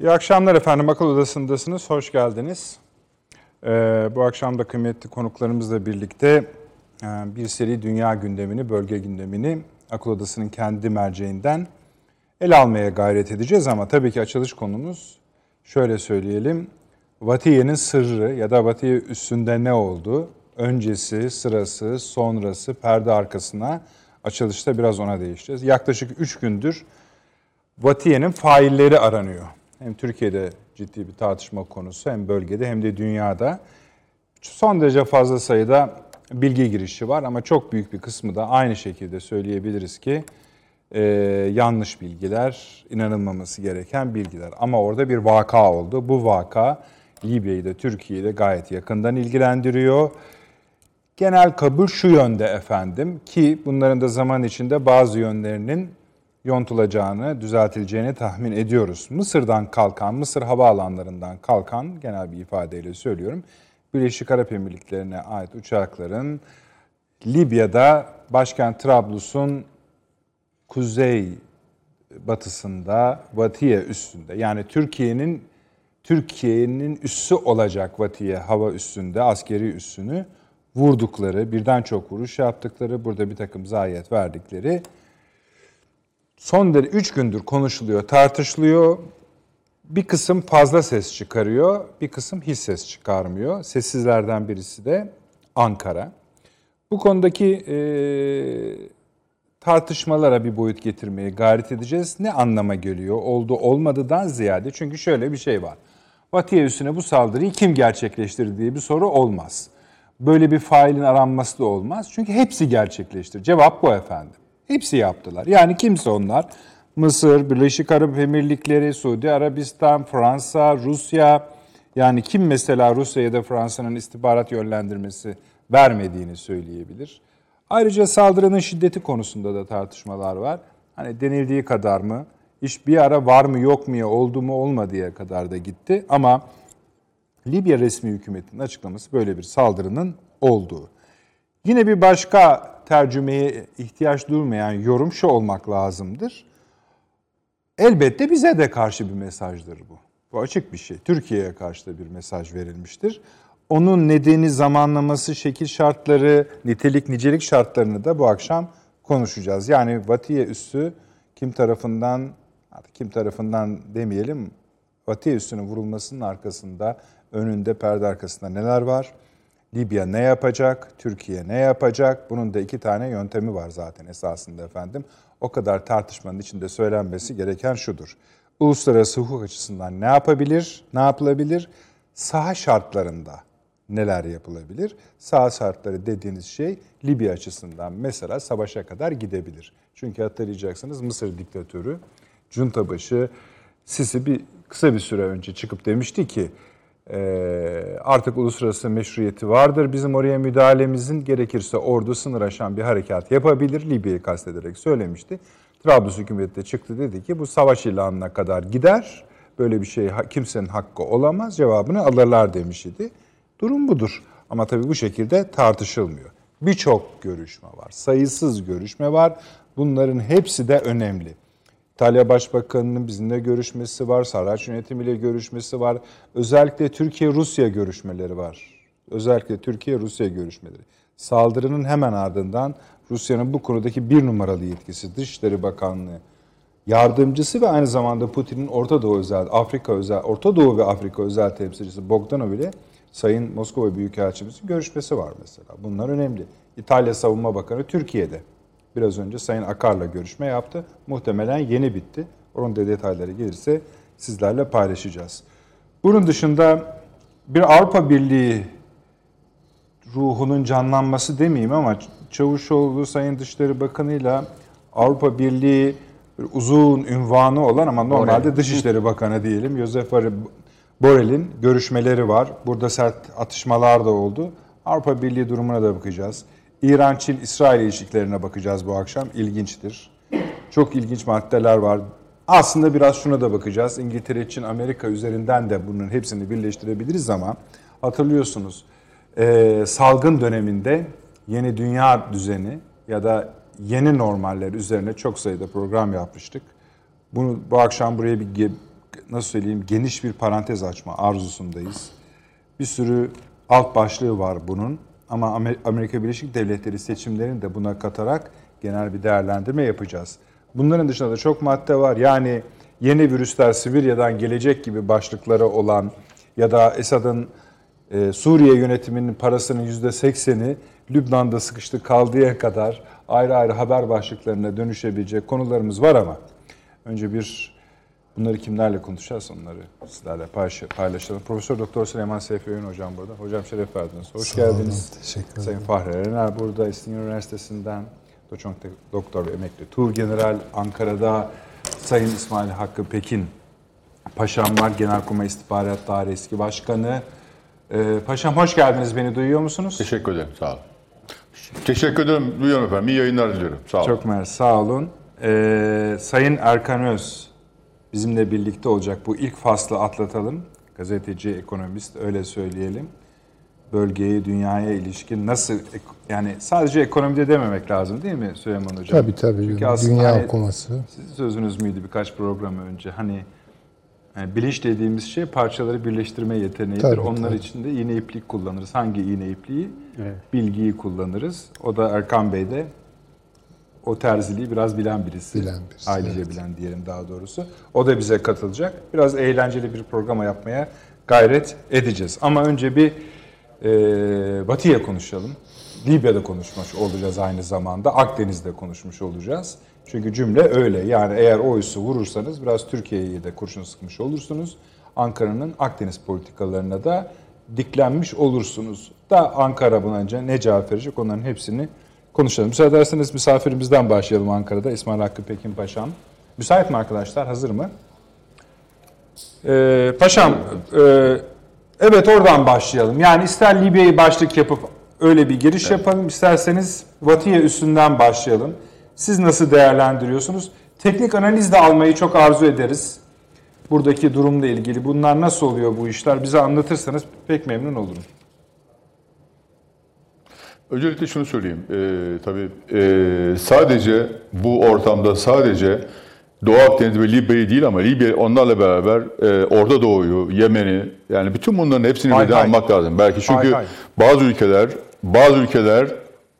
İyi akşamlar efendim. Akıl Odası'ndasınız. Hoş geldiniz. Ee, bu akşam da kıymetli konuklarımızla birlikte e, bir seri dünya gündemini, bölge gündemini Akıl Odası'nın kendi merceğinden ele almaya gayret edeceğiz. Ama tabii ki açılış konumuz şöyle söyleyelim. Vatiye'nin sırrı ya da Vatiye üstünde ne oldu? Öncesi, sırası, sonrası, perde arkasına açılışta biraz ona değişeceğiz. Yaklaşık 3 gündür Vatiye'nin failleri aranıyor. Hem Türkiye'de ciddi bir tartışma konusu hem bölgede hem de dünyada. Son derece fazla sayıda bilgi girişi var ama çok büyük bir kısmı da aynı şekilde söyleyebiliriz ki e, yanlış bilgiler, inanılmaması gereken bilgiler. Ama orada bir vaka oldu. Bu vaka Libya'yı da Türkiye'yi de gayet yakından ilgilendiriyor. Genel kabul şu yönde efendim ki bunların da zaman içinde bazı yönlerinin yontulacağını, düzeltileceğini tahmin ediyoruz. Mısır'dan kalkan, Mısır havaalanlarından kalkan genel bir ifadeyle söylüyorum. Birleşik Arap Emirlikleri'ne ait uçakların Libya'da başkent Trablus'un kuzey batısında Vatiye üstünde yani Türkiye'nin Türkiye'nin üssü olacak Vatiye hava üstünde askeri üssünü vurdukları, birden çok vuruş yaptıkları, burada bir takım zayiat verdikleri son derece 3 gündür konuşuluyor, tartışılıyor. Bir kısım fazla ses çıkarıyor, bir kısım hiç ses çıkarmıyor. Sessizlerden birisi de Ankara. Bu konudaki e, tartışmalara bir boyut getirmeye gayret edeceğiz. Ne anlama geliyor? Oldu olmadıdan ziyade çünkü şöyle bir şey var. Vatiye üstüne bu saldırıyı kim gerçekleştirdi diye bir soru olmaz. Böyle bir failin aranması da olmaz. Çünkü hepsi gerçekleştir. Cevap bu efendim. Hepsi yaptılar. Yani kimse onlar? Mısır, Birleşik Arap Emirlikleri, Suudi Arabistan, Fransa, Rusya. Yani kim mesela Rusya ya da Fransa'nın istihbarat yönlendirmesi vermediğini söyleyebilir. Ayrıca saldırının şiddeti konusunda da tartışmalar var. Hani denildiği kadar mı? İş bir ara var mı yok mu oldu mu olmadıya kadar da gitti. Ama Libya resmi hükümetinin açıklaması böyle bir saldırının olduğu. Yine bir başka tercümeye ihtiyaç duymayan yorum şu olmak lazımdır. Elbette bize de karşı bir mesajdır bu. Bu açık bir şey. Türkiye'ye karşı da bir mesaj verilmiştir. Onun nedeni, zamanlaması, şekil şartları, nitelik, nicelik şartlarını da bu akşam konuşacağız. Yani Vatiye üssü kim tarafından, kim tarafından demeyelim, Vatiye üssünün vurulmasının arkasında, önünde, perde arkasında neler var? Libya ne yapacak? Türkiye ne yapacak? Bunun da iki tane yöntemi var zaten esasında efendim. O kadar tartışmanın içinde söylenmesi gereken şudur. Uluslararası hukuk açısından ne yapabilir? Ne yapılabilir? Saha şartlarında neler yapılabilir? Saha şartları dediğiniz şey Libya açısından mesela savaşa kadar gidebilir. Çünkü hatırlayacaksınız Mısır diktatörü, junta başı Sisi bir kısa bir süre önce çıkıp demişti ki artık uluslararası meşruiyeti vardır. Bizim oraya müdahalemizin gerekirse ordu sınır aşan bir harekat yapabilir. Libya'yı kastederek söylemişti. Trablus hükümeti de çıktı dedi ki bu savaş ilanına kadar gider. Böyle bir şey kimsenin hakkı olamaz. Cevabını alırlar demiş idi. Durum budur. Ama tabii bu şekilde tartışılmıyor. Birçok görüşme var. Sayısız görüşme var. Bunların hepsi de önemli. İtalya Başbakanı'nın bizimle görüşmesi var, Sarraç yönetimiyle görüşmesi var. Özellikle Türkiye-Rusya görüşmeleri var. Özellikle Türkiye-Rusya görüşmeleri. Saldırının hemen ardından Rusya'nın bu konudaki bir numaralı yetkisi Dışişleri Bakanlığı yardımcısı ve aynı zamanda Putin'in Orta Doğu özel, Afrika özel, Orta Doğu ve Afrika özel temsilcisi Bogdanov ile Sayın Moskova Büyükelçimizin görüşmesi var mesela. Bunlar önemli. İtalya Savunma Bakanı Türkiye'de. Biraz önce Sayın Akar'la görüşme yaptı. Muhtemelen yeni bitti. Onun da detayları gelirse sizlerle paylaşacağız. Bunun dışında bir Avrupa Birliği ruhunun canlanması demeyeyim ama Çavuşoğlu Sayın Dışişleri Bakanı'yla Avrupa Birliği uzun ünvanı olan ama normalde Borel. Dışişleri Bakanı diyelim. Josef Borrell'in görüşmeleri var. Burada sert atışmalar da oldu. Avrupa Birliği durumuna da bakacağız. İran-Çin-İsrail ilişkilerine bakacağız bu akşam. İlginçtir. Çok ilginç maddeler var. Aslında biraz şuna da bakacağız. İngiltere, Çin, Amerika üzerinden de bunun hepsini birleştirebiliriz ama hatırlıyorsunuz e, salgın döneminde yeni dünya düzeni ya da yeni normaller üzerine çok sayıda program yapmıştık. Bunu bu akşam buraya bir nasıl söyleyeyim geniş bir parantez açma arzusundayız. Bir sürü alt başlığı var bunun ama Amerika Birleşik Devletleri seçimlerini de buna katarak genel bir değerlendirme yapacağız. Bunların dışında da çok madde var. Yani yeni virüsler Sibirya'dan gelecek gibi başlıkları olan ya da Esad'ın e, Suriye yönetiminin parasının %80'i Lübnan'da sıkıştı kaldığı kadar ayrı ayrı haber başlıklarına dönüşebilecek konularımız var ama önce bir bunları kimlerle konuşacağız onları sizlerle paylaşalım. Profesör Doktor Süleyman Seyfi Öğün hocam burada. Hocam şeref verdiniz. Hoş Sağ geldiniz. Olun, teşekkür ederim. Sayın Fahri Erener burada İstinye Üniversitesi'nden doçent doktor ve emekli Tuğ General Ankara'da Sayın İsmail Hakkı Pekin Paşam var. Genelkurmay İstihbarat Daire eski başkanı. Ee, paşam hoş geldiniz. Beni duyuyor musunuz? Teşekkür ederim. Sağ olun. Teşekkür ederim. Duyuyorum efendim. İyi yayınlar diliyorum. Sağ olun. Çok mersi. Sağ olun. Ee, Sayın Erkan Öz bizimle birlikte olacak. Bu ilk faslı atlatalım. Gazeteci, ekonomist öyle söyleyelim. Bölgeye, dünyaya ilişkin nasıl yani sadece ekonomide dememek lazım değil mi Süleyman Hocam? Tabii tabii. Çünkü aslında Dünya hani, okuması. Sizin sözünüz müydü birkaç program önce? Hani yani bilinç dediğimiz şey parçaları birleştirme yeteneğidir. Tabii, Onlar tabii. için de iğne iplik kullanırız. Hangi iğne ipliği? Evet. Bilgiyi kullanırız. O da Erkan Bey de o terziliği biraz bilen birisi. Bilen birisi. Ailece evet. bilen diyelim daha doğrusu. O da bize katılacak. Biraz eğlenceli bir programa yapmaya gayret edeceğiz. Ama önce bir e, Batı'ya konuşalım. Libya'da konuşmuş olacağız aynı zamanda. Akdeniz'de konuşmuş olacağız. Çünkü cümle öyle. Yani eğer o üssü vurursanız biraz Türkiye'yi de kurşun sıkmış olursunuz. Ankara'nın Akdeniz politikalarına da diklenmiş olursunuz. Da Ankara buna ne cevap verecek onların hepsini konuşalım. Müsaade ederseniz misafirimizden başlayalım Ankara'da. İsmail Hakkı Pekin Paşam. Müsait mi arkadaşlar? Hazır mı? Ee, paşam, e, evet oradan başlayalım. Yani ister Libya'yı başlık yapıp öyle bir giriş evet. yapalım. İsterseniz Batı'ya üstünden başlayalım. Siz nasıl değerlendiriyorsunuz? Teknik analiz de almayı çok arzu ederiz. Buradaki durumla ilgili. Bunlar nasıl oluyor bu işler? Bize anlatırsanız pek memnun olurum. Öncelikle şunu söyleyeyim. Ee, tabii e, sadece bu ortamda sadece Doğu Akdeniz ve Libya'yı değil ama Libya onlarla beraber e, Orta Doğu'yu, Yemen'i yani bütün bunların hepsini birden almak lazım. Belki çünkü hay, hay. bazı ülkeler bazı ülkeler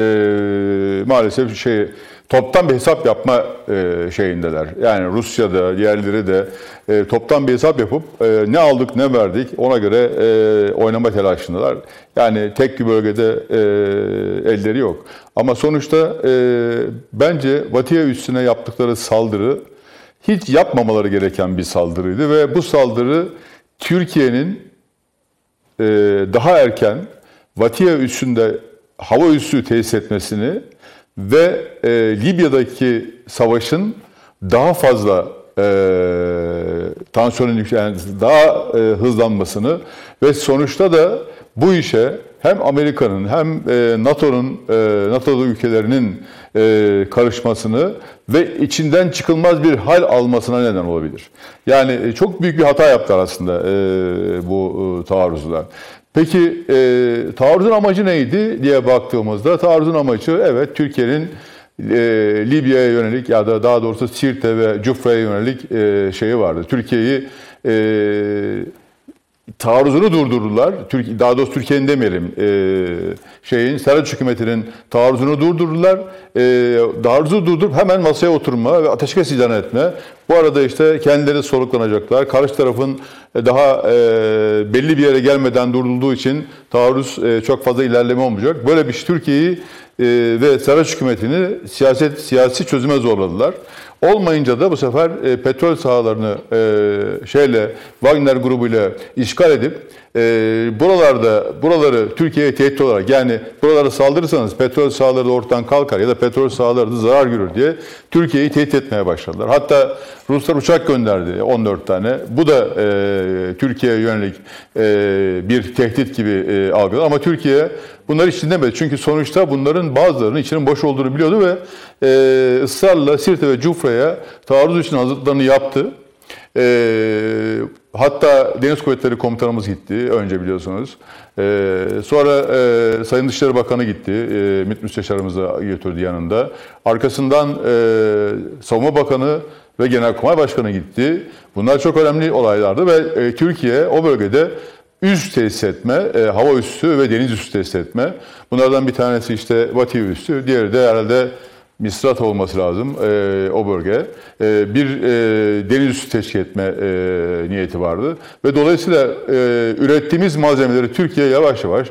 e, maalesef şey toptan bir hesap yapma e, şeyindeler. Yani Rusya'da, diğerleri de e, toptan bir hesap yapıp e, ne aldık ne verdik ona göre e, oynama telaşındalar. Yani tek bir bölgede elleri yok. Ama sonuçta bence Batı'ya üstüne yaptıkları saldırı hiç yapmamaları gereken bir saldırıydı ve bu saldırı Türkiye'nin daha erken Batı'ya üstünde hava üssü tesis etmesini ve e, Libya'daki savaşın daha fazla e, tansiyonun yani daha e, hızlanmasını ve sonuçta da bu işe hem Amerika'nın hem e, NATO'nun e, NATO'da ülkelerinin e, karışmasını ve içinden çıkılmaz bir hal almasına neden olabilir. Yani e, çok büyük bir hata yaptılar aslında e, bu e, taarruzlar. Peki e, taarruzun amacı neydi diye baktığımızda taarruzun amacı evet Türkiye'nin e, Libya'ya yönelik ya da daha doğrusu Sirte ve Cufra'ya yönelik e, şeyi vardı. Türkiye'yi e, taarruzunu durdurdular. Türkiye, daha doğrusu Türkiye'nin demeyelim. E, şeyin Saraç hükümetinin taarruzunu durdurdular. E, taarruzu durdurup hemen masaya oturma ve ateşkes ilan etme. Bu arada işte kendileri soluklanacaklar. Karşı tarafın daha e, belli bir yere gelmeden durdurulduğu için taarruz e, çok fazla ilerleme olmayacak. Böyle bir Türkiye'yi e, ve Saraç hükümetini siyaset siyasi çözüme zorladılar. Olmayınca da bu sefer e, petrol sahalarını e, şeyle Wagner grubuyla işgal edip e, buralarda buraları Türkiye'ye tehdit olarak yani buralara saldırırsanız petrol sahaları da ortadan kalkar ya da petrol sahaları da zarar görür diye Türkiye'yi tehdit etmeye başladılar. Hatta Ruslar uçak gönderdi 14 tane. Bu da e, Türkiye'ye yönelik e, bir tehdit gibi e, algıladı ama Türkiye bunları hiç dinlemedi. Çünkü sonuçta bunların bazılarının içinin boş olduğunu biliyordu ve e, ısrarla Sirte ve Cufra'ya taarruz için hazırlıklarını yaptı. E, hatta Deniz Kuvvetleri Komutanımız gitti önce biliyorsunuz. E, sonra e, Sayın Dışişleri Bakanı gitti. E, MİT Müsteşarımızı götürdü yanında. Arkasından e, Savunma Bakanı ve Genelkurmay Başkanı gitti. Bunlar çok önemli olaylardı ve e, Türkiye o bölgede üst tesis etme, e, hava üssü ve deniz üssü tesis etme. Bunlardan bir tanesi işte Vati üssü, diğeri de herhalde Misrat olması lazım e, o bölge. E, bir e, deniz üssü teşkil etme e, niyeti vardı. Ve dolayısıyla e, ürettiğimiz malzemeleri Türkiye yavaş yavaş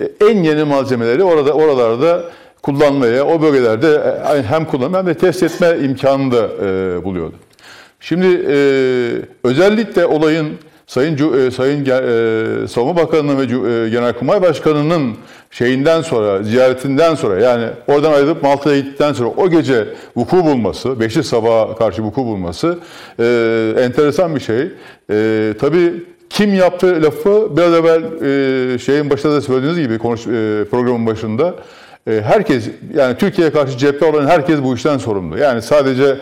e, en yeni malzemeleri orada oralarda kullanmaya, o bölgelerde e, hem kullanma hem de test etme imkanını da e, buluyordu. Şimdi e, özellikle olayın Sayın e, Sayın e, Savunma Bakanı'nın ve e, Genelkurmay Başkanı'nın şeyinden sonra, ziyaretinden sonra yani oradan ayrılıp Malta'ya gittikten sonra o gece vuku bulması, beşi sabaha karşı vuku bulması e, enteresan bir şey. E, tabii kim yaptı lafı biraz evvel e, şeyin başında da söylediğiniz gibi konuş, e, programın başında e, herkes yani Türkiye'ye karşı cepte olan herkes bu işten sorumlu. Yani sadece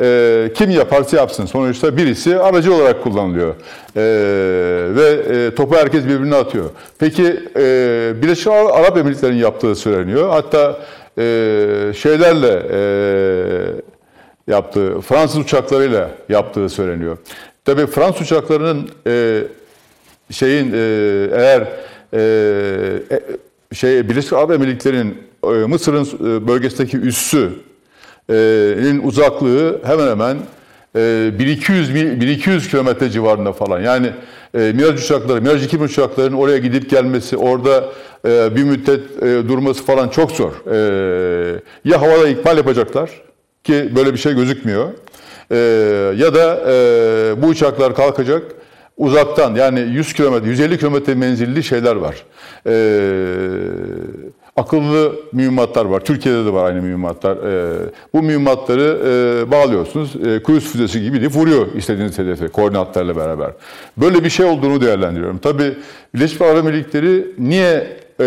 e, kim yaparsa yapsın sonuçta birisi aracı olarak kullanılıyor e, ve e, topu herkes birbirine atıyor. Peki e, Birleşik Arap Emirlikleri'nin yaptığı söyleniyor. Hatta e, şeylerle e, yaptığı Fransız uçaklarıyla yaptığı söyleniyor. Tabii Fransız uçaklarının e, şeyin e, eğer e, e, şey Birleşik Arap Emirlikleri'nin e, Mısır'ın e, bölgesindeki üssü nin uzaklığı hemen hemen 1200 1200 kilometre civarında falan. Yani e, Miraç uçakları, Miraç 2000 uçaklarının oraya gidip gelmesi, orada e, bir müddet e, durması falan çok zor. E, ya havada ikmal yapacaklar ki böyle bir şey gözükmüyor. E, ya da e, bu uçaklar kalkacak uzaktan yani 100 kilometre, 150 kilometre menzilli şeyler var. Eee akıllı mühimmatlar var. Türkiye'de de var aynı mühimmatlar. E, bu mühimmatları e, bağlıyorsunuz. E, kruz füzesi gibi de vuruyor istediğiniz hedefe koordinatlarla beraber. Böyle bir şey olduğunu değerlendiriyorum. Tabii Birleşik Arap Emirlikleri niye e,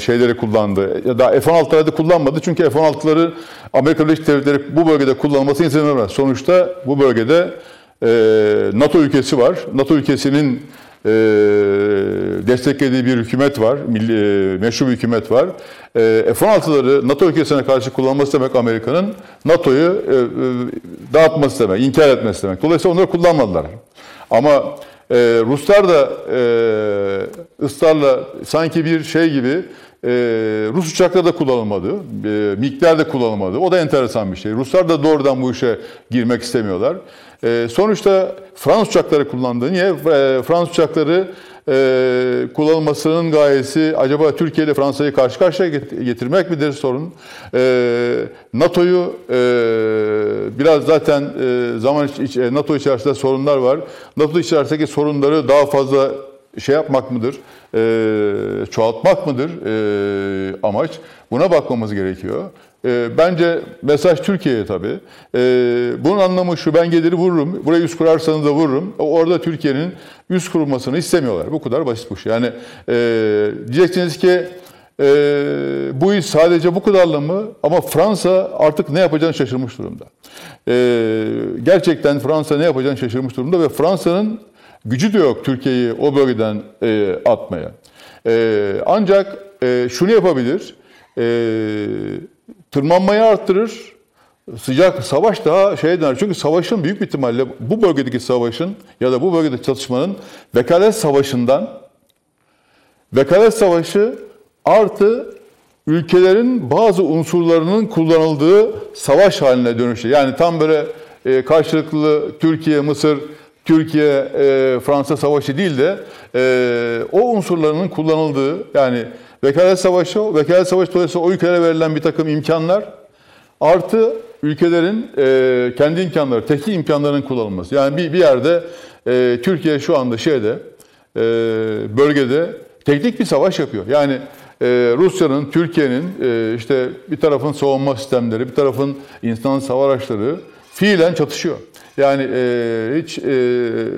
şeyleri kullandı? Ya da F-16'ları kullanmadı. Çünkü F-16'ları Amerika Birleşik Devletleri bu bölgede kullanılması izin vermez. Sonuçta bu bölgede e, NATO ülkesi var. NATO ülkesinin e, desteklediği bir hükümet var, milli, e, meşru bir hükümet var. E, F-16'ları NATO ülkesine karşı kullanması demek Amerika'nın NATO'yu e, e, dağıtması demek, inkar etmesi demek. Dolayısıyla onları kullanmadılar. Ama e, Ruslar da e, ısrarla sanki bir şey gibi e, Rus uçakları da kullanılmadı, e, MiG'ler de kullanılmadı. O da enteresan bir şey. Ruslar da doğrudan bu işe girmek istemiyorlar. E, sonuçta Fransız uçakları kullandı. Niye? E, Fransız uçakları e, kullanılmasının gayesi acaba Türkiye ile Fransa'yı karşı karşıya getirmek midir sorun? E, NATO'yu e, biraz zaten e, zaman iç, e, NATO içerisinde sorunlar var. NATO içerisindeki sorunları daha fazla şey yapmak mıdır? E, çoğaltmak mıdır e, amaç? Buna bakmamız gerekiyor. E, bence mesaj Türkiye'ye tabii. E, bunun anlamı şu, ben gelir vururum, buraya yüz kurarsanız da vururum. Orada Türkiye'nin yüz kurulmasını istemiyorlar. Bu kadar basit bu şey. Yani e, diyeceksiniz ki e, bu iş sadece bu kadarla mı? Ama Fransa artık ne yapacağını şaşırmış durumda. E, gerçekten Fransa ne yapacağını şaşırmış durumda ve Fransa'nın gücü de yok Türkiye'yi o bölgeden atmaya. Ancak şunu yapabilir, e, tırmanmayı arttırır, sıcak savaş daha şey döner. Çünkü savaşın büyük bir ihtimalle bu bölgedeki savaşın ya da bu bölgedeki çatışmanın vekalet savaşından vekalet savaşı artı ülkelerin bazı unsurlarının kullanıldığı savaş haline dönüşü. Yani tam böyle e, karşılıklı Türkiye, Mısır, Türkiye, e, Fransa savaşı değil de e, o unsurlarının kullanıldığı yani vekalet savaşı, vekalet savaşı dolayısıyla o ülkelere verilen bir takım imkanlar artı ülkelerin e, kendi imkanları, teknik imkanlarının kullanılması. Yani bir, bir yerde e, Türkiye şu anda şeyde e, bölgede teknik bir savaş yapıyor. Yani e, Rusya'nın, Türkiye'nin e, işte bir tarafın savunma sistemleri, bir tarafın insan savaş araçları fiilen çatışıyor. Yani e, hiç e,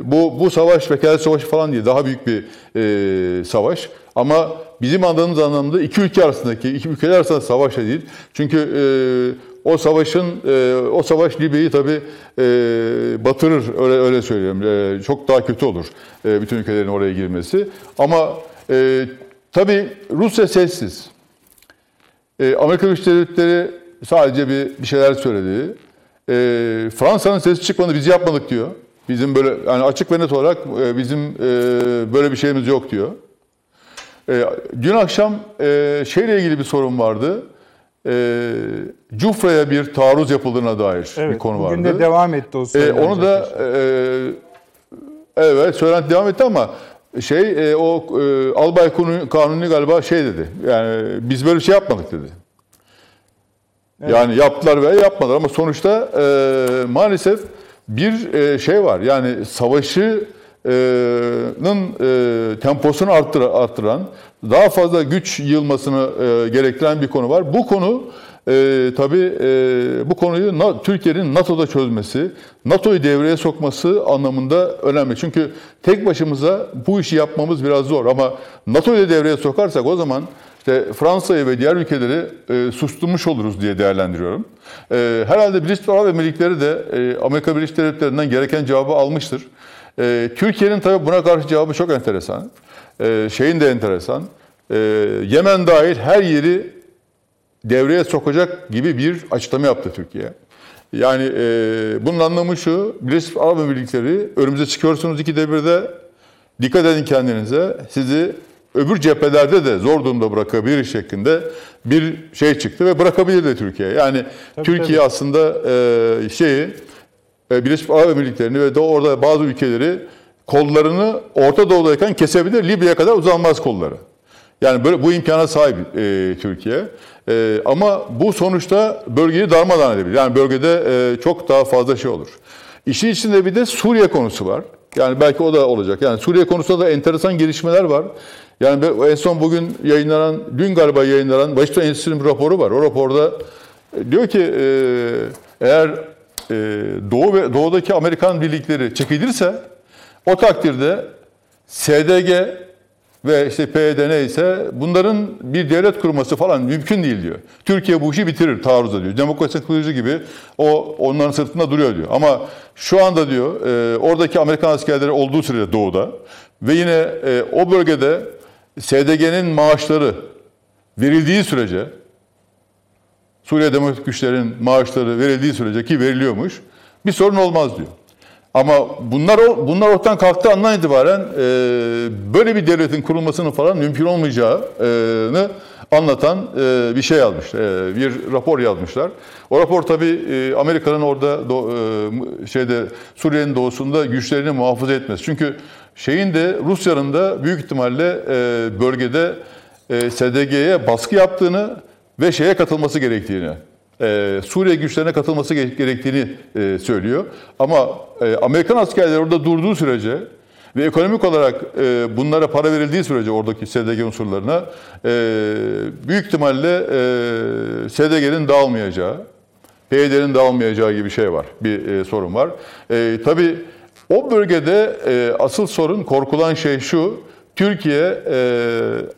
bu bu savaş vekalet savaşı falan değil, daha büyük bir e, savaş. Ama bizim anladığımız anlamda iki ülke arasındaki, iki ülkeler arasında savaş da değil. Çünkü e, o savaşın, e, o savaş Libya'yı tabii e, batırır, öyle öyle söyleyeyim. E, çok daha kötü olur e, bütün ülkelerin oraya girmesi. Ama e, tabii Rusya sessiz. E, Amerika Birleşik Devletleri sadece bir, bir şeyler söyledi. Fransa'nın sesi çıkmadı, biz yapmadık diyor. Bizim böyle yani açık ve net olarak e, bizim e, böyle bir şeyimiz yok diyor. E, dün akşam e, şeyle ilgili bir sorun vardı. E, Cufra'ya bir taarruz yapıldığına dair evet, bir konu bugün vardı. de devam etti o e, Onu da e, evet söylenti devam etti ama şey e, o e, albay kanuni galiba şey dedi. Yani biz böyle şey yapmadık dedi. Evet. Yani yaptılar ve yapmadılar ama sonuçta e, maalesef bir e, şey var. Yani savaşının e, temposunu arttır, arttıran, daha fazla güç yığılmasını e, gerektiren bir konu var. Bu konu e, tabii e, bu konuyu Türkiye'nin NATO'da çözmesi, NATO'yu devreye sokması anlamında önemli. Çünkü tek başımıza bu işi yapmamız biraz zor ama NATO'yu devreye sokarsak o zaman işte Fransa'yı ve diğer ülkeleri e, susturmuş oluruz diye değerlendiriyorum. E, herhalde Birleşik Arap Emirlikleri de e, Amerika Birleşik Devletleri'nden gereken cevabı almıştır. E, Türkiye'nin tabii buna karşı cevabı çok enteresan. E, şeyin de enteresan. E, Yemen dahil her yeri devreye sokacak gibi bir açıklama yaptı Türkiye. Yani e, bunun anlamı şu, Birleşik Arap Emirlikleri önümüze çıkıyorsunuz ikide bir de dikkat edin kendinize, sizi öbür cephelerde de zor durumda bırakabilir şeklinde bir şey çıktı ve bırakabilir de Türkiye. Yani tabii, Türkiye tabii. aslında e, şeyi Birleşik Arap Emirlikleri'ni ve de orada bazı ülkeleri kollarını Orta Doğu'dayken kesebilir. Libya'ya kadar uzanmaz kolları. Yani böyle bu imkana sahip e, Türkiye. E, ama bu sonuçta bölgeyi darmadağın edebilir. Yani bölgede e, çok daha fazla şey olur. İşin içinde bir de Suriye konusu var. Yani belki o da olacak. Yani Suriye konusunda da enteresan gelişmeler var. Yani en son bugün yayınlanan, dün galiba yayınlanan Washington Enstitüsü'nün bir raporu var. O raporda e, diyor ki e, eğer e, Doğu ve Doğu'daki Amerikan birlikleri çekilirse o takdirde SDG ve işte PYD neyse bunların bir devlet kurması falan mümkün değil diyor. Türkiye bu işi bitirir taarruzda diyor. Demokrasi kılıcı gibi o onların sırtında duruyor diyor. Ama şu anda diyor oradaki Amerikan askerleri olduğu sürede doğuda ve yine o bölgede SDG'nin maaşları verildiği sürece, Suriye Demokratik Güçlerin maaşları verildiği sürece ki veriliyormuş, bir sorun olmaz diyor. Ama bunlar bunlar ortadan kalktığı andan itibaren e, böyle bir devletin kurulmasının falan mümkün olmayacağını anlatan e, bir şey yazmış, e, bir rapor yazmışlar. O rapor tabii e, Amerika'nın orada do, e, şeyde Suriye'nin doğusunda güçlerini muhafaza etmesi. Çünkü şeyin de Rusya'nın da büyük ihtimalle e, bölgede e, SDG'ye baskı yaptığını ve şeye katılması gerektiğini, e, Suriye güçlerine katılması gerektiğini e, söylüyor. Ama e, Amerikan askerleri orada durduğu sürece ve ekonomik olarak e, bunlara para verildiği sürece oradaki SDG unsurlarına e, büyük ihtimalle e, SDG'nin dağılmayacağı, PYD'nin dağılmayacağı gibi bir şey var, bir e, sorun var. E, tabii o bölgede e, asıl sorun, korkulan şey şu, Türkiye, e,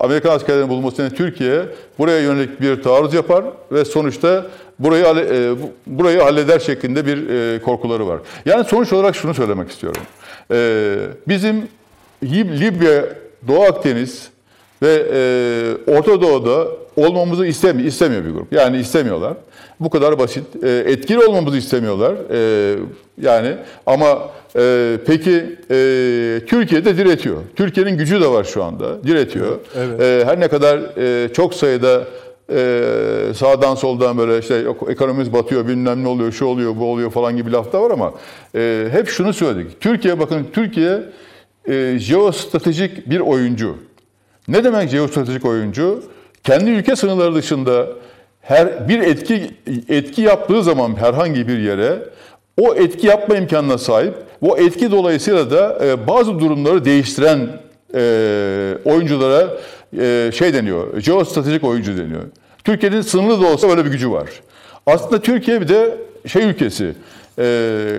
Amerikan askerlerinin bulunmasını Türkiye buraya yönelik bir taarruz yapar ve sonuçta burayı e, burayı halleder şeklinde bir e, korkuları var. Yani sonuç olarak şunu söylemek istiyorum. E, bizim Libya, Doğu Akdeniz ve e, Orta Doğu'da olmamızı istemiyor, istemiyor bir grup. Yani istemiyorlar. Bu kadar basit. E, etkili olmamızı istemiyorlar. E, yani ama e, peki e, Türkiye'de diretiyor. Türkiye'nin gücü de var şu anda. Diretiyor. Evet. E, her ne kadar e, çok sayıda e, sağdan soldan böyle işte ekonomimiz batıyor, bilmem ne oluyor, şu oluyor, bu oluyor falan gibi lafta var ama e, hep şunu söyledik. Türkiye bakın Türkiye e, jeostratejik bir oyuncu. Ne demek jeostratejik oyuncu? Kendi ülke sınırları dışında her bir etki etki yaptığı zaman herhangi bir yere o etki yapma imkanına sahip. Bu etki dolayısıyla da e, bazı durumları değiştiren e, oyunculara e, şey deniyor, jeostratejik oyuncu deniyor. Türkiye'nin sınırlı da olsa böyle bir gücü var. Aslında Türkiye bir de şey ülkesi, e,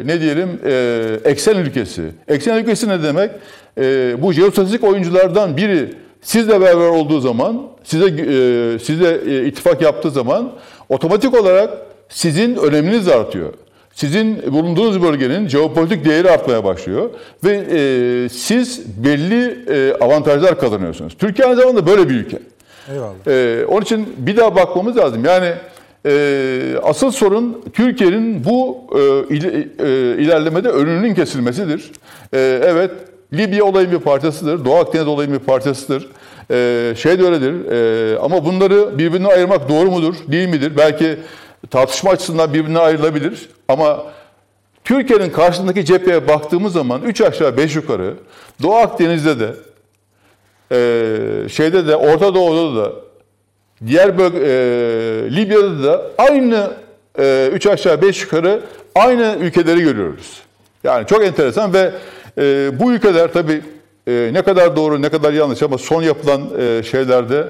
ne diyelim, e, eksen ülkesi. Eksen ülkesi ne demek? E, bu jeostratejik oyunculardan biri sizle beraber olduğu zaman, size e, size e, ittifak yaptığı zaman otomatik olarak sizin öneminiz artıyor. Sizin bulunduğunuz bölgenin jeopolitik değeri artmaya başlıyor ve e, siz belli e, avantajlar kazanıyorsunuz. Türkiye aynı zamanda böyle bir ülke. Eyvallah. E, onun için bir daha bakmamız lazım. Yani e, asıl sorun Türkiye'nin bu e, il- e, ilerlemede önünün kesilmesidir. E, evet, Libya olayın bir parçasıdır, Doğu Akdeniz olayın bir parçasıdır. E, şey de öyledir e, ama bunları birbirine ayırmak doğru mudur, değil midir? Belki tartışma açısından birbirine ayrılabilir ama Türkiye'nin karşısındaki cepheye baktığımız zaman 3 aşağı 5 yukarı Doğu Akdeniz'de de e, şeyde de Orta Doğu'da da diğer bölge, e, Libya'da da aynı 3 aşağı 5 yukarı aynı ülkeleri görüyoruz. Yani çok enteresan ve e, bu ülkeler tabii e, ne kadar doğru ne kadar yanlış ama son yapılan e, şeylerde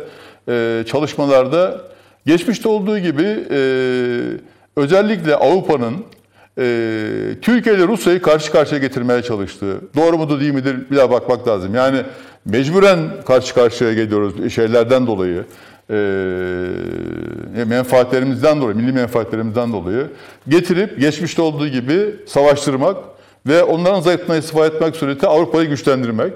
e, çalışmalarda geçmişte olduğu gibi e, özellikle Avrupa'nın e, Türkiye ile Rusya'yı karşı karşıya getirmeye çalıştığı. Doğru mudur değil midir bir daha bakmak lazım. Yani mecburen karşı karşıya geliyoruz şeylerden dolayı. E, menfaatlerimizden dolayı, milli menfaatlerimizden dolayı getirip geçmişte olduğu gibi savaştırmak ve onların zayıflığına istifa etmek suretiyle Avrupa'yı güçlendirmek.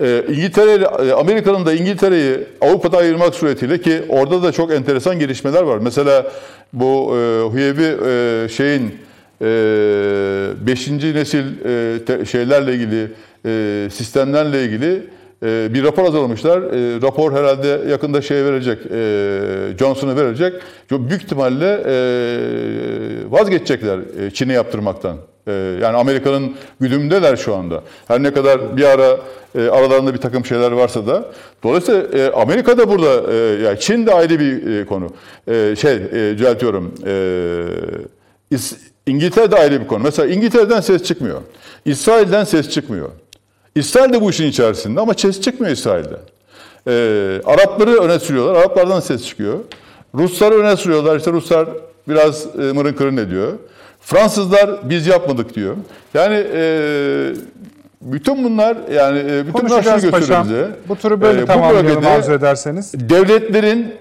E, İngiltere, Amerika'nın da İngiltere'yi Avrupa'da ayırmak suretiyle ki orada da çok enteresan gelişmeler var. Mesela bu e, Huyevi e, şeyin 5. nesil e, te- şeylerle ilgili e, sistemlerle ilgili e, bir rapor hazırlamışlar. E, rapor herhalde yakında şey verecek, e, Johnson'a verecek. Büyük ihtimalle vazgeçecekler Çin'e yaptırmaktan. Yani Amerika'nın güdümündeler şu anda. Her ne kadar bir ara e, aralarında bir takım şeyler varsa da. Dolayısıyla e, Amerika da burada, e, yani Çin de ayrı bir e, konu. Şey, e, düzeltiyorum. İngiltere de ayrı bir konu. Mesela İngiltere'den ses çıkmıyor. İsrail'den ses çıkmıyor. İsrail de bu işin içerisinde ama ses çıkmıyor İsrail'den. Ee, Arapları öne sürüyorlar. Araplardan ses çıkıyor. Rusları öne sürüyorlar. İşte Ruslar biraz e, mırın kırın ediyor. Fransızlar biz yapmadık diyor. Yani e, bütün bunlar yani e, bütün bunlar şunu paşam. bize. Bu turu böyle bu tamamlayalım arzu ederseniz. devletlerin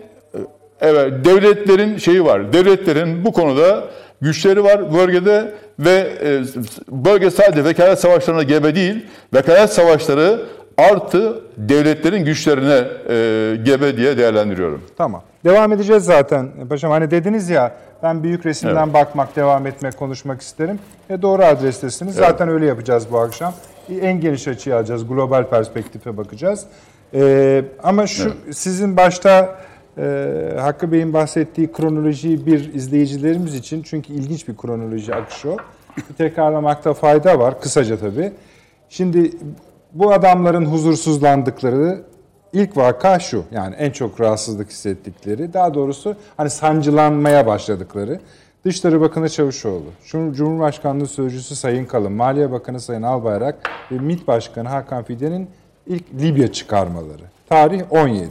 evet devletlerin şeyi var. Devletlerin bu konuda güçleri var bölgede ve e, bölge sadece vekalet savaşlarına gebe değil. Vekalet savaşları artı devletlerin güçlerine e, gebe diye değerlendiriyorum. Tamam. Devam edeceğiz zaten. Paşam hani dediniz ya ben büyük resimden bakmak, devam etmek, konuşmak isterim. E doğru adrestesiniz. Zaten öyle yapacağız bu akşam. En geniş açıyı alacağız. Global perspektife bakacağız. E, ama şu sizin başta e, Hakkı Bey'in bahsettiği kronolojiyi bir izleyicilerimiz için çünkü ilginç bir kronoloji akışı o. Tekrarlamakta fayda var. Kısaca tabii. Şimdi bu adamların huzursuzlandıkları ilk vaka şu. Yani en çok rahatsızlık hissettikleri, daha doğrusu hani sancılanmaya başladıkları. Dışişleri Bakanı Çavuşoğlu, Cum- Cumhurbaşkanlığı Sözcüsü Sayın Kalın, Maliye Bakanı Sayın Albayrak ve MİT Başkanı Hakan Fidan'ın ilk Libya çıkarmaları. Tarih 17.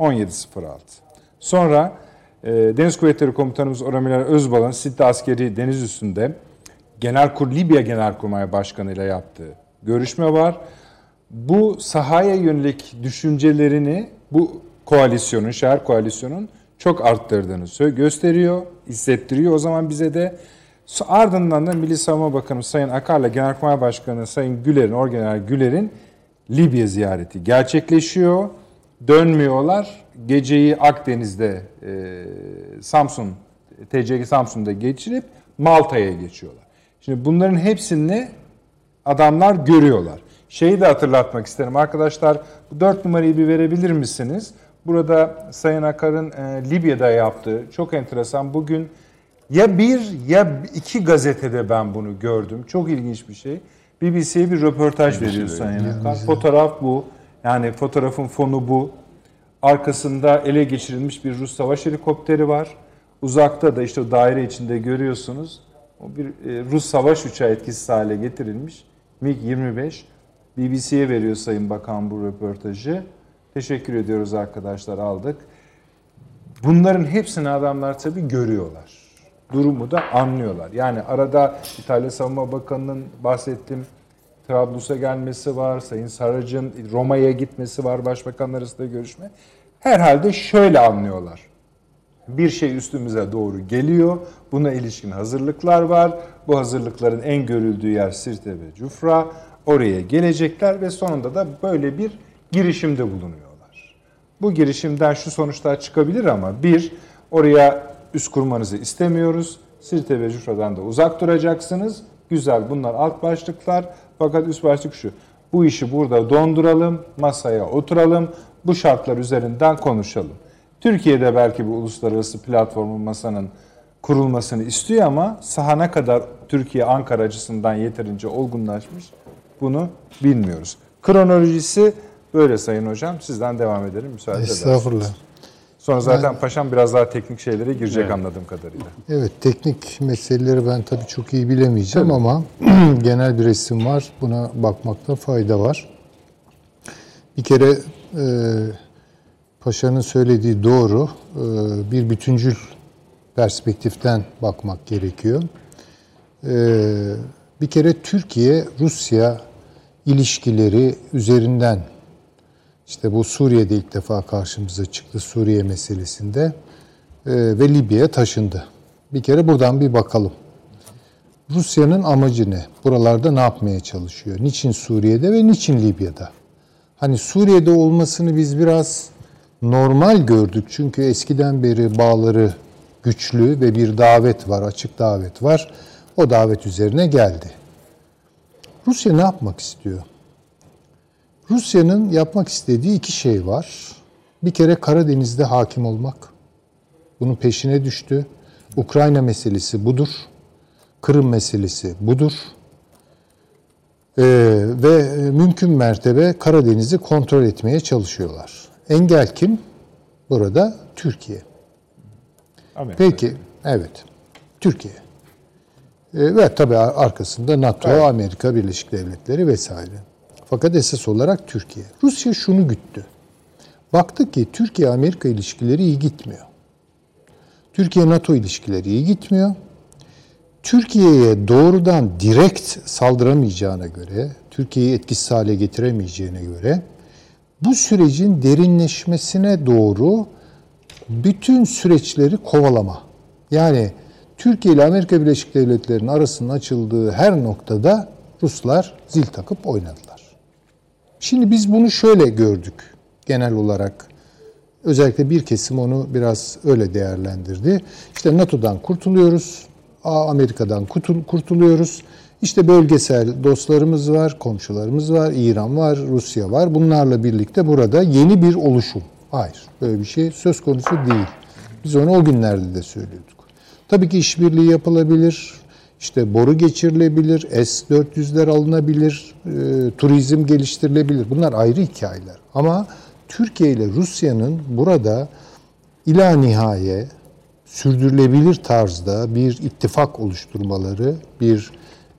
17.06. Sonra e, Deniz Kuvvetleri Komutanımız Oramiler Özbal'ın Sidde Askeri Deniz Üstü'nde Genelkur Libya Genelkurmay Başkanı ile yaptığı görüşme var. Bu sahaya yönelik düşüncelerini bu koalisyonun, şehir koalisyonun çok arttırdığını gösteriyor, hissettiriyor. O zaman bize de ardından da Milli Savunma Bakanı Sayın Akar'la Genelkurmay Başkanı Sayın Güler'in, Orgeneral Güler'in Libya ziyareti gerçekleşiyor. Dönmüyorlar. Geceyi Akdeniz'de e, Samsun, TCG Samsun'da geçirip Malta'ya geçiyorlar. Şimdi bunların hepsini adamlar görüyorlar. Şeyi de hatırlatmak isterim arkadaşlar. Bu dört numarayı bir verebilir misiniz? Burada Sayın Akar'ın e, Libya'da yaptığı çok enteresan. Bugün ya bir ya iki gazetede ben bunu gördüm. Çok ilginç bir şey. BBC'ye bir röportaj veriyor Sayın Akar. Fotoğraf bu. Yani fotoğrafın fonu bu. Arkasında ele geçirilmiş bir Rus savaş helikopteri var. Uzakta da işte o daire içinde görüyorsunuz. O bir e, Rus savaş uçağı etkisiz hale getirilmiş. MiG-25. BBC'ye veriyor Sayın Bakan bu röportajı. Teşekkür ediyoruz arkadaşlar aldık. Bunların hepsini adamlar tabii görüyorlar. Durumu da anlıyorlar. Yani arada İtalya Savunma Bakanı'nın bahsettiğim Trablus'a gelmesi var. Sayın Sarac'ın Roma'ya gitmesi var. Başbakanlar arasında görüşme. Herhalde şöyle anlıyorlar. Bir şey üstümüze doğru geliyor. Buna ilişkin hazırlıklar var. Bu hazırlıkların en görüldüğü yer Sirte ve Cufra. Oraya gelecekler ve sonunda da böyle bir girişimde bulunuyorlar. Bu girişimden şu sonuçlar çıkabilir ama bir, oraya üst kurmanızı istemiyoruz. Sirte ve Cufra'dan da uzak duracaksınız. Güzel bunlar alt başlıklar. Fakat üst başlık şu. Bu işi burada donduralım, masaya oturalım, bu şartlar üzerinden konuşalım. Türkiye'de belki bu uluslararası platformun masanın kurulmasını istiyor ama sahana kadar Türkiye Ankara açısından yeterince olgunlaşmış bunu bilmiyoruz. Kronolojisi böyle Sayın Hocam. Sizden devam edelim müsaade ederseniz. Estağfurullah. Sonra zaten paşam biraz daha teknik şeylere girecek evet. anladığım kadarıyla. Evet teknik meseleleri ben tabii çok iyi bilemeyeceğim tabii. ama genel bir resim var. Buna bakmakta fayda var. Bir kere e, paşanın söylediği doğru. E, bir bütüncül perspektiften bakmak gerekiyor. E, bir kere Türkiye-Rusya ilişkileri üzerinden işte bu Suriye'de ilk defa karşımıza çıktı Suriye meselesinde e, ve Libya'ya taşındı. Bir kere buradan bir bakalım. Rusya'nın amacı ne? Buralarda ne yapmaya çalışıyor? Niçin Suriye'de ve niçin Libya'da? Hani Suriye'de olmasını biz biraz normal gördük. Çünkü eskiden beri bağları güçlü ve bir davet var, açık davet var. O davet üzerine geldi. Rusya ne yapmak istiyor? Rusya'nın yapmak istediği iki şey var. Bir kere Karadeniz'de hakim olmak. Bunun peşine düştü. Ukrayna meselesi budur. Kırım meselesi budur. Ee, ve mümkün mertebe Karadeniz'i kontrol etmeye çalışıyorlar. Engel kim? Burada Türkiye. Amerika. Peki, evet. Türkiye. Ee, ve tabii arkasında NATO, evet. Amerika Birleşik Devletleri vesaire. Fakat esas olarak Türkiye. Rusya şunu güttü. Baktı ki Türkiye-Amerika ilişkileri iyi gitmiyor. Türkiye-NATO ilişkileri iyi gitmiyor. Türkiye'ye doğrudan direkt saldıramayacağına göre, Türkiye'yi etkisiz hale getiremeyeceğine göre bu sürecin derinleşmesine doğru bütün süreçleri kovalama. Yani Türkiye ile Amerika Birleşik Devletleri'nin arasının açıldığı her noktada Ruslar zil takıp oynadılar. Şimdi biz bunu şöyle gördük genel olarak. Özellikle bir kesim onu biraz öyle değerlendirdi. İşte NATO'dan kurtuluyoruz, Amerika'dan kurtuluyoruz. İşte bölgesel dostlarımız var, komşularımız var, İran var, Rusya var. Bunlarla birlikte burada yeni bir oluşum. Hayır, böyle bir şey söz konusu değil. Biz onu o günlerde de söylüyorduk. Tabii ki işbirliği yapılabilir, işte boru geçirilebilir, S-400'ler alınabilir, e, turizm geliştirilebilir. Bunlar ayrı hikayeler. Ama Türkiye ile Rusya'nın burada ila nihaye sürdürülebilir tarzda bir ittifak oluşturmaları, bir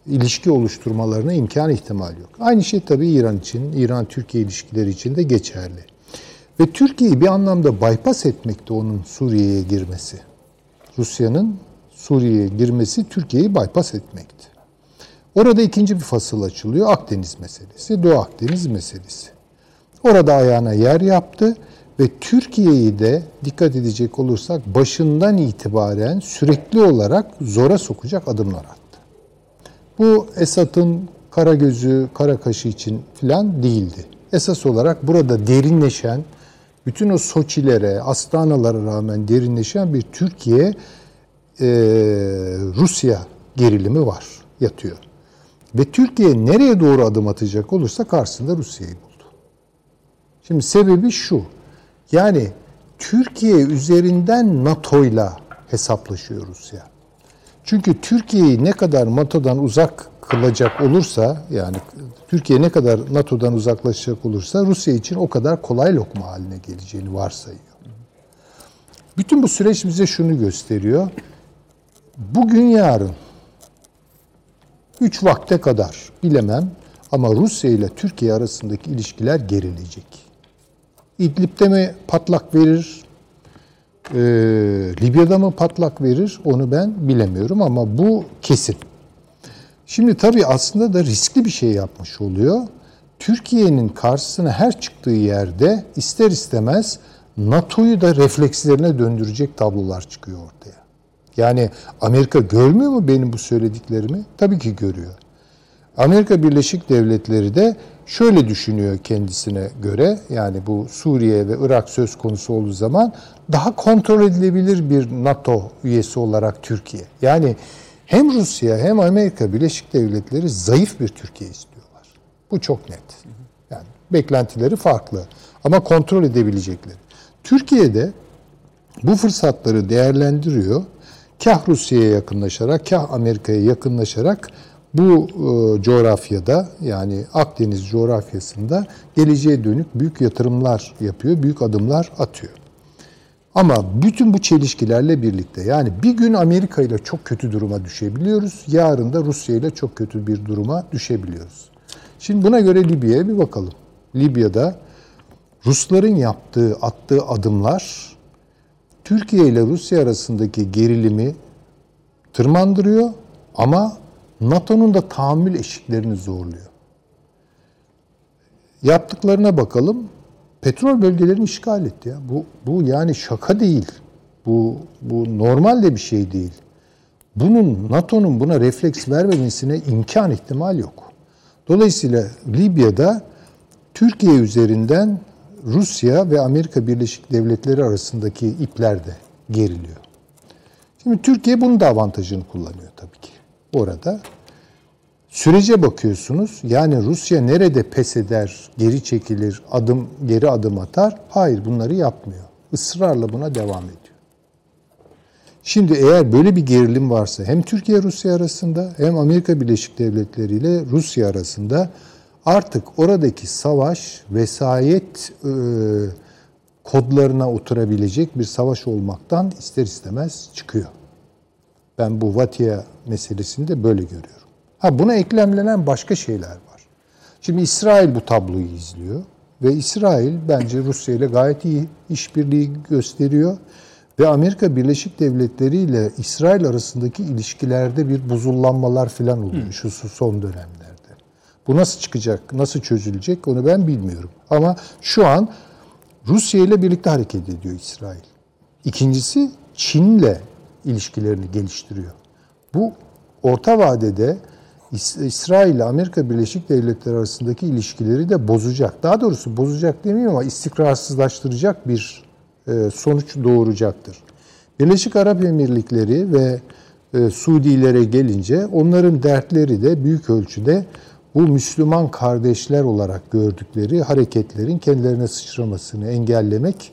ilişki oluşturmalarına imkan ihtimal yok. Aynı şey tabii İran için, İran-Türkiye ilişkileri için de geçerli. Ve Türkiye'yi bir anlamda bypass etmekte onun Suriye'ye girmesi. Rusya'nın Suriye'ye girmesi Türkiye'yi bypass etmekti. Orada ikinci bir fasıl açılıyor. Akdeniz meselesi, Doğu Akdeniz meselesi. Orada ayağına yer yaptı ve Türkiye'yi de dikkat edecek olursak başından itibaren sürekli olarak zora sokacak adımlar attı. Bu Esad'ın kara gözü, kara kaşı için filan değildi. Esas olarak burada derinleşen, bütün o Soçilere, Astanalara rağmen derinleşen bir Türkiye e, Rusya gerilimi var, yatıyor. Ve Türkiye nereye doğru adım atacak olursa karşısında Rusya'yı buldu. Şimdi sebebi şu. Yani Türkiye üzerinden NATO'yla hesaplaşıyor Rusya. Çünkü Türkiye'yi ne kadar NATO'dan uzak kılacak olursa yani Türkiye ne kadar NATO'dan uzaklaşacak olursa Rusya için o kadar kolay lokma haline geleceğini varsayıyor. Bütün bu süreç bize şunu gösteriyor. Bugün yarın üç vakte kadar bilemem ama Rusya ile Türkiye arasındaki ilişkiler gerilecek. İdlib'de mi patlak verir, e, Libya'da mı patlak verir onu ben bilemiyorum ama bu kesin. Şimdi tabii aslında da riskli bir şey yapmış oluyor. Türkiye'nin karşısına her çıktığı yerde ister istemez NATO'yu da reflekslerine döndürecek tablolar çıkıyor ortaya. Yani Amerika görmüyor mu benim bu söylediklerimi? Tabii ki görüyor. Amerika Birleşik Devletleri de şöyle düşünüyor kendisine göre. Yani bu Suriye ve Irak söz konusu olduğu zaman daha kontrol edilebilir bir NATO üyesi olarak Türkiye. Yani hem Rusya hem Amerika Birleşik Devletleri zayıf bir Türkiye istiyorlar. Bu çok net. Yani beklentileri farklı ama kontrol edebilecekleri. Türkiye'de bu fırsatları değerlendiriyor. Kah Rusya'ya yakınlaşarak, kah Amerika'ya yakınlaşarak bu e, coğrafyada yani Akdeniz coğrafyasında geleceğe dönük büyük yatırımlar yapıyor, büyük adımlar atıyor. Ama bütün bu çelişkilerle birlikte yani bir gün Amerika ile çok kötü duruma düşebiliyoruz, yarın da Rusya ile çok kötü bir duruma düşebiliyoruz. Şimdi buna göre Libya'ya bir bakalım. Libya'da Rusların yaptığı, attığı adımlar Türkiye ile Rusya arasındaki gerilimi tırmandırıyor ama NATO'nun da tahammül eşiklerini zorluyor. Yaptıklarına bakalım. Petrol bölgelerini işgal etti ya. Bu bu yani şaka değil. Bu bu normal de bir şey değil. Bunun NATO'nun buna refleks vermemesine imkan ihtimal yok. Dolayısıyla Libya'da Türkiye üzerinden Rusya ve Amerika Birleşik Devletleri arasındaki ipler de geriliyor. Şimdi Türkiye bunun da avantajını kullanıyor tabii ki. Orada sürece bakıyorsunuz. Yani Rusya nerede pes eder, geri çekilir, adım geri adım atar? Hayır, bunları yapmıyor. Israrla buna devam ediyor. Şimdi eğer böyle bir gerilim varsa hem Türkiye Rusya arasında hem Amerika Birleşik Devletleri ile Rusya arasında artık oradaki savaş vesayet e, kodlarına oturabilecek bir savaş olmaktan ister istemez çıkıyor. Ben bu Vatia meselesini de böyle görüyorum. Ha buna eklemlenen başka şeyler var. Şimdi İsrail bu tabloyu izliyor ve İsrail bence Rusya ile gayet iyi işbirliği gösteriyor ve Amerika Birleşik Devletleri ile İsrail arasındaki ilişkilerde bir buzullanmalar falan oluyor şu son dönemlerde. Bu nasıl çıkacak, nasıl çözülecek onu ben bilmiyorum. Ama şu an Rusya ile birlikte hareket ediyor İsrail. İkincisi Çin'le ilişkilerini geliştiriyor. Bu orta vadede İsrail ile Amerika Birleşik Devletleri arasındaki ilişkileri de bozacak. Daha doğrusu bozacak demeyeyim ama istikrarsızlaştıracak bir e, sonuç doğuracaktır. Birleşik Arap Emirlikleri ve e, Suudilere gelince onların dertleri de büyük ölçüde bu Müslüman kardeşler olarak gördükleri hareketlerin kendilerine sıçramasını engellemek.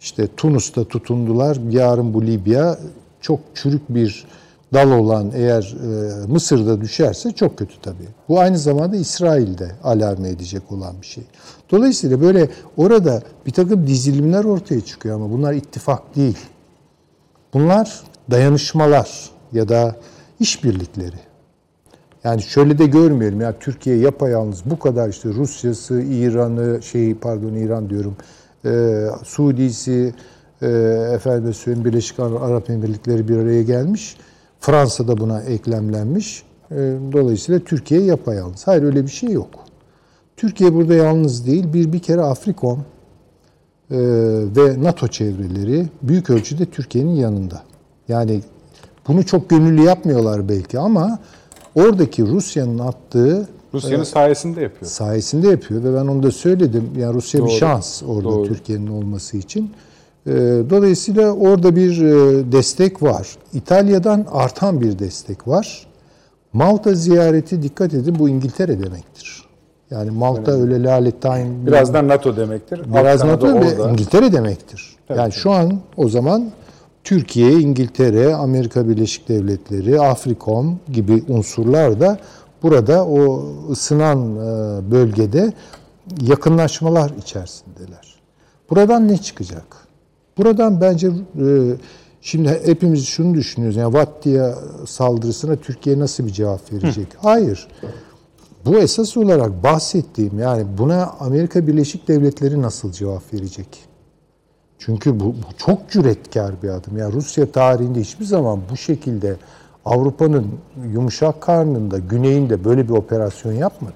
İşte Tunus'ta tutundular. Yarın bu Libya çok çürük bir dal olan eğer e, Mısır'da düşerse çok kötü tabii. Bu aynı zamanda İsrail'de alarm edecek olan bir şey. Dolayısıyla böyle orada bir takım dizilimler ortaya çıkıyor ama bunlar ittifak değil. Bunlar dayanışmalar ya da işbirlikleri. Yani şöyle de görmeyelim ya Türkiye yapayalnız bu kadar işte Rusya'sı, İran'ı, şey pardon İran diyorum, e, Suudi'si, e, efendim söyleyeyim Birleşik Arap Emirlikleri bir araya gelmiş. Fransa da buna eklemlenmiş. E, dolayısıyla Türkiye yapayalnız. Hayır öyle bir şey yok. Türkiye burada yalnız değil. Bir bir kere Afrikom e, ve NATO çevreleri büyük ölçüde Türkiye'nin yanında. Yani bunu çok gönüllü yapmıyorlar belki ama oradaki Rusya'nın attığı Rusya'nın sayesinde yapıyor. sayesinde yapıyor ve ben onu da söyledim. Yani Rusya bir Doğru. şans orada Doğru. Türkiye'nin olması için. Ee, Dolayısıyla orada bir e, destek var. İtalya'dan artan bir destek var. Malta ziyareti dikkat edin bu İngiltere demektir. Yani Malta öyle lalettayn Birazdan NATO demektir. Biraz NATO ve. İngiltere demektir. yani şu an o zaman Türkiye, İngiltere, Amerika Birleşik Devletleri, Afrikom gibi unsurlar da burada o ısınan e, bölgede yakınlaşmalar içerisindeler. Buradan ne çıkacak? Buradan bence e, şimdi hepimiz şunu düşünüyoruz. Yani Vattiya saldırısına Türkiye nasıl bir cevap verecek? Hayır. Bu esas olarak bahsettiğim yani buna Amerika Birleşik Devletleri nasıl cevap verecek? Çünkü bu, bu çok cüretkar bir adım. Yani Rusya tarihinde hiçbir zaman bu şekilde Avrupa'nın yumuşak karnında, güneyinde böyle bir operasyon yapmadı.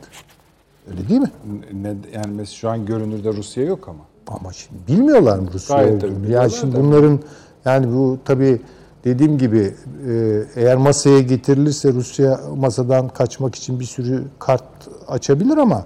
Öyle değil mi? Ne, yani mesela şu an görünürde Rusya yok ama. Ama şimdi bilmiyorlar mı Rusya Gayet olduğunu? Yani şimdi tabii. bunların yani bu tabii dediğim gibi e, eğer masaya getirilirse Rusya masadan kaçmak için bir sürü kart açabilir ama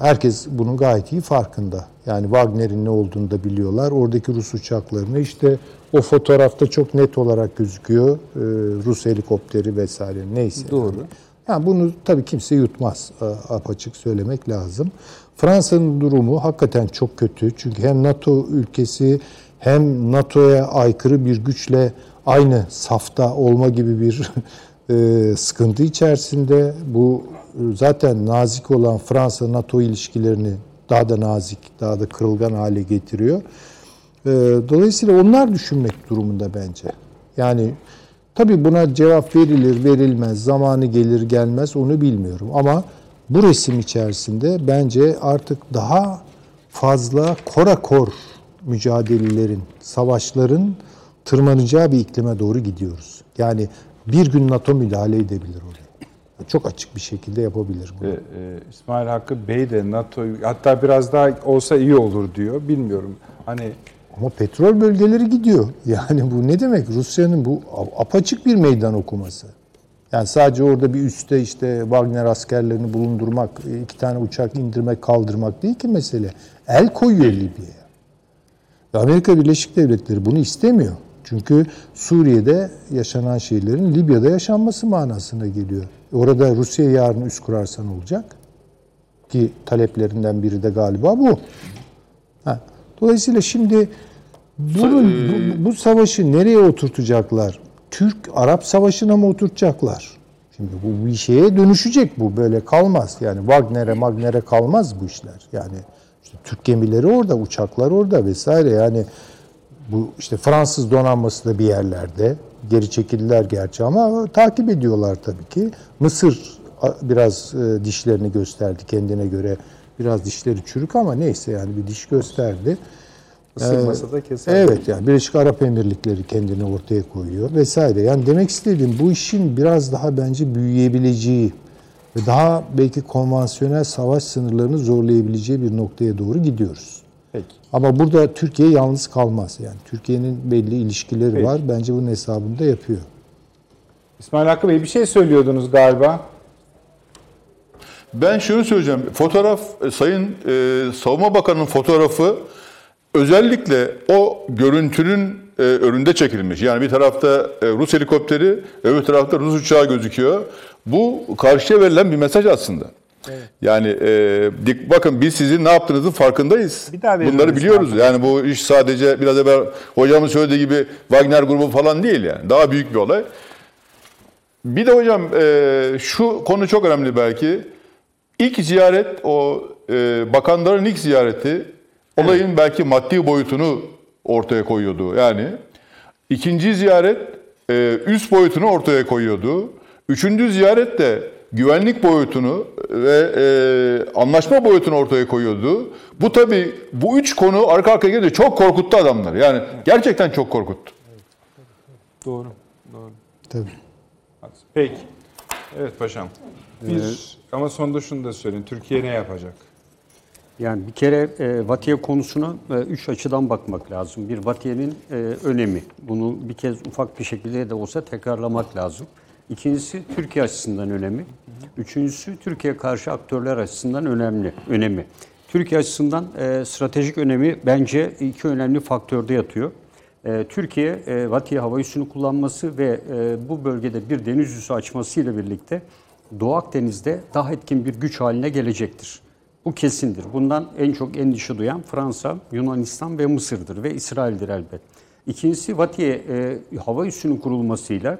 herkes bunun gayet iyi farkında. Yani Wagner'in ne olduğunu da biliyorlar. Oradaki Rus uçaklarını işte o fotoğrafta çok net olarak gözüküyor. E, Rus helikopteri vesaire neyse. Doğru. Yani. yani bunu tabii kimse yutmaz. Apaçık söylemek lazım. Fransa'nın durumu hakikaten çok kötü. Çünkü hem NATO ülkesi hem NATO'ya aykırı bir güçle aynı safta olma gibi bir e, sıkıntı içerisinde. Bu zaten nazik olan Fransa-NATO ilişkilerini daha da nazik, daha da kırılgan hale getiriyor. E, dolayısıyla onlar düşünmek durumunda bence. Yani tabii buna cevap verilir, verilmez, zamanı gelir, gelmez onu bilmiyorum. Ama bu resim içerisinde bence artık daha fazla korakor mücadelelerin, savaşların tırmanacağı bir iklime doğru gidiyoruz. Yani bir gün NATO müdahale edebilir oraya. Çok açık bir şekilde yapabilir bunu. E, e, İsmail Hakkı Bey de NATO'yu hatta biraz daha olsa iyi olur diyor. Bilmiyorum. Hani ama petrol bölgeleri gidiyor. Yani bu ne demek? Rusya'nın bu apaçık bir meydan okuması. Yani sadece orada bir üste işte Wagner askerlerini bulundurmak, iki tane uçak indirmek, kaldırmak değil ki mesele. El koyuyor Libya'ya. Amerika Birleşik Devletleri bunu istemiyor. Çünkü Suriye'de yaşanan şeylerin Libya'da yaşanması manasına geliyor. Orada Rusya yarın üst kurarsan olacak. Ki taleplerinden biri de galiba bu. Ha. Dolayısıyla şimdi bunun, bu, bu savaşı nereye oturtacaklar? Türk-Arap savaşına mı oturtacaklar? Şimdi bu bir şeye dönüşecek bu. Böyle kalmaz. Yani Wagner'e Magner'e kalmaz bu işler. Yani işte Türk gemileri orada, uçaklar orada vesaire. Yani bu işte Fransız donanması da bir yerlerde. Geri çekildiler gerçi ama takip ediyorlar tabii ki. Mısır biraz e, dişlerini gösterdi kendine göre. Biraz dişleri çürük ama neyse yani bir diş gösterdi. Isırmasa da keser. Evet yani Birleşik Arap Emirlikleri kendini ortaya koyuyor vesaire. Yani demek istediğim bu işin biraz daha bence büyüyebileceği ve daha belki konvansiyonel savaş sınırlarını zorlayabileceği bir noktaya doğru gidiyoruz. Ama burada Türkiye yalnız kalmaz. Yani Türkiye'nin belli ilişkileri Peki. var. Bence bunun hesabını da yapıyor. İsmail Hakkı Bey bir şey söylüyordunuz galiba. Ben şunu söyleyeceğim. Fotoğraf, e, Sayın e, Savunma Bakanı'nın fotoğrafı özellikle o görüntünün e, önünde çekilmiş. Yani bir tarafta e, Rus helikopteri, öbür tarafta Rus uçağı gözüküyor. Bu karşıya verilen bir mesaj aslında. Evet. Yani e, bakın biz sizin ne yaptığınızın farkındayız. Bir daha Bunları biliyoruz. Abi. Yani bu iş sadece biraz evvel hocamın söylediği gibi Wagner grubu falan değil yani. Daha büyük bir olay. Bir de hocam e, şu konu çok önemli belki. İlk ziyaret o e, bakanların ilk ziyareti olayın evet. belki maddi boyutunu ortaya koyuyordu. Yani ikinci ziyaret e, üst boyutunu ortaya koyuyordu. Üçüncü ziyaret de güvenlik boyutunu ve e, anlaşma boyutunu ortaya koyuyordu. Bu tabii bu üç konu arka arkaya gelince çok korkuttu adamlar. Yani gerçekten çok korkuttu. Doğru. Doğru. Tabii. Peki. Evet paşam. Bir, evet. ama sonunda şunu da söyleyin. Türkiye ne yapacak? Yani bir kere e, Vatiye konusuna e, üç açıdan bakmak lazım. Bir Vatiye'nin e, önemi. Bunu bir kez ufak bir şekilde de olsa tekrarlamak lazım. İkincisi Türkiye açısından önemi. Üçüncüsü Türkiye karşı aktörler açısından önemli. Önemi. Türkiye açısından e, stratejik önemi bence iki önemli faktörde yatıyor. E, Türkiye e, Vatiye hava üssünü kullanması ve e, bu bölgede bir deniz üssü açmasıyla birlikte Doğu Akdeniz'de daha etkin bir güç haline gelecektir. Bu kesindir. Bundan en çok endişe duyan Fransa, Yunanistan ve Mısır'dır ve İsrail'dir elbet. İkincisi Vatiye e, hava üssünün kurulmasıyla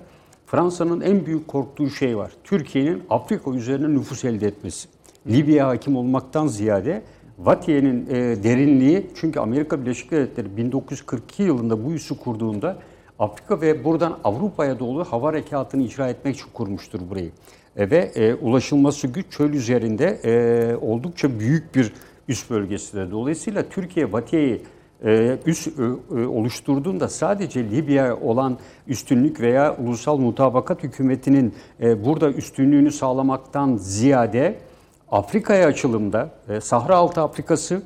Fransa'nın en büyük korktuğu şey var. Türkiye'nin Afrika üzerine nüfus elde etmesi. Libya hakim olmaktan ziyade Vatiye'nin e, derinliği çünkü Amerika Birleşik Devletleri 1942 yılında bu üssü kurduğunda Afrika ve buradan Avrupa'ya doğru hava harekatını icra etmek için kurmuştur burayı. E, ve e, ulaşılması güç çöl üzerinde e, oldukça büyük bir üst bölgesidir. Dolayısıyla Türkiye Vatiye'yi e, üst e, e, oluşturduğunda sadece Libya olan üstünlük veya ulusal mutabakat hükümetinin e, burada üstünlüğünü sağlamaktan ziyade Afrika'ya açılımda Sahra Altı Afrikası,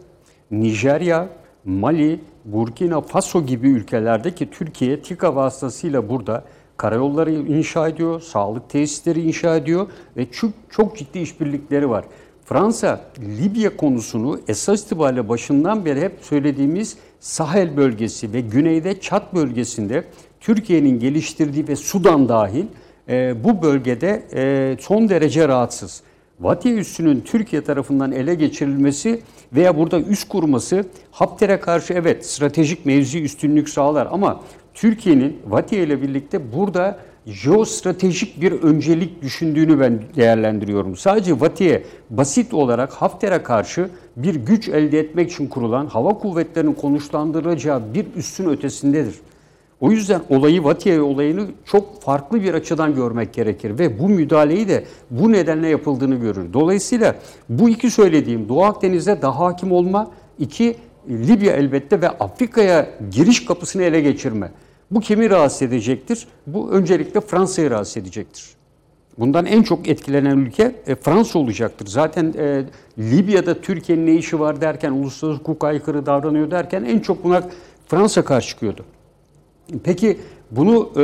Nijerya, Mali, Burkina Faso gibi ülkelerdeki Türkiye TİKA vasıtasıyla burada karayolları inşa ediyor, sağlık tesisleri inşa ediyor ve çok, çok ciddi işbirlikleri var. Fransa Libya konusunu esas itibariyle başından beri hep söylediğimiz Sahel bölgesi ve güneyde Çat bölgesinde Türkiye'nin geliştirdiği ve Sudan dahil e, bu bölgede e, son derece rahatsız. Vatiye üssünün Türkiye tarafından ele geçirilmesi veya burada üst kurması Hafter'e karşı evet stratejik mevzi üstünlük sağlar ama Türkiye'nin Vatiye ile birlikte burada jeostratejik bir öncelik düşündüğünü ben değerlendiriyorum. Sadece Vatiye basit olarak Hafter'e karşı bir güç elde etmek için kurulan hava kuvvetlerinin konuşlandıracağı bir üssün ötesindedir. O yüzden olayı Vatiye olayını çok farklı bir açıdan görmek gerekir ve bu müdahaleyi de bu nedenle yapıldığını görür. Dolayısıyla bu iki söylediğim Doğu Akdeniz'de daha hakim olma, iki Libya elbette ve Afrika'ya giriş kapısını ele geçirme. Bu kimi rahatsız edecektir? Bu öncelikle Fransa'yı rahatsız edecektir. Bundan en çok etkilenen ülke e, Fransa olacaktır. Zaten e, Libya'da Türkiye'nin ne işi var derken, uluslararası hukuka aykırı davranıyor derken en çok buna Fransa karşı çıkıyordu. Peki bunu e,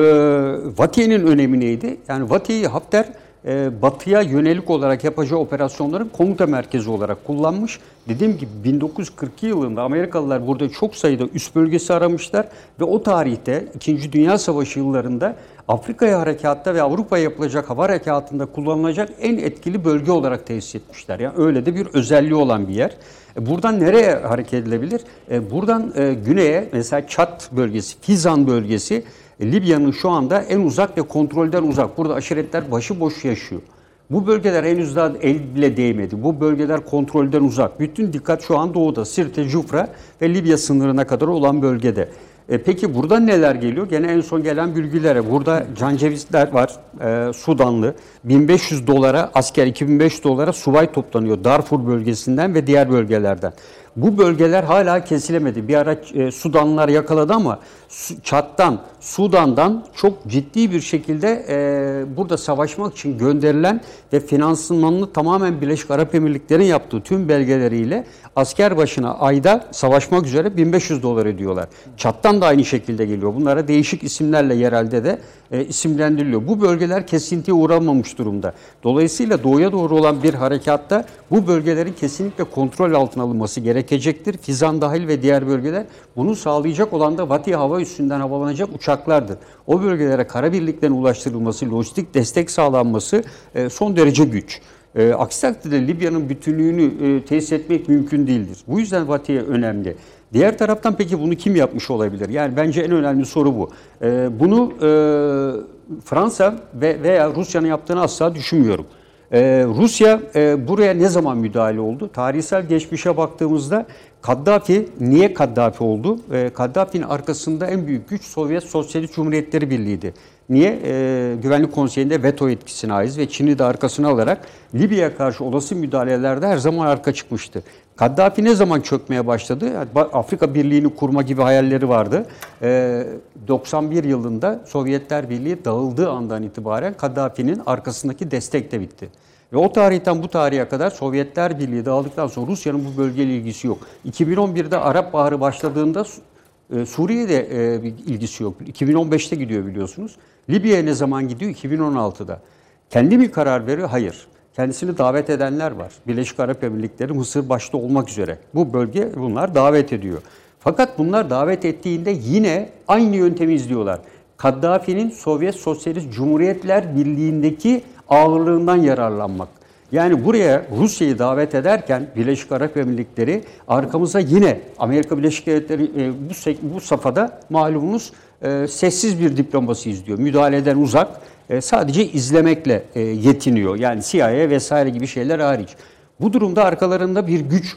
Vatiye'nin önemi neydi? Yani Vatiye'yi Hafter e, batıya yönelik olarak yapacağı operasyonların komuta merkezi olarak kullanmış. Dediğim gibi 1942 yılında Amerikalılar burada çok sayıda üst bölgesi aramışlar ve o tarihte 2. Dünya Savaşı yıllarında Afrika'ya harekatta ve Avrupa'ya yapılacak hava harekatında kullanılacak en etkili bölge olarak tesis etmişler. Yani öyle de bir özelliği olan bir yer. E, buradan nereye hareket edilebilir? E, buradan güneye mesela Çat bölgesi, Fizan bölgesi Libya'nın şu anda en uzak ve kontrolden uzak. Burada aşiretler başıboş yaşıyor. Bu bölgeler henüz daha el bile değmedi. Bu bölgeler kontrolden uzak. Bütün dikkat şu an doğuda. Sirte, Cufra ve Libya sınırına kadar olan bölgede. E peki burada neler geliyor? Gene en son gelen bilgilere. Burada cancevizler var. E, Sudanlı. 1500 dolara asker, 2500 dolara subay toplanıyor. Darfur bölgesinden ve diğer bölgelerden. Bu bölgeler hala kesilemedi. Bir ara e, Sudanlılar yakaladı ama Çat'tan, Sudan'dan çok ciddi bir şekilde e, burada savaşmak için gönderilen ve finansmanını tamamen Birleşik Arap Emirlikleri'nin yaptığı tüm belgeleriyle asker başına ayda savaşmak üzere 1500 dolar ediyorlar. Çat'tan da aynı şekilde geliyor. Bunlara değişik isimlerle yerelde de e, isimlendiriliyor. Bu bölgeler kesintiye uğramamış durumda. Dolayısıyla doğuya doğru olan bir harekatta bu bölgelerin kesinlikle kontrol altına alınması gerekecektir. Fizan dahil ve diğer bölgeler bunu sağlayacak olan da Vati hava üstünden havalanacak uçaklardır. O bölgelere kara birliklerin ulaştırılması, lojistik destek sağlanması e, son derece güç. E, aksi takdirde Libya'nın bütünlüğünü e, tesis etmek mümkün değildir. Bu yüzden Vatiye önemli. Diğer taraftan peki bunu kim yapmış olabilir? Yani bence en önemli soru bu. E, bunu e, Fransa ve veya Rusya'nın yaptığını asla düşünmüyorum. Ee, Rusya e, buraya ne zaman müdahale oldu? Tarihsel geçmişe baktığımızda Kaddafi niye Kaddafi oldu? E, Kaddafi'nin arkasında en büyük güç Sovyet Sosyalist Cumhuriyetleri Birliği'ydi. Niye? E, Güvenlik Konseyi'nde veto etkisine ait ve Çin'i de arkasına alarak Libya'ya karşı olası müdahalelerde her zaman arka çıkmıştı. Kaddafi ne zaman çökmeye başladı? Afrika Birliği'ni kurma gibi hayalleri vardı. E, 91 yılında Sovyetler Birliği dağıldığı andan itibaren Kaddafi'nin arkasındaki destek de bitti. Ve o tarihten bu tarihe kadar Sovyetler Birliği dağıldıktan sonra Rusya'nın bu bölgeyle ilgisi yok. 2011'de Arap Baharı başladığında e, Suriye'de e, ilgisi yok. 2015'te gidiyor biliyorsunuz. Libya'ya ne zaman gidiyor? 2016'da. Kendi mi karar veriyor? Hayır. Kendisini davet edenler var. Birleşik Arap Emirlikleri, Mısır başta olmak üzere. Bu bölge bunlar davet ediyor. Fakat bunlar davet ettiğinde yine aynı yöntemi izliyorlar. Kaddafi'nin Sovyet Sosyalist Cumhuriyetler Birliği'ndeki ağırlığından yararlanmak. Yani buraya Rusya'yı davet ederken Birleşik Arap Emirlikleri arkamıza yine Amerika Birleşik Devletleri e, bu, bu safhada malumunuz e, sessiz bir diplomasi izliyor. Müdahaleden uzak e, sadece izlemekle yetiniyor. Yani CIA vesaire gibi şeyler hariç. Bu durumda arkalarında bir güç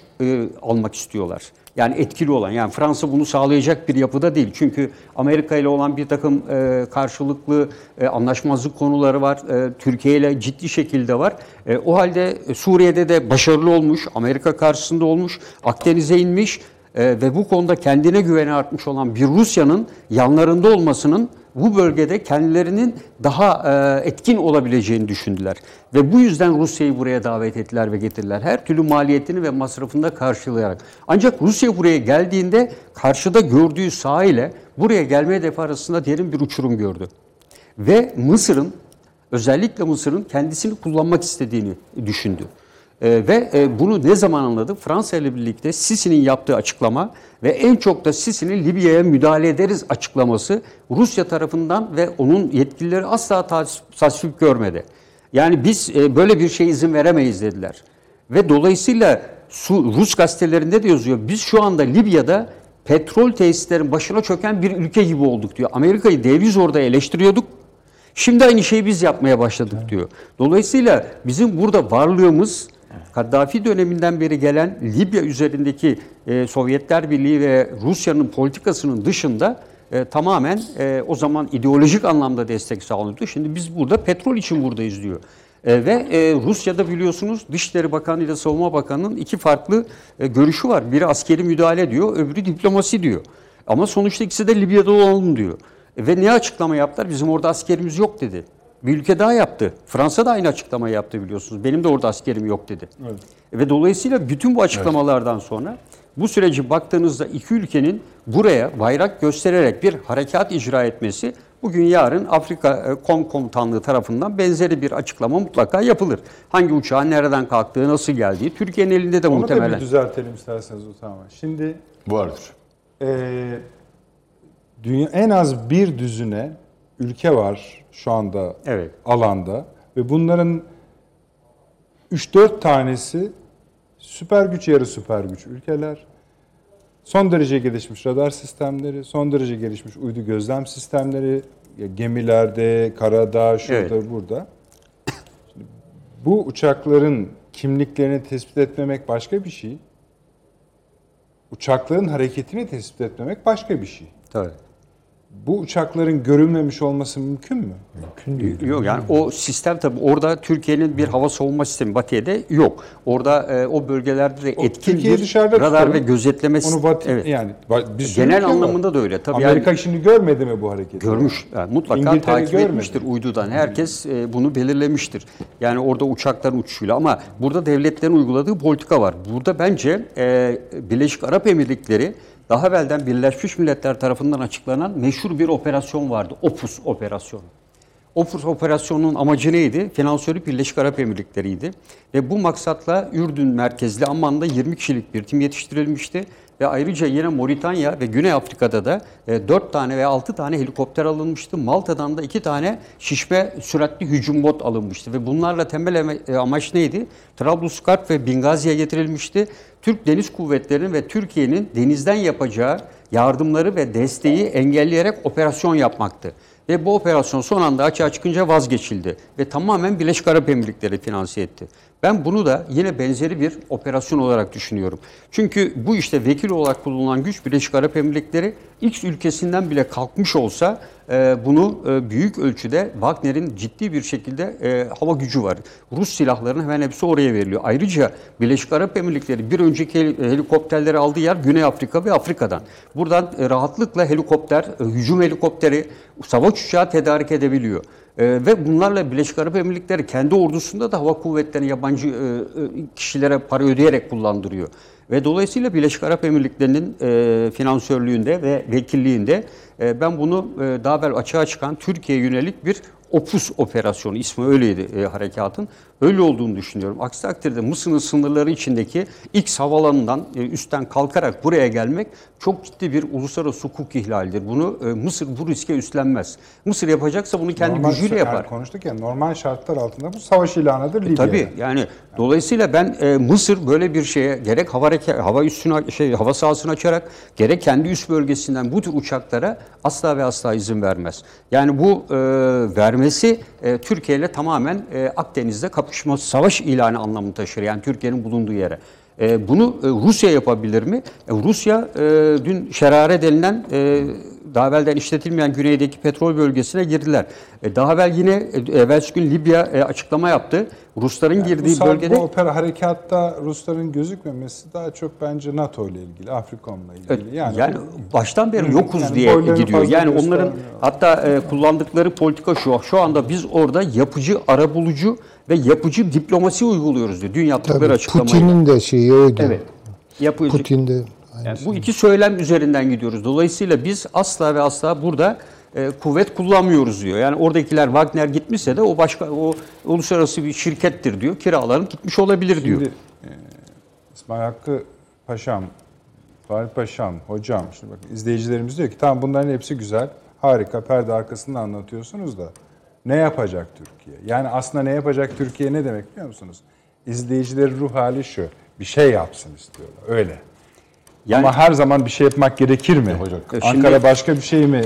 almak istiyorlar. Yani etkili olan. Yani Fransa bunu sağlayacak bir yapıda değil. Çünkü Amerika ile olan bir takım e, karşılıklı e, anlaşmazlık konuları var. E, Türkiye ile ciddi şekilde var. E, o halde Suriye'de de başarılı olmuş. Amerika karşısında olmuş. Akdeniz'e inmiş. E, ve bu konuda kendine güveni artmış olan bir Rusya'nın yanlarında olmasının bu bölgede kendilerinin daha e, etkin olabileceğini düşündüler. Ve bu yüzden Rusya'yı buraya davet ettiler ve getirdiler. Her türlü maliyetini ve masrafını da karşılayarak. Ancak Rusya buraya geldiğinde karşıda gördüğü saha ile buraya gelme hedefi arasında derin bir uçurum gördü. Ve Mısır'ın özellikle Mısır'ın kendisini kullanmak istediğini düşündü. Ee, ve e, bunu ne zaman anladı? Fransa ile birlikte Sisi'nin yaptığı açıklama ve en çok da Sisi'nin Libya'ya müdahale ederiz açıklaması Rusya tarafından ve onun yetkilileri asla tasvip görmedi. Yani biz e, böyle bir şeye izin veremeyiz dediler. Ve dolayısıyla su, Rus gazetelerinde de yazıyor. Biz şu anda Libya'da petrol tesislerin başına çöken bir ülke gibi olduk diyor. Amerika'yı deviz orada eleştiriyorduk. Şimdi aynı şeyi biz yapmaya başladık diyor. Dolayısıyla bizim burada varlığımız Kaddafi döneminden beri gelen Libya üzerindeki e, Sovyetler Birliği ve Rusya'nın politikasının dışında e, tamamen e, o zaman ideolojik anlamda destek sağlanıyordu. Şimdi biz burada petrol için buradayız diyor. E, ve e, Rusya'da biliyorsunuz Dışişleri Bakanı ile Savunma Bakanı'nın iki farklı e, görüşü var. Biri askeri müdahale diyor, öbürü diplomasi diyor. Ama sonuçta ikisi de Libya'da olalım diyor. E, ve ne açıklama yaptılar? Bizim orada askerimiz yok dedi. Bir ülke daha yaptı. Fransa da aynı açıklama yaptı biliyorsunuz. Benim de orada askerim yok dedi. Evet. Ve dolayısıyla bütün bu açıklamalardan evet. sonra bu süreci baktığınızda iki ülkenin buraya bayrak göstererek bir harekat icra etmesi bugün yarın Afrika e, Kom Komutanlığı tarafından benzeri bir açıklama mutlaka yapılır. Hangi uçağın nereden kalktığı, nasıl geldiği Türkiye'nin elinde de Onu muhtemelen. Onu da bir düzeltelim isterseniz o tamam. Şimdi vardır. E, dünya en az bir düzüne ülke var şu anda evet. alanda ve bunların 3-4 tanesi süper güç yarı süper güç ülkeler. Son derece gelişmiş radar sistemleri, son derece gelişmiş uydu gözlem sistemleri, gemilerde, karada, şurada, evet. burada. Şimdi bu uçakların kimliklerini tespit etmemek başka bir şey. Uçakların hareketini tespit etmemek başka bir şey. Tabii bu uçakların görülmemiş olması mümkün mü? Mümkün değil. Yok yani o sistem tabii orada Türkiye'nin bir hava savunma sistemi Batı'da yok. Orada e, o bölgelerde de etkin bir radar tutalım. ve gözetleme Onu Batı, evet. yani biz genel anlamında var. da öyle. Tabii Amerika yani, şimdi görmedi mi bu hareketi? Görmüş. Yani mutlaka İngiltere takip görmedi. etmiştir uydudan. Herkes e, bunu belirlemiştir. Yani orada uçakların uçuşuyla ama burada devletlerin uyguladığı politika var. Burada bence e, Birleşik Arap Emirlikleri daha evvelden Birleşmiş Milletler tarafından açıklanan meşhur bir operasyon vardı. Opus operasyonu. Opus operasyonunun amacı neydi? Finansörü Birleşik Arap Emirlikleri'ydi. Ve bu maksatla Ürdün merkezli Amman'da 20 kişilik bir tim yetiştirilmişti. Ve ayrıca yine Moritanya ve Güney Afrika'da da 4 e, tane veya 6 tane helikopter alınmıştı. Malta'dan da 2 tane şişme süratli hücum bot alınmıştı. Ve bunlarla temel e, amaç neydi? Trablusgarp ve Bingazi'ye getirilmişti. Türk Deniz Kuvvetleri'nin ve Türkiye'nin denizden yapacağı yardımları ve desteği engelleyerek operasyon yapmaktı. Ve bu operasyon son anda açığa çıkınca vazgeçildi ve tamamen Birleşik Arap Emirlikleri finanse etti. Ben bunu da yine benzeri bir operasyon olarak düşünüyorum. Çünkü bu işte vekil olarak kullanılan güç Birleşik Arap Emirlikleri X ülkesinden bile kalkmış olsa e, bunu e, büyük ölçüde Wagner'in ciddi bir şekilde e, hava gücü var. Rus silahlarının hemen hepsi oraya veriliyor. Ayrıca Birleşik Arap Emirlikleri bir önceki helikopterleri aldığı yer Güney Afrika ve Afrika'dan. Buradan rahatlıkla helikopter, hücum helikopteri, savaş uçağı tedarik edebiliyor. E, ve bunlarla Birleşik Arap Emirlikleri kendi ordusunda da hava kuvvetlerini yabancı e, kişilere para ödeyerek kullandırıyor. Ve dolayısıyla Birleşik Arap Emirlikleri'nin e, finansörlüğünde ve vekilliğinde e, ben bunu e, daha evvel açığa çıkan Türkiye'ye yönelik bir Opus operasyonu ismi öyleydi e, harekatın. Öyle olduğunu düşünüyorum. Aksi takdirde Mısır'ın sınırları içindeki X havalanından e, üstten kalkarak buraya gelmek çok ciddi bir uluslararası hukuk ihlalidir. Bunu e, Mısır bu riske üstlenmez. Mısır yapacaksa bunu kendi normal gücüyle yapar. Yani konuştuk ya normal şartlar altında bu savaş ilanıdır Libya'da. Tabii yani dolayısıyla ben e, Mısır böyle bir şeye gerek hava hava üssünü şey hava sahasını açarak gerek kendi üst bölgesinden bu tür uçaklara asla ve asla izin vermez. Yani bu e, vermesi e, Türkiye ile tamamen e, Akdeniz'de kapışma savaş ilanı anlamını taşır. Yani Türkiye'nin bulunduğu yere. E, bunu e, Rusya yapabilir mi? E, Rusya e, dün şerare denilen e, daha evvelden işletilmeyen güneydeki petrol bölgesine girdiler. E, daha evvel yine e, evvelsi gün Libya e, açıklama yaptı. Rusların Bu, girdiği sal- bölgede bu opera harekatta Rusların gözükmemesi daha çok bence NATO ile ilgili, Afrikom'la ilgili. Yani, Yani, baştan beri yokuz yani diye gidiyor. Yani onların hatta e, kullandıkları politika şu. Şu anda biz orada yapıcı, arabulucu ve yapıcı diplomasi uyguluyoruz diyor. Dün yaptıkları Tabii açıklamayı. Putin'in de şeyi oydu. Evet. Yapıcı. Putin de Yani bu iki söylem üzerinden gidiyoruz. Dolayısıyla biz asla ve asla burada e, kuvvet kullanmıyoruz diyor. Yani oradakiler Wagner gitmişse de o başka o uluslararası bir şirkettir diyor. Kiralanıp gitmiş olabilir diyor. Şimdi e, İsmail Hakkı Paşam, Fahri Paşam, hocam, şimdi bakın izleyicilerimiz diyor ki tamam bunların hepsi güzel, harika, perde arkasında anlatıyorsunuz da ne yapacak Türkiye? Yani aslında ne yapacak Türkiye ne demek biliyor musunuz? İzleyicilerin ruh hali şu, bir şey yapsın istiyorlar, öyle. Yani Ama her zaman bir şey yapmak gerekir mi? Yapacak. E, Ankara şimdi- başka bir şey mi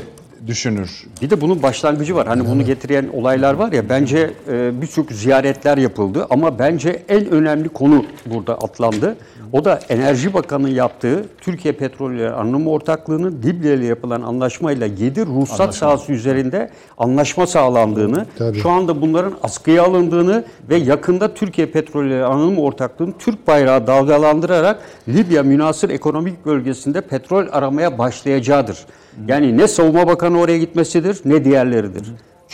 düşünür? Bir de bunun başlangıcı var. Hani bunu getiren olaylar var ya bence e, birçok ziyaretler yapıldı ama bence en önemli konu burada atlandı. O da Enerji Bakanı'nın yaptığı Türkiye Petrolleri Anonim Ortaklığı'nın Libya ile yapılan anlaşmayla 7 ruhsat sahası üzerinde anlaşma sağlandığını, Tabii. şu anda bunların askıya alındığını ve yakında Türkiye Petrolleri Anonim Ortaklığı'nın Türk bayrağı dalgalandırarak Libya münasır ekonomik bölgesinde petrol aramaya başlayacağıdır. Yani ne Savunma Bakanı oraya gitmesidir ne diğerleridir.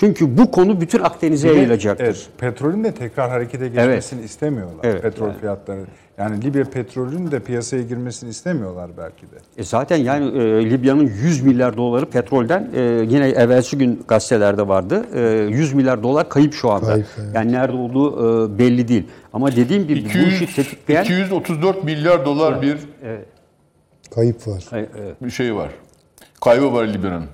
Çünkü bu konu bütün Akdeniz'e yayılacaktır. Evet, petrolün de tekrar harekete geçmesini istemiyorlar. Evet, petrol fiyatları. Yani Libya petrolünün de piyasaya girmesini istemiyorlar belki de. E zaten yani e, Libya'nın 100 milyar doları petrolden e, yine evvelsi gün gazetelerde vardı. E, 100 milyar dolar kayıp şu anda. Kayıp, evet. Yani nerede olduğu e, belli değil. Ama dediğim gibi bu 200, işi tetikleyen 234 milyar dolar bir kayıp var. E, e, bir şey var. Kaybı var Libya'nın.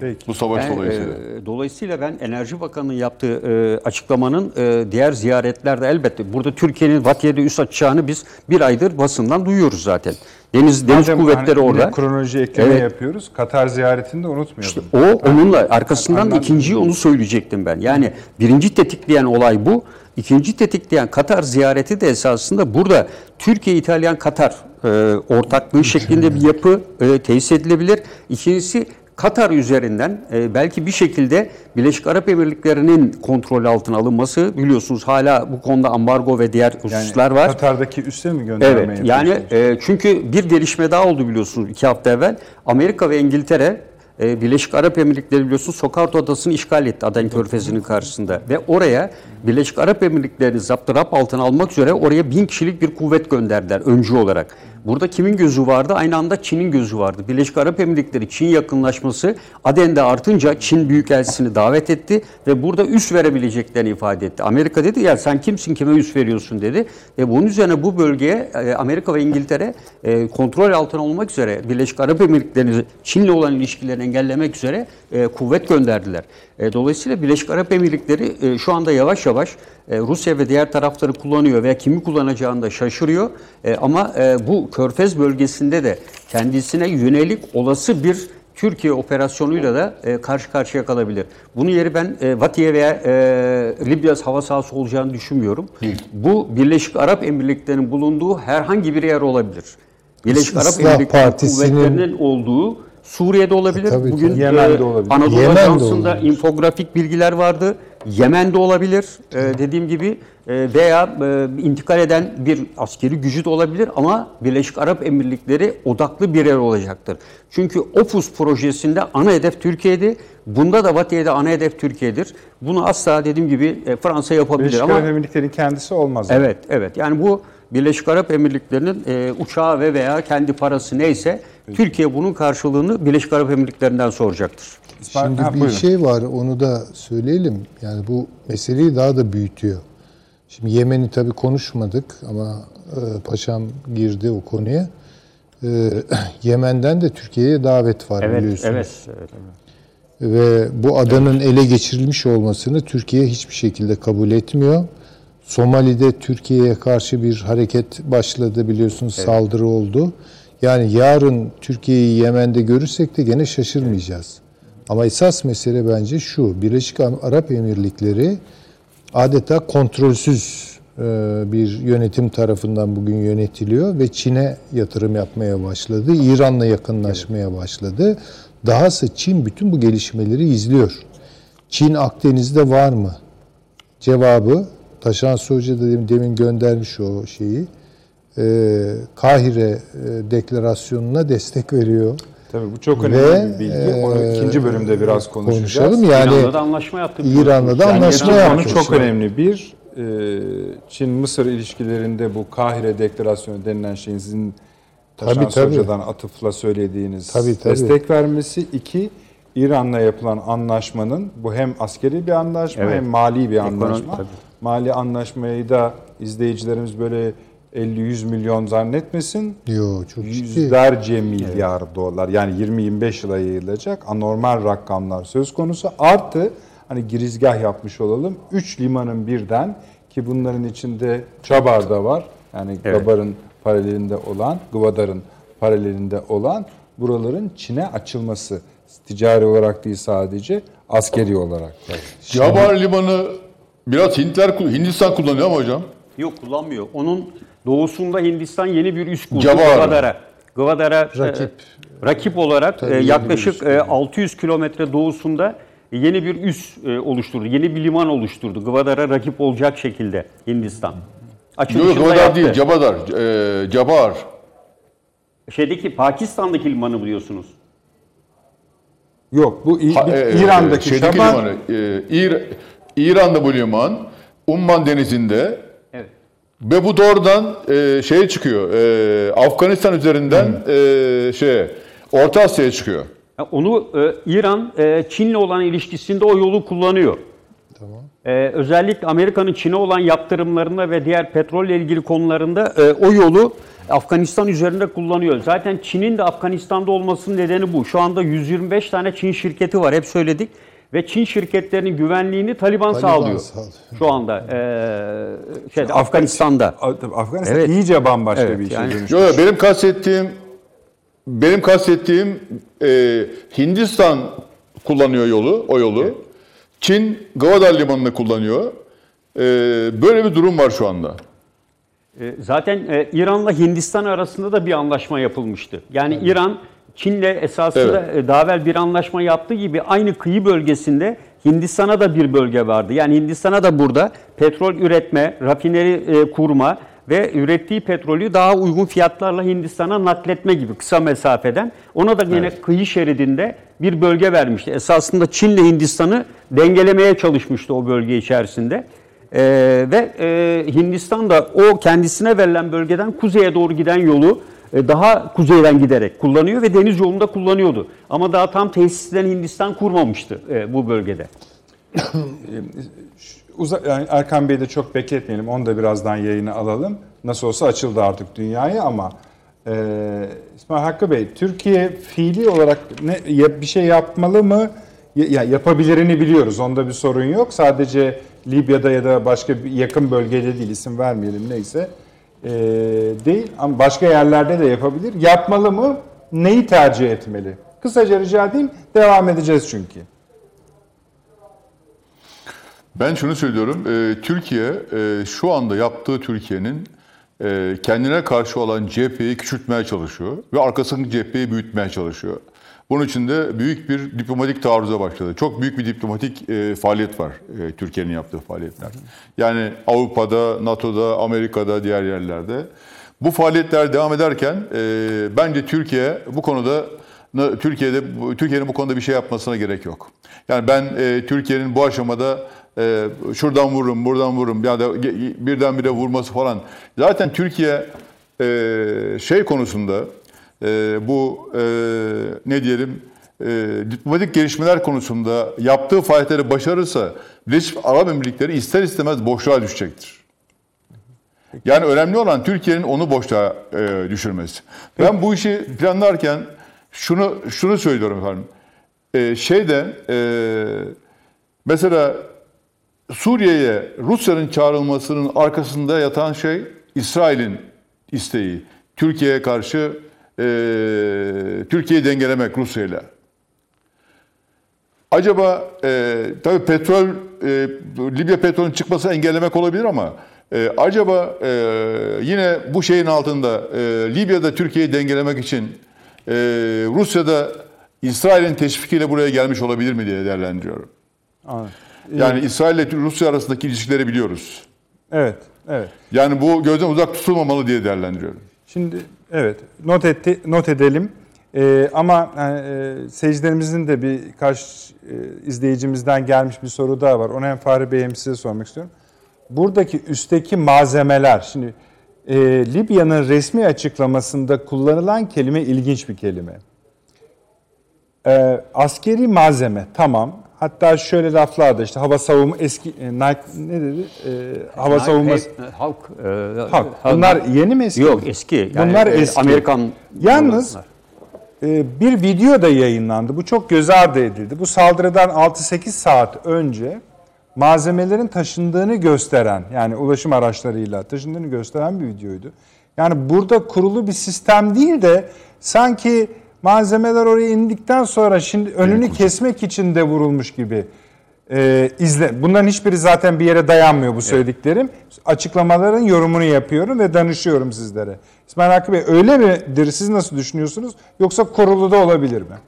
Peki. Bu savaş Yani, dolayısıyla. e, dolayısıyla ben Enerji Bakanı'nın yaptığı e, açıklamanın e, diğer ziyaretlerde elbette burada Türkiye'nin Vatiye'de üst açacağını biz bir aydır basından duyuyoruz zaten. Deniz deniz Madem kuvvetleri hani orada. Kronoloji ekleme Evet. yapıyoruz. Katar ziyaretini de unutmayalım. O onunla arkasından ikinciyi onu söyleyecektim ben. Yani birinci tetikleyen olay bu. İkinci tetikleyen Katar ziyareti de esasında burada Türkiye, İtalyan, Katar e, ortaklığı şeklinde bir yapı e, tesis edilebilir. İkincisi Katar üzerinden e, belki bir şekilde Birleşik Arap Emirlikleri'nin kontrol altına alınması biliyorsunuz hala bu konuda ambargo ve diğer Yani hususlar var. Katar'daki üste mi gönderme Evet yani e, çünkü bir gelişme daha oldu biliyorsunuz iki hafta evvel. Amerika ve İngiltere e, Birleşik Arap Emirlikleri biliyorsunuz Sokarto Adası'nı işgal etti Aden Körfezi'nin karşısında. Ve oraya Birleşik Arap Emirlikleri'ni zaptırap altına almak üzere oraya bin kişilik bir kuvvet gönderdiler öncü olarak. Burada kimin gözü vardı? Aynı anda Çin'in gözü vardı. Birleşik Arap Emirlikleri Çin yakınlaşması Aden'de artınca Çin Büyükelçisini davet etti ve burada üs verebileceklerini ifade etti. Amerika dedi ya sen kimsin kime üs veriyorsun dedi. Ve bunun üzerine bu bölgeye e, Amerika ve İngiltere e, kontrol altına olmak üzere Birleşik Arap Emirlikleri'ni Çin'le olan ilişkilerini engellemek üzere e, kuvvet gönderdiler. Dolayısıyla Birleşik Arap Emirlikleri şu anda yavaş yavaş e, Rusya ve diğer tarafları kullanıyor veya kimi kullanacağını da şaşırıyor. E, ama e, bu Körfez bölgesinde de kendisine yönelik olası bir Türkiye operasyonuyla da e, karşı karşıya kalabilir. Bunun yeri ben e, Vatiye veya e, Libya hava sahası olacağını düşünmüyorum. Bu Birleşik Arap Emirlikleri'nin bulunduğu herhangi bir yer olabilir. Birleşik Arap Emirlikleri Partisi'nin- kuvvetlerinin olduğu Suriye'de olabilir. Tabii, Bugün tabii. Yemen'de e, olabilir. Anadolu Yemen'de Ajansı'nda olabilir. infografik bilgiler vardı. Yemen'de olabilir e, dediğim gibi e, veya e, intikal eden bir askeri gücü de olabilir ama Birleşik Arap Emirlikleri odaklı bir yer olacaktır. Çünkü OPUS projesinde ana hedef Türkiye'di. Bunda da Vatiye'de ana hedef Türkiye'dir. Bunu asla dediğim gibi e, Fransa yapabilir Birleşik ama Arap Emirlikleri'nin kendisi olmaz. Evet, evet. Yani bu Birleşik Arap Emirlikleri'nin e, uçağı ve veya kendi parası neyse Türkiye bunun karşılığını Birleşik Arap Emirlikleri'nden soracaktır. Şimdi Ha, bir buyurun. şey var onu da söyleyelim. Yani bu meseleyi daha da büyütüyor. Şimdi Yemen'i tabii konuşmadık ama e, paşam girdi o konuya. E, Yemen'den de Türkiye'ye davet var Evet, biliyorsunuz. evet. evet. Ve bu adanın ele geçirilmiş olmasını Türkiye hiçbir şekilde kabul etmiyor. Somali'de Türkiye'ye karşı bir hareket başladı biliyorsunuz saldırı oldu. Yani yarın Türkiye'yi Yemen'de görürsek de gene şaşırmayacağız. Ama esas mesele bence şu. Birleşik Arap Emirlikleri adeta kontrolsüz e, bir yönetim tarafından bugün yönetiliyor ve Çin'e yatırım yapmaya başladı. İran'la yakınlaşmaya başladı. Dahası Çin bütün bu gelişmeleri izliyor. Çin Akdeniz'de var mı? Cevabı Taşan Hoca da demin, göndermiş o şeyi. Ee, Kahire e, deklarasyonuna destek veriyor. Tabii bu çok önemli Ve, bir bilgi. Onu e, ikinci bölümde biraz konuşacağız. Konuşalım yani İran'la da anlaşma yaptık. İran'la da Yani anlaşma İran- yaptık. çok önemli. Bir, e, Çin-Mısır ilişkilerinde bu Kahire Deklarasyonu denilen şeyin sizin Taşan. Hoca'dan atıfla söylediğiniz Tabii, tabii. destek vermesi. İki, İran'la yapılan anlaşmanın bu hem askeri bir anlaşma Evet. hem mali bir anlaşma. tabii. Mali anlaşmayı da izleyicilerimiz böyle 50-100 milyon zannetmesin. Yo çok ciddi. Yüzlerce milyar dolar yani 20-25 yıla yayılacak anormal rakamlar söz konusu. Artı hani girizgah yapmış olalım. 3 limanın birden ki bunların içinde Çabar da var. Yani Evet. Gabar'ın paralelinde olan, Gvadar'ın paralelinde olan buraların Çin'e açılması. Ticari olarak değil sadece askeri olarak. da. Cabar Limanı biraz Hintler, Hindistan kullanıyor ama hocam. Yok kullanmıyor. Onun doğusunda Hindistan yeni bir üs kurdu. Jawahar. Gwadara. Gwadara Rakip. e, rakip olarak e, yaklaşık e, 600 kilometre doğusunda yeni bir üs e, oluşturdu. Yeni bir liman oluşturdu. Gwadara rakip olacak şekilde Hindistan. Yok Açılışında Gwadar yaptı. değil, Cabadar. E, Cabar. Şeydeki Pakistan'daki limanı biliyorsunuz. Yok bu İ- Ha, e, e, İran'daki şeydeki Şabar limanı. E, İr, İran'da bu liman. Umman Denizi'nde. Evet. Ve bu doğrudan e, şeye çıkıyor. E, Afganistan üzerinden e, şey Orta Asya'ya çıkıyor. Ya Onu e, İran e, Çin'le olan ilişkisinde o yolu kullanıyor. Tamam. E, özellikle Amerika'nın Çin'e olan yaptırımlarında ve diğer petrolle ilgili konularında e, o yolu Afganistan üzerinde kullanıyor. Zaten Çin'in de Afganistan'da olmasının nedeni bu. Şu anda 125 tane Çin şirketi var. Hep söyledik. Ve Çin şirketlerinin güvenliğini Taliban, Taliban sağlıyor. sağlıyor. Şu anda e, şeyde, Afganistan'da. Afganistan Evet. iyice bambaşka Evet, bir işe yani- dönüşmüş. Yok yok, benim kastettiğim benim kastettiğim e, Hindistan kullanıyor yolu, o yolu. Çin Gwadar Limanı'nı kullanıyor. E, böyle bir durum var şu anda. E, Zaten e, İran'la Hindistan arasında da bir anlaşma yapılmıştı. Yani İran Çin'le esasında e, daha evvel bir anlaşma yaptığı gibi aynı kıyı bölgesinde Hindistan'a da bir bölge vardı. Yani Hindistan'a da burada petrol üretme, rafineri e, kurma ve ürettiği petrolü daha uygun fiyatlarla Hindistan'a nakletme gibi kısa mesafeden. Ona da yine kıyı şeridinde bir bölge vermişti. Esasında Çin'le Hindistan'ı dengelemeye çalışmıştı o bölge içerisinde. Ee, ve e, Hindistan da o kendisine verilen bölgeden kuzeye doğru giden yolu daha kuzeyden giderek kullanıyor ve deniz yolunda kullanıyordu. Ama daha tam tesisten Hindistan kurmamıştı e, bu bölgede. Uza, yani Erkan Bey'i de çok bekletmeyelim. Onu da birazdan yayına alalım. Nasıl olsa açıldı artık dünyaya ama e, İsmail Hakkı Bey, Türkiye fiili olarak ne bir şey yapmalı mı? Ya yapabilirini biliyoruz. Onda bir sorun yok. Sadece Libya'da ya da başka bir yakın bölgede değil isim vermeyelim neyse. E, değil ama başka yerlerde de yapabilir. Yapmalı mı? Neyi tercih etmeli? Kısaca rica edeyim. Devam edeceğiz çünkü. Ben şunu söylüyorum, e, Türkiye e, şu anda yaptığı Türkiye'nin e, kendine karşı olan cepheyi küçültmeye çalışıyor ve arkasındaki cepheyi büyütmeye çalışıyor. Bunun için de büyük bir diplomatik taarruza başladı. Çok büyük bir diplomatik e, faaliyet var e, Türkiye'nin yaptığı faaliyetler. Yani Avrupa'da, NATO'da, Amerika'da, diğer yerlerde. Bu faaliyetler devam ederken e, bence Türkiye bu konuda Türkiye'de Türkiye'nin bu konuda bir şey yapmasına gerek yok. Yani ben e, Türkiye'nin bu aşamada e, şuradan vururum, buradan vururum ya da birdenbire vurması falan. Zaten Türkiye e, şey konusunda e, bu e, ne diyelim e, diplomatik gelişmeler konusunda yaptığı faaliyetleri başarırsa Birleşik Arap Emirlikleri ister istemez boşluğa düşecektir. Yani önemli olan Türkiye'nin onu boşluğa e, düşürmesi. Ben bu işi planlarken şunu şunu söylüyorum efendim. E, şeyde e, mesela Suriye'ye Rusya'nın çağrılmasının arkasında yatan şey İsrail'in isteği. Türkiye'ye karşı e, Türkiye'yi dengelemek Rusya'yla. Acaba e, tabii petrol e, Libya petrolün çıkmasını engellemek olabilir ama e, acaba e, yine bu şeyin altında e, Libya'da Türkiye'yi dengelemek için e, Rusya'da İsrail'in teşvikiyle buraya gelmiş olabilir mi diye değerlendiriyorum. Anladım. Yani İsrail ile Rusya arasındaki ilişkileri biliyoruz. Evet, evet. Yani bu gözden uzak tutulmamalı diye değerlendiriyorum. Şimdi evet not etti not edelim. Ee, ama yani, e, seyircilerimizin de birkaç e, izleyicimizden gelmiş bir soru daha var. Onu hem Fahri Bey hem size sormak istiyorum. Buradaki üstteki malzemeler şimdi e, Libya'nın resmi açıklamasında kullanılan kelime ilginç bir kelime. E, askeri malzeme tamam. Hatta şöyle laflar da işte hava savunma eski e, Nike ne dedi? E, hava savunması E, Halk. e, Halk. halk- Bunlar yeni mi eski? Yok eski. Yani, Bunlar e, eski. Amerikan. Yalnız bunlar. e, bir video da yayınlandı. Bu çok göz ardı edildi. Bu saldırıdan 6-8 saat önce malzemelerin taşındığını gösteren yani ulaşım araçlarıyla taşındığını gösteren bir videoydu. Yani burada kurulu bir sistem değil de sanki malzemeler oraya indikten sonra şimdi önünü kesmek için de vurulmuş gibi e, izle. Bunların hiçbiri zaten bir yere dayanmıyor bu söylediklerim. Açıklamaların yorumunu yapıyorum ve danışıyorum sizlere. İsmail Hakkı Bey öyle midir? Siz nasıl düşünüyorsunuz? Yoksa kurulu da olabilir mi?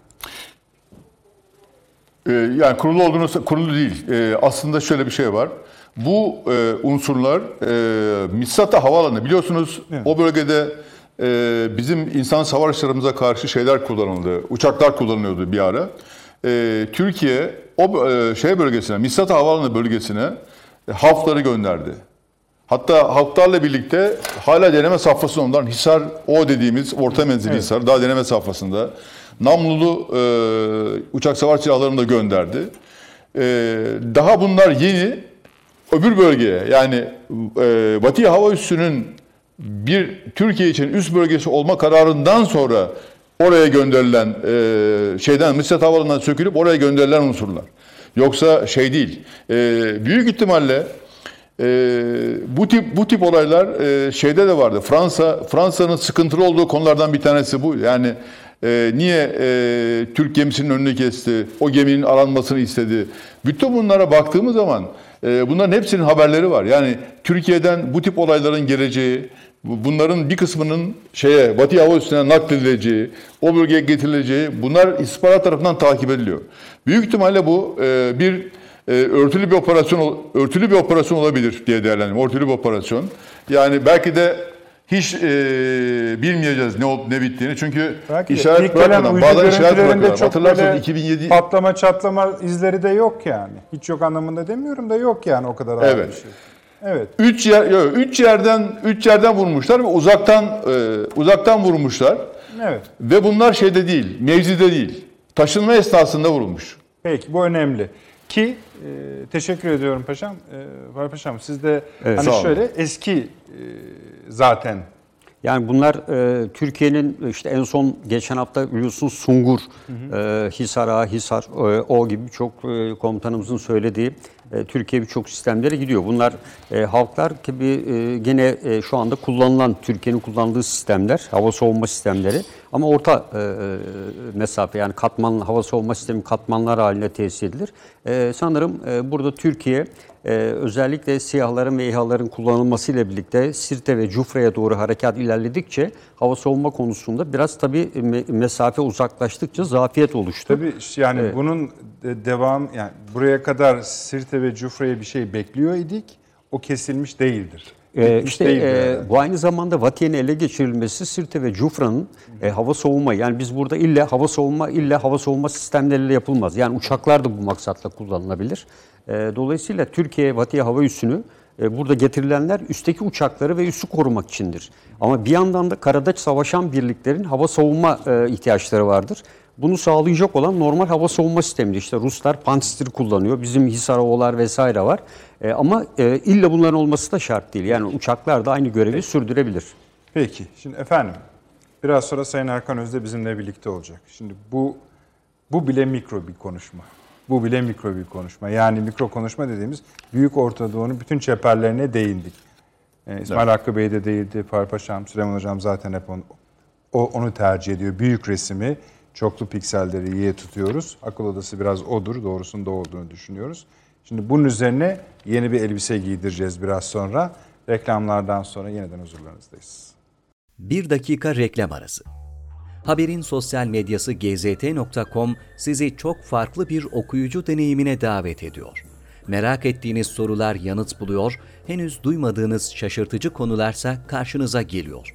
Ee, yani kurulu olduğunu kurulu değil. Ee, aslında şöyle bir şey var. Bu e, unsurlar e, Misrata Havaalanı biliyorsunuz o bölgede e, bizim insan savaşlarımıza karşı şeyler kullanıldı. Uçaklar kullanılıyordu bir ara. E, Türkiye o e, şey bölgesine, Misrata Havaalanı bölgesine e, hafları gönderdi. Hatta halklarla birlikte hala deneme safhasında onların Hisar O dediğimiz orta menzilli Hisar daha deneme safhasında namlulu e, uçak savaş silahlarını da gönderdi. E, daha bunlar yeni öbür bölgeye yani e, Batı Hava Üssü'nün bir Türkiye için üst bölgesi olma kararından sonra oraya gönderilen e, şeyden Mısır Havalanı'ndan sökülüp oraya gönderilen unsurlar. Yoksa şey değil. E, büyük ihtimalle e, bu tip bu tip olaylar e, şeyde de vardı. Fransa Fransa'nın sıkıntılı olduğu konulardan bir tanesi bu. Yani e, niye e, Türk gemisinin önünü kesti? O geminin aranmasını istedi. Bütün bunlara baktığımız zaman bunların hepsinin haberleri var. Yani Türkiye'den bu tip olayların geleceği, bu- bunların bir kısmının şeye Batı Üssü'ne nakledileceği, o bölgeye getirileceği bunlar istihbarat tarafından takip ediliyor. Büyük ihtimalle bu e, bir e, örtülü bir operasyon örtülü bir operasyon olabilir diye değerlendiriyorum. Örtülü bir operasyon. Yani belki de hiç e, bilmeyeceğiz ne olup ne bittiğini. Çünkü Belki işaret bırakmadan, bazen işaret çok Hatırlarsanız böyle 2007 patlama çatlama izleri de yok yani. Hiç yok anlamında demiyorum da yok yani o kadar ağır Evet. bir şey. Evet. Üç yer, yok, üç yerden üç yerden vurmuşlar ve uzaktan e, uzaktan vurmuşlar Evet. ve bunlar şeyde değil, mevzide değil. Taşınma esnasında vurulmuş. Peki bu önemli. Ki e, teşekkür ediyorum paşam. E, Var paşam siz de Evet, hani olun. şöyle eski e, zaten Yani bunlar e, Türkiye'nin işte en son geçen hafta biliyorsunuz Sungur, e, Hisar Ağa, Hisar, e, o gibi çok e, komutanımızın söylediği e, Türkiye birçok sistemlere gidiyor. Bunlar e, halklar gibi e, gene e, şu anda kullanılan, Türkiye'nin kullandığı sistemler, hava savunma sistemleri. Ama orta e, mesafe yani katman, hava savunma sistemi katmanlar haline tesis edilir. E, sanırım e, burada Türkiye ee, özellikle siyahların ve İHA'ların kullanılmasıyla birlikte Sirte ve Cufra'ya doğru harekat ilerledikçe hava savunma konusunda biraz tabii me- mesafe uzaklaştıkça zafiyet oluştu. tabii yani bunun de- devam yani buraya kadar Sirte ve Cufra'ya bir şey bekliyor idik. O kesilmiş değildir. Ee, işte e, yani. bu aynı zamanda Vatiye'nin ele geçirilmesi Sirte ve Cufra'nın e, hava savunma yani biz burada illa hava savunma illa hava savunma sistemleriyle yapılmaz. Yani uçaklar da bu maksatla kullanılabilir. E, dolayısıyla Türkiye Vatiye Hava Üssü'nü e, burada getirilenler üstteki uçakları ve üssü korumak içindir. Ama bir yandan da karada savaşan birliklerin hava savunma e, ihtiyaçları vardır. Bunu sağlayacak olan normal hava savunma sistemidir. İşte Ruslar Pantsir kullanıyor, bizim Hisar vesaire var. E, ama e, illa bunların olması da şart değil. Yani uçaklar da aynı görevi sürdürebilir. Peki. Şimdi efendim biraz sonra Sayın Erkan Özde bizimle birlikte olacak. Şimdi bu bu bile mikro bir konuşma. Bu bile mikro bir konuşma. Yani mikro konuşma dediğimiz Büyük Orta Doğu'nun bütün çeperlerine değindik. Ee, İsmail Hakkı Bey de değildi. Farpaşam, Süleyman Hocam zaten hep onu, o- onu tercih ediyor. Büyük resimi, çoklu pikselleri iyiye tutuyoruz. Akıl odası biraz odur, doğrusunda olduğunu düşünüyoruz. Şimdi bunun üzerine yeni bir elbise giydireceğiz biraz sonra. Reklamlardan sonra yeniden huzurlarınızdayız. Bir dakika reklam arası. Haberin sosyal medyası gzt.com sizi çok farklı bir okuyucu deneyimine davet ediyor. Merak ettiğiniz sorular yanıt buluyor, henüz duymadığınız şaşırtıcı konularsa karşınıza geliyor.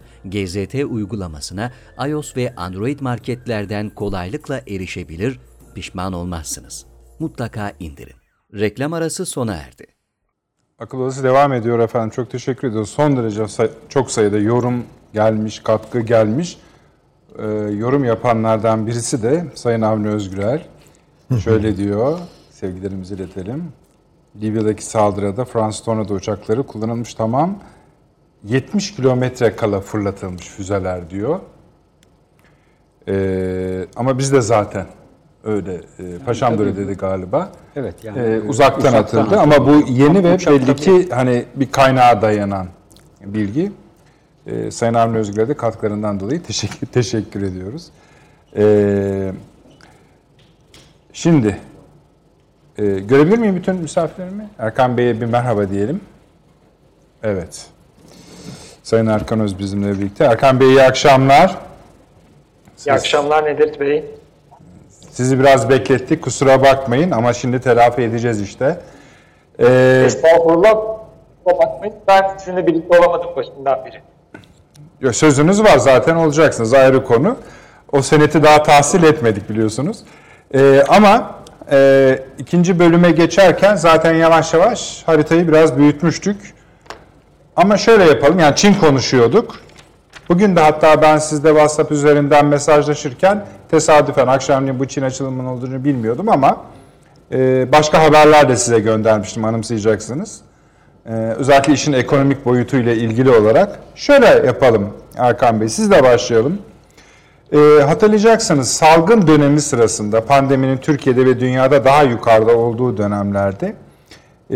GZT uygulamasına iOS ve Android marketlerden kolaylıkla erişebilir, pişman olmazsınız. Mutlaka indirin. Reklam arası sona erdi. Akıl Odası devam ediyor efendim. Çok teşekkür ediyoruz. Son derece say- çok sayıda yorum gelmiş, katkı gelmiş. Ee, yorum yapanlardan birisi de Sayın Avni Özgürel. Şöyle diyor, sevgilerimizi iletelim. Libya'daki saldırıda Fransız Tornado uçakları kullanılmış tamam. 70 kilometre kala fırlatılmış füzeler diyor. Ee, ama biz de zaten öyle, e, Paşam da öyle dedi galiba. Evet yani e, uzaktan, atıldı ama bu yeni ve belli ki hani bir kaynağa dayanan bilgi. Ee, Sayın Avni Özgür'e de katkılarından dolayı teşekkür teşekkür ediyoruz. Ee, şimdi e, görebilir miyim bütün misafirlerimi? Erkan Bey'e bir merhaba diyelim. Evet. Sayın Erkan Öz bizimle birlikte. Erkan Bey iyi akşamlar. İyi akşamlar Nedret Bey. Sizi biraz beklettik kusura bakmayın ama şimdi telafi edeceğiz işte. Ee, Estağfurullah. Bakmayın. Ben sizinle birlikte olamadım başından beri. Ya Sözünüz var zaten olacaksınız ayrı konu. O seneti daha tahsil etmedik biliyorsunuz. Ee, ama e, ikinci bölüme geçerken zaten yavaş yavaş haritayı biraz büyütmüştük. Ama şöyle yapalım yani Çin konuşuyorduk. Bugün de hatta ben sizde WhatsApp üzerinden mesajlaşırken tesadüfen akşamleyin bu Çin açılımının olduğunu bilmiyordum ama e, başka haberler de size göndermiştim anımsayacaksınız. Ee, özellikle işin ekonomik boyutuyla ilgili olarak. Şöyle yapalım Erkan Bey, siz de başlayalım. Ee, hatırlayacaksınız salgın dönemi sırasında pandeminin Türkiye'de ve dünyada daha yukarıda olduğu dönemlerde e,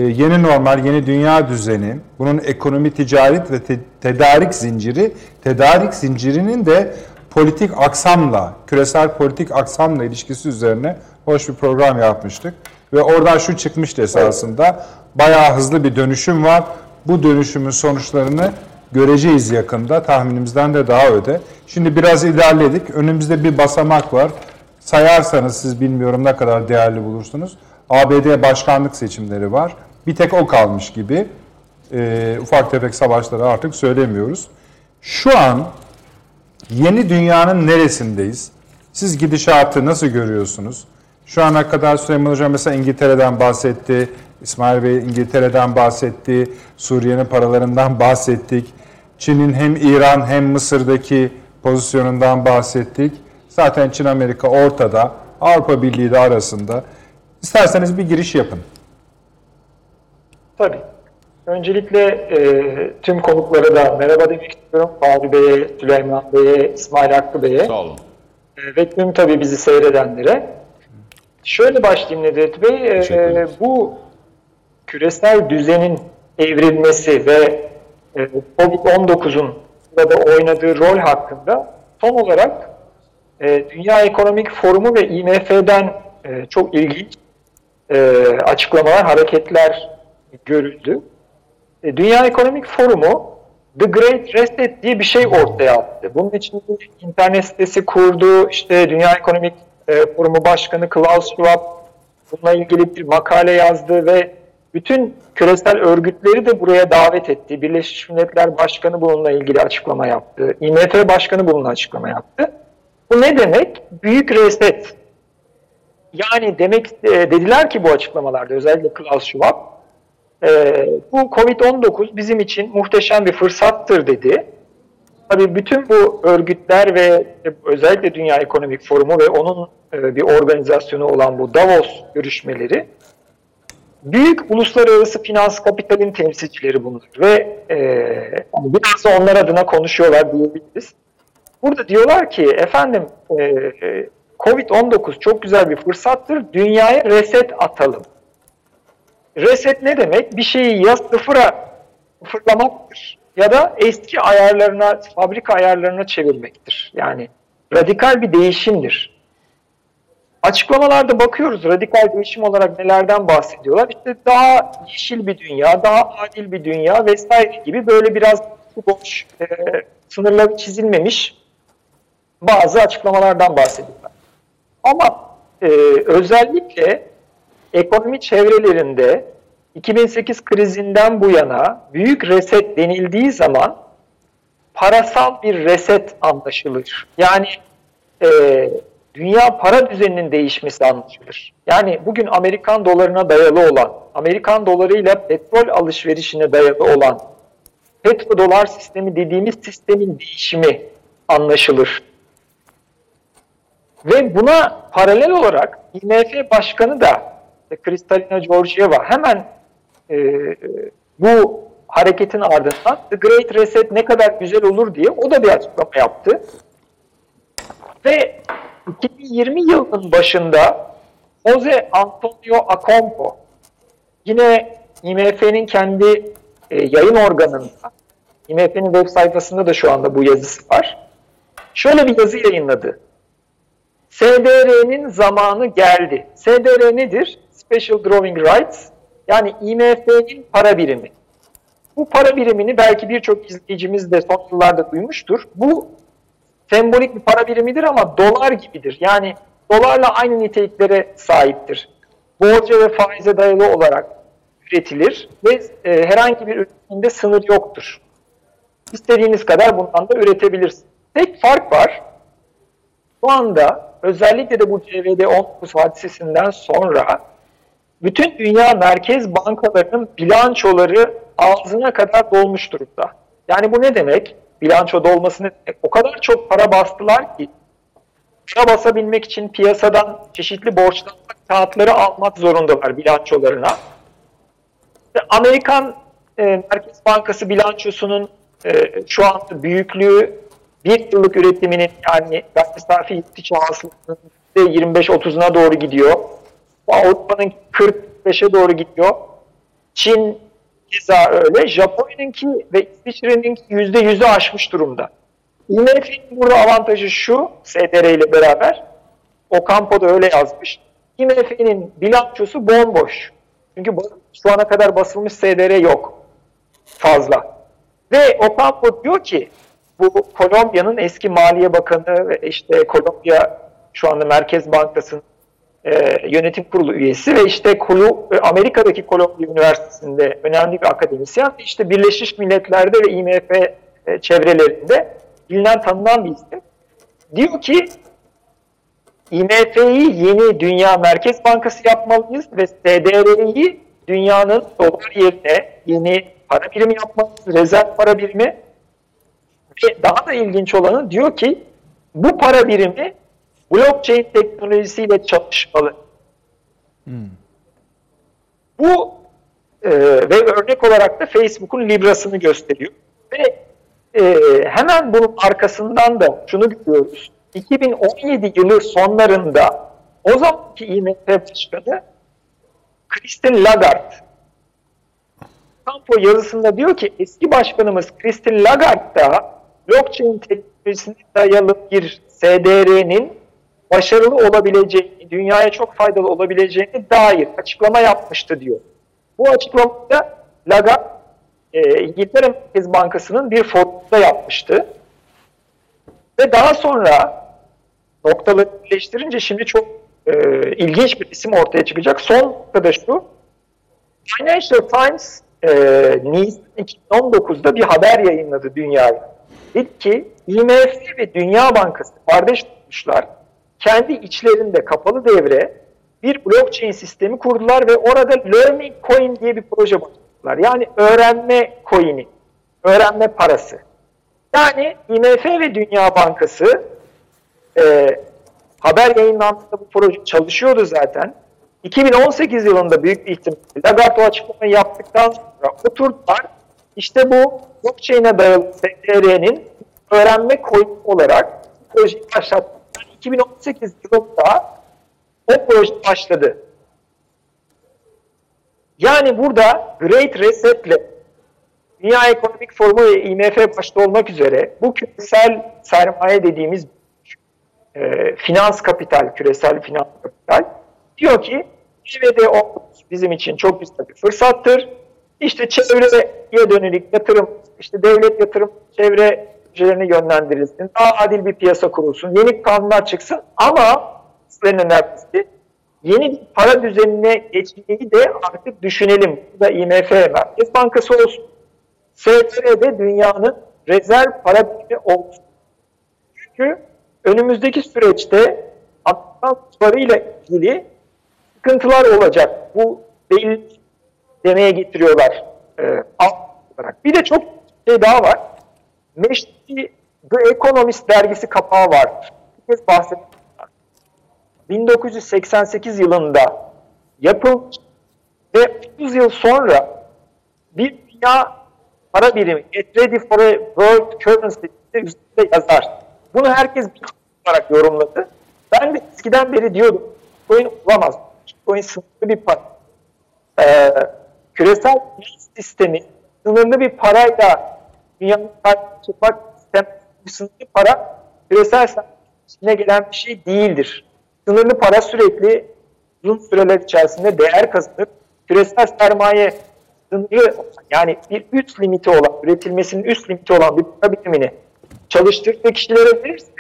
yeni normal, yeni dünya düzeni, bunun ekonomi, ticaret ve te- tedarik zinciri, tedarik zincirinin de politik aksamla, küresel politik aksamla ilişkisi üzerine hoş bir program yapmıştık. Ve oradan şu çıkmıştı esasında, bayağı hızlı bir dönüşüm var. Bu dönüşümün sonuçlarını göreceğiz yakında, tahminimizden de daha öde. Şimdi biraz ilerledik, önümüzde bir basamak var. Sayarsanız siz bilmiyorum ne kadar değerli bulursunuz. ABD başkanlık seçimleri var. Bir tek o kalmış gibi. Ee, ufak tefek savaşları artık söylemiyoruz. Şu an yeni dünyanın neresindeyiz? Siz gidişatı nasıl görüyorsunuz? Şu ana kadar Süleyman Hocam mesela İngiltere'den bahsetti. İsmail Bey İngiltere'den bahsetti. Suriye'nin paralarından bahsettik. Çin'in hem İran hem Mısır'daki pozisyonundan bahsettik. Zaten Çin Amerika ortada. Avrupa Birliği de arasında. İsterseniz bir giriş yapın. Tabii. Öncelikle e, tüm konuklara da merhaba demek istiyorum. Fahri Bey'e, Süleyman Bey'e, İsmail Hakkı Bey'e Sağ olun. e, ve tüm tabii bizi seyredenlere. Şöyle başlayayım Nedret Bey. E, ederiz. bu küresel düzenin evrilmesi ve e, COVID-19'un burada oynadığı rol hakkında son olarak e, Dünya Ekonomik Forumu ve IMF'den e, çok ilginç e, açıklamalar, hareketler görüldü. E, Dünya Ekonomik Forumu The Great Reset diye bir şey ortaya attı. Bunun için internet sitesi kurdu. İşte Dünya Ekonomik e, Forumu Başkanı Klaus Schwab bununla ilgili bir makale yazdı ve bütün küresel örgütleri de buraya davet etti. Birleşmiş Milletler Başkanı bununla ilgili açıklama yaptı. IMF Başkanı bununla açıklama yaptı. Bu ne demek? Büyük reset. Yani demek e, dediler ki bu açıklamalarda özellikle Klaus Schwab e, bu Covid-19 bizim için muhteşem bir fırsattır dedi. Tabii bütün bu örgütler ve özellikle Dünya Ekonomik Forumu ve onun e, bir organizasyonu olan bu Davos görüşmeleri büyük uluslararası finans kapitalin temsilcileri bunlar ve e, biraz da onlar adına konuşuyorlar diyebiliriz. Burada diyorlar ki efendim e, Covid-19 çok güzel bir fırsattır. Dünyaya reset atalım. Reset ne demek? Bir şeyi ya sıfıra sıfırlamaktır ya da eski ayarlarına, fabrika ayarlarına çevirmektir. Yani radikal bir değişimdir. Açıklamalarda bakıyoruz radikal değişim olarak nelerden bahsediyorlar. İşte daha yeşil bir dünya, daha adil bir dünya vesaire gibi böyle biraz boş, e, sınırları çizilmemiş bazı açıklamalardan bahsediyorlar. Ama e, özellikle ekonomi çevrelerinde 2008 krizinden bu yana büyük reset denildiği zaman parasal bir reset anlaşılır. Yani e, dünya para düzeninin değişmesi anlaşılır. Yani bugün Amerikan dolarına dayalı olan, Amerikan dolarıyla petrol alışverişine dayalı olan petrodolar sistemi dediğimiz sistemin değişimi anlaşılır. Ve buna paralel olarak IMF Başkanı da Kristalina Georgieva hemen e, bu hareketin ardından The Great Reset ne kadar güzel olur diye o da bir açıklama yaptı. Ve 2020 yılının başında Jose Antonio Acompo yine IMF'nin kendi e, yayın organında IMF'nin web sayfasında da şu anda bu yazısı var. Şöyle bir yazı yayınladı. SDR'nin zamanı geldi. SDR nedir? Special Drawing Rights. Yani IMF'nin para birimi. Bu para birimini belki birçok izleyicimiz de son yıllarda duymuştur. Bu sembolik bir para birimidir ama dolar gibidir. Yani dolarla aynı niteliklere sahiptir. Borca ve faize dayalı olarak üretilir ve e, herhangi bir üretiminde sınır yoktur. İstediğiniz kadar bundan da üretebilirsiniz. Tek fark var. Şu anda özellikle de bu CVD-19 hadisesinden sonra bütün dünya merkez bankalarının bilançoları ağzına kadar dolmuş durumda. Yani bu ne demek? Bilanço dolması ne demek? O kadar çok para bastılar ki para basabilmek için piyasadan çeşitli borçlanma kağıtları almak zorundalar bilançolarına. Amerikan e, Merkez Bankası bilançosunun e, şu anda büyüklüğü bir yıllık üretiminin yani gayri safi yurt içi hasılasının 25-30'una doğru gidiyor. Avrupa'nın 45'e doğru gidiyor. Çin keza öyle. Japonya'nınki ve İsviçre'ninki %100'ü aşmış durumda. IMF'nin burada avantajı şu, SDR ile beraber. Ocampo da öyle yazmış. IMF'nin bilançosu bomboş. Çünkü şu ana kadar basılmış SDR yok. Fazla. Ve Ocampo diyor ki bu Kolombiya'nın eski Maliye Bakanı ve işte Kolombiya şu anda Merkez Bankası'nın e, yönetim kurulu üyesi ve işte kulu, Amerika'daki Kolombiya Üniversitesi'nde önemli bir akademisyen ve işte Birleşmiş Milletler'de ve IMF e, çevrelerinde bilinen tanınan bir isim. Diyor ki IMF'yi yeni Dünya Merkez Bankası yapmalıyız ve SDR'yi dünyanın dolar yerine yeni para birimi yapmalıyız, rezerv para birimi daha da ilginç olanı diyor ki bu para birimi blockchain teknolojisiyle çalışmalı. Hmm. Bu e, ve örnek olarak da Facebook'un Libra'sını gösteriyor. Ve e, hemen bunun arkasından da şunu görüyoruz. 2017 yılı sonlarında o zamanki IMF Başkanı Christine Lagarde Campo yazısında diyor ki eski başkanımız Christine Lagarde da blockchain teknolojisine dayalı bir SDR'nin başarılı olabileceğini, dünyaya çok faydalı olabileceğini dair açıklama yapmıştı diyor. Bu açıklamada Lagarde e, İngiltere Merkez Bankası'nın bir forumunda yapmıştı. Ve daha sonra noktaları birleştirince şimdi çok e, ilginç bir isim ortaya çıkacak. Son noktada şu, Financial Times e, Nisan 2019'da bir haber yayınladı dünyaya. Dedi ki IMF ve Dünya Bankası kardeş tutmuşlar. Kendi içlerinde kapalı devre bir blockchain sistemi kurdular ve orada Learning Coin diye bir proje başlattılar. Yani öğrenme coin'i, öğrenme parası. Yani IMF ve Dünya Bankası e, haber yayınlandığında bu proje çalışıyordu zaten. 2018 yılında büyük bir ihtimalle Lagarde o açıklamayı yaptıktan sonra oturdular. İşte bu blockchain'e dayalı SDR'nin öğrenme coin olarak projeyi başlattılar. 2018 yılında o proje başladı. Yani burada Great Reset'le Dünya Ekonomik Forumu ve IMF başta olmak üzere bu küresel sermaye dediğimiz e, finans kapital, küresel finans kapital diyor ki o bizim için çok güzel bir fırsattır. İşte çevreye dönük yatırım, işte devlet yatırım çevre projelerini yönlendirilsin. Daha adil bir piyasa kurulsun. Yeni kanunlar çıksın ama en önemlisi yeni para düzenine geçmeyi de artık düşünelim. Bu da IMF Merkez Bankası olsun. STR'de dünyanın rezerv para birimi olsun. Çünkü önümüzdeki süreçte Amerikan ile ilgili sıkıntılar olacak. Bu belli demeye getiriyorlar e, olarak. Bir de çok şey daha var. Meşri The Economist dergisi kapağı var. Bir kez bahsettim. 1988 yılında yapılmış ve 30 yıl sonra bir dünya para birimi Get Ready for a World Currency üstünde yazar. Bunu herkes bir olarak yorumladı. Ben de eskiden beri diyordum Bitcoin olamaz. Bitcoin sınırlı bir para. Ee, küresel sistemi sınırlı bir parayla dünyanın çıkmak sistem sınırlı para küresel içine gelen bir şey değildir. Sınırlı para sürekli uzun süreler içerisinde değer kazanır. Küresel sermaye sınırlı yani bir üst limiti olan, üretilmesinin üst limiti olan bir para birimini çalıştırdığı kişilere verirse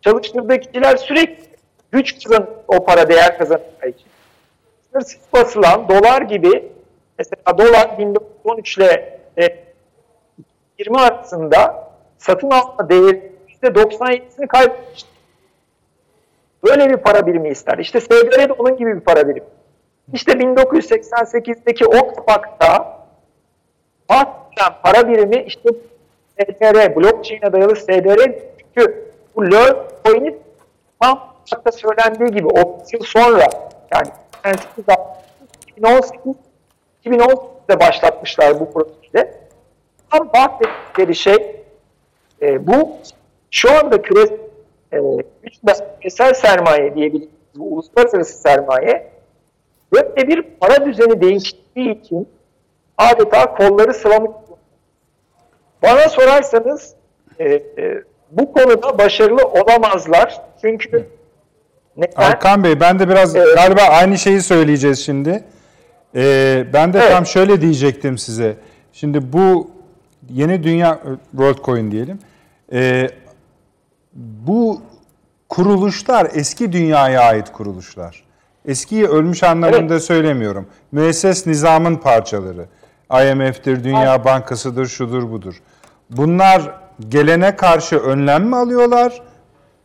çalıştırdığı kişiler sürekli güç kazan o para değer kazanacağı için. Sınırsız basılan dolar gibi mesela dolar 1913 ile 20 arasında satın alma değeri %97'sini kaybetmişti. Böyle bir para birimi ister. İşte SDR de onun gibi bir para birimi. İşte 1988'deki o kapakta bahsedilen para birimi işte SDR, blockchain'e dayalı SDR çünkü bu Learn coin'i tam söylendiği gibi 30 yıl sonra yani 2018 2018'de başlatmışlar bu projeyi. Tam bahsettikleri şey e, bu şu anda e, küresel sermaye diyebiliriz. Bu uluslararası sermaye böyle bir para düzeni değiştiği için adeta kolları sıvamış. Bana sorarsanız e, e, bu konuda başarılı olamazlar. Çünkü neden? Erkan Bey ben de biraz evet. galiba aynı şeyi söyleyeceğiz şimdi. Ee, ben de evet. tam şöyle diyecektim size. Şimdi bu yeni dünya WorldCoin diyelim. Ee, bu kuruluşlar eski dünyaya ait kuruluşlar. Eskiyi ölmüş anlamında evet. söylemiyorum. Müesses nizamın parçaları. IMF'tir, Dünya evet. Bankası'dır, şudur budur. Bunlar gelene karşı önlem mi alıyorlar?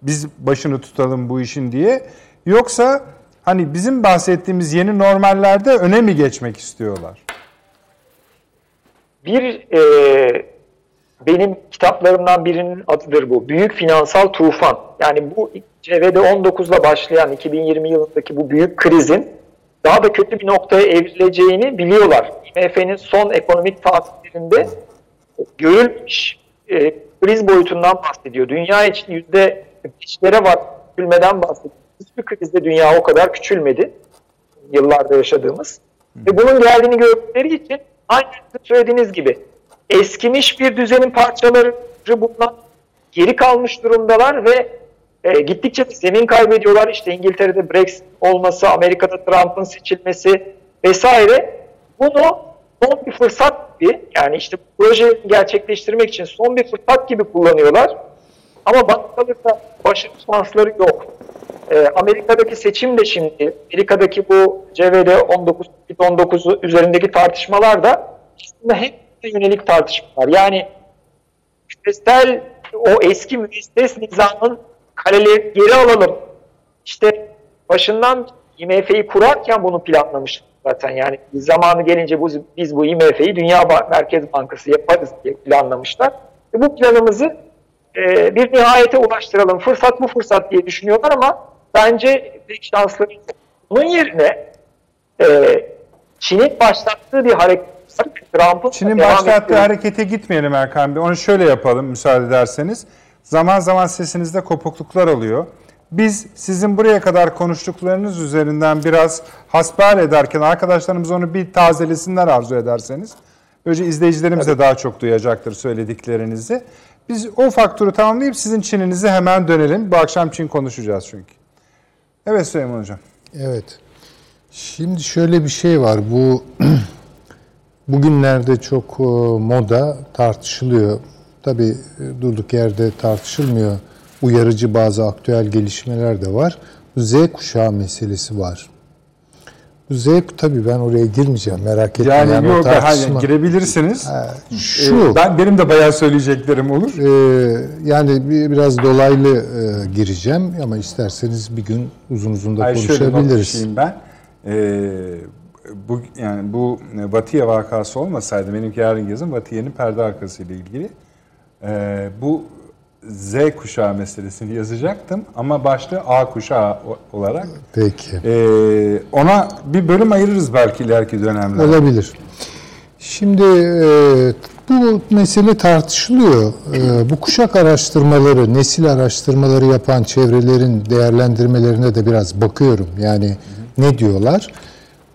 Biz başını tutalım bu işin diye. Yoksa hani bizim bahsettiğimiz yeni normallerde öne mi geçmek istiyorlar? Bir e, benim kitaplarımdan birinin adıdır bu. Büyük Finansal Tufan. Yani bu CV'de 19'la başlayan 2020 yılındaki bu büyük krizin daha da kötü bir noktaya evrileceğini biliyorlar. IMF'nin son ekonomik tahminlerinde görülmüş e, kriz boyutundan bahsediyor. Dünya için yüzde beşlere var küçülmeden bahsediyor. Hiçbir krizde dünya o kadar küçülmedi yıllarda yaşadığımız. Ve bunun geldiğini gördükleri için aynı söylediğiniz gibi eskimiş bir düzenin parçaları bundan geri kalmış durumdalar ve e, gittikçe zemin kaybediyorlar. İşte İngiltere'de Brexit olması, Amerika'da Trump'ın seçilmesi vesaire. Bunu son bir fırsat gibi yani işte proje gerçekleştirmek için son bir fırsat gibi kullanıyorlar. Ama bana kalırsa başarı şansları yok. E, Amerika'daki seçim de şimdi, Amerika'daki bu CVD 19, 19 üzerindeki tartışmalar da aslında hep yönelik tartışmalar. Yani küresel o eski müesses nizamın kaleleri geri alalım. İşte başından IMF'yi kurarken bunu planlamış zaten. Yani zamanı gelince bu, biz bu IMF'yi Dünya Merkez Bankası yaparız diye planlamışlar. Ve bu planımızı e, bir nihayete ulaştıralım. Fırsat bu fırsat diye düşünüyorlar ama bence pek şansları yok. Bunun yerine e, Çin'in başlattığı bir hareket Trump'ın Çin'in başlattığı ettiği... harekete gitmeyelim Erkan Bey. Onu şöyle yapalım müsaade ederseniz. Zaman zaman sesinizde kopukluklar oluyor. Biz sizin buraya kadar konuştuklarınız üzerinden biraz hasbihal ederken arkadaşlarımız onu bir tazelesinler arzu ederseniz. Böylece izleyicilerimiz de daha çok duyacaktır söylediklerinizi. Biz o faktörü tamamlayıp sizin Çin'inize hemen dönelim. Bu akşam Çin konuşacağız çünkü. Evet Süleyman Hocam. Evet. Şimdi şöyle bir şey var. Bu bugünlerde çok e, moda tartışılıyor. Tabii e, durduk yerde tartışılmıyor. Uyarıcı bazı aktüel gelişmeler de var. Z kuşağı meselesi var. Bu Z tabii ben oraya girmeyeceğim merak etmeyin. Yani o yok hayır, girebilirsiniz. Şu Ee, ben benim de bayağı söyleyeceklerim olur. e, yani bir, biraz dolaylı e, gireceğim ama isterseniz bir gün uzun uzun da Hayır şöyle konuşabiliriz. düşeyim ben. Ee, bu yani bu Vatiye vakası olmasaydı benimki yarın yazın Vatiye'nin perde arkası ile ilgili ee, bu Z kuşağı meselesini yazacaktım ama başlığı A kuşağı olarak Peki. ee, ona bir bölüm ayırırız belki ileriki dönemlerde. Olabilir. Şimdi e, bu mesele tartışılıyor. E, bu kuşak araştırmaları, nesil araştırmaları yapan çevrelerin değerlendirmelerine de biraz bakıyorum. Yani ne diyorlar?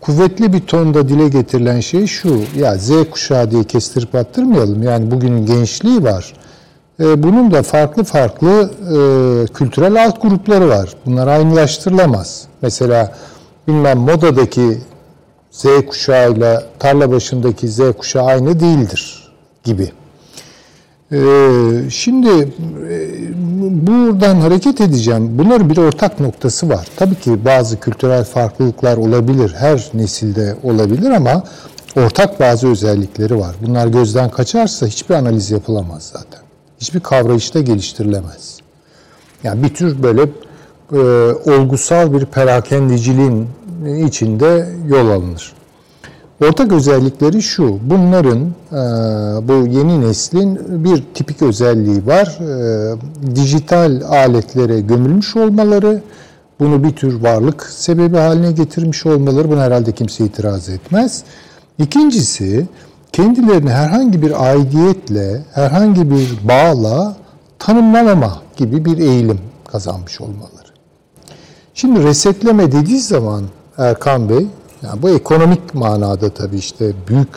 Kuvvetli bir tonda dile getirilen şey şu. Ya Z kuşağı diye kestirip attırmayalım. Yani bugünün gençliği var. E, bunun da farklı farklı e, kültürel alt grupları var. Bunlar aynılaştırılamaz. Mesela bilmem modadaki Z kuşağıyla tarla başındaki Z kuşağı aynı değildir gibi. Ee, şimdi e, buradan hareket edeceğim. Bunların bir ortak noktası var. Tabii ki bazı kültürel farklılıklar olabilir. Her nesilde olabilir ama ortak bazı özellikleri var. Bunlar gözden kaçarsa hiçbir analiz yapılamaz zaten. Hiçbir kavrayışta geliştirilemez. Yani bir tür böyle e, olgusal bir perakendiciliğin içinde yol alınır. Ortak özellikleri şu, bunların e, bu yeni neslin bir tipik özelliği var. E, dijital aletlere gömülmüş olmaları, bunu bir tür varlık sebebi haline getirmiş olmaları, buna herhalde kimse itiraz etmez. İkincisi, kendilerini herhangi bir aidiyetle, herhangi bir bağla tanımlamama gibi bir eğilim kazanmış olmaları. Şimdi resetleme dediği zaman Erkan Bey, yani bu ekonomik manada tabii işte büyük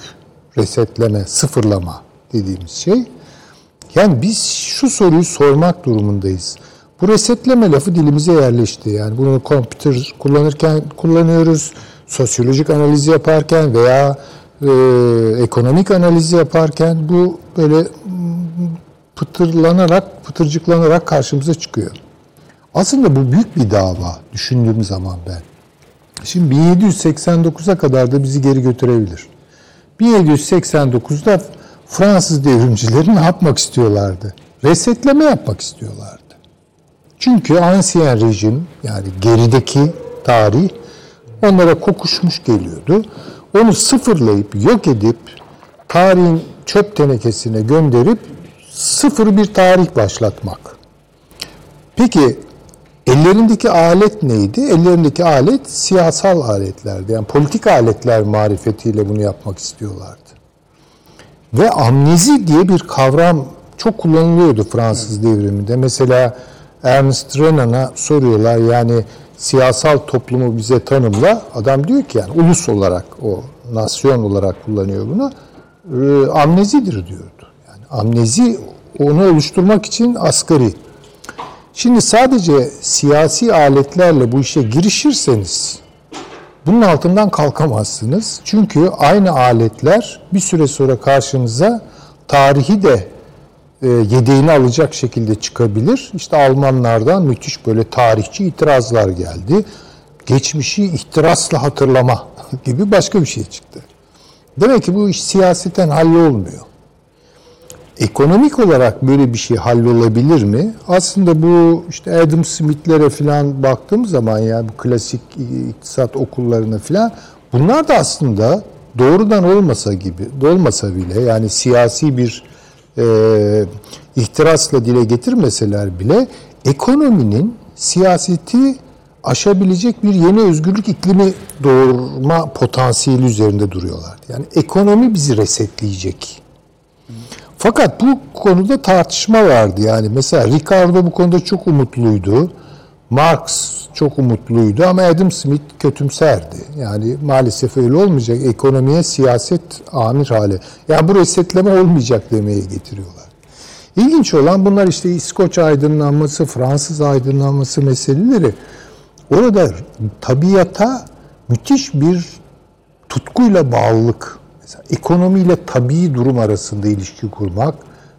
resetleme, sıfırlama dediğimiz şey. Yani biz şu soruyu sormak durumundayız. Bu resetleme lafı dilimize yerleşti. Yani bunu kompütür kullanırken kullanıyoruz, sosyolojik analiz yaparken veya e, ekonomik analiz yaparken bu böyle pıtırlanarak, pıtırcıklanarak karşımıza çıkıyor. Aslında bu büyük bir dava düşündüğüm zaman ben. Şimdi 1789'a kadar da bizi geri götürebilir. 1789'da Fransız devrimcileri ne yapmak istiyorlardı? Resetleme yapmak istiyorlardı. Çünkü ansiyen rejim yani gerideki tarih onlara kokuşmuş geliyordu. Onu sıfırlayıp yok edip tarihin çöp tenekesine gönderip sıfır bir tarih başlatmak. Peki ellerindeki alet neydi? Ellerindeki alet siyasal aletlerdi. Yani politik aletler marifetiyle bunu yapmak istiyorlardı. Ve amnezi diye bir kavram çok kullanılıyordu Fransız devriminde. Mesela Ernest Renan'a soruyorlar yani siyasal toplumu bize tanımla. Adam diyor ki yani ulus olarak o nasyon olarak kullanıyor bunu. E, amnezidir diyordu. Yani amnezi onu oluşturmak için asgari. Şimdi sadece siyasi aletlerle bu işe girişirseniz bunun altından kalkamazsınız. Çünkü aynı aletler bir süre sonra karşınıza tarihi de yedeğini alacak şekilde çıkabilir. İşte Almanlardan müthiş böyle tarihçi itirazlar geldi. Geçmişi ihtirasla hatırlama gibi başka bir şey çıktı. Demek ki bu iş siyaseten hallolmuyor. Ekonomik olarak böyle bir şey hallolabilir mi? Aslında bu işte Adam Smith'lere falan baktığım zaman ya bu klasik iktisat okullarına falan bunlar da aslında doğrudan olmasa gibi, olmasa bile yani siyasi bir e, ihtirasla dile getirmeseler bile ekonominin siyaseti aşabilecek bir yeni özgürlük iklimi doğurma potansiyeli üzerinde duruyorlar. Yani ekonomi bizi resetleyecek. Fakat bu konuda tartışma vardı. Yani mesela Ricardo bu konuda çok umutluydu. Marx çok umutluydu ama Adam Smith kötümserdi. Yani maalesef öyle olmayacak. Ekonomiye siyaset amir hale. Yani bu resetleme olmayacak demeye getiriyorlar. İlginç olan bunlar işte İskoç aydınlanması, Fransız aydınlanması meseleleri. Orada tabiata müthiş bir tutkuyla bağlılık. Mesela ekonomiyle tabii durum arasında ilişki kurmak,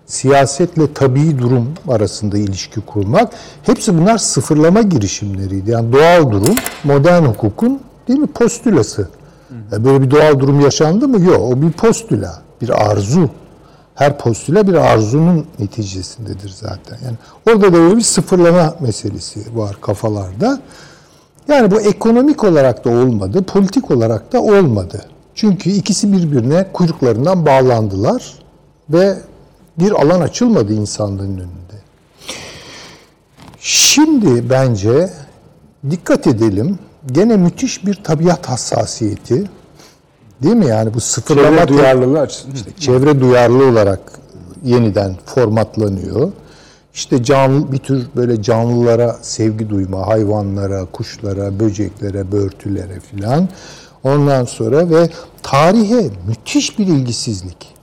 siyasetle tabii durum arasında ilişki kurmak. Hepsi bunlar sıfırlama girişimleriydi. Yani doğal durum, modern hukukun değil mi postülası. Yani böyle bir doğal durum yaşandı mı? Yok. O bir postüla, bir arzu. Her postüle bir arzunun neticesindedir zaten. Yani orada da böyle bir sıfırlama meselesi var kafalarda. Yani bu ekonomik olarak da olmadı, politik olarak da olmadı. Çünkü ikisi birbirine kuyruklarından bağlandılar ve bir alan açılmadı insanlığın önünde. Şimdi bence dikkat edelim. Gene müthiş bir tabiat hassasiyeti. Değil mi? Yani bu sıfırlama Çevre duyarlılığı açısından. işte çevre duyarlı olarak yeniden formatlanıyor. İşte canlı bir tür böyle canlılara sevgi duyma, hayvanlara, kuşlara, böceklere, börtülere filan. Ondan sonra ve tarihe müthiş bir ilgisizlik.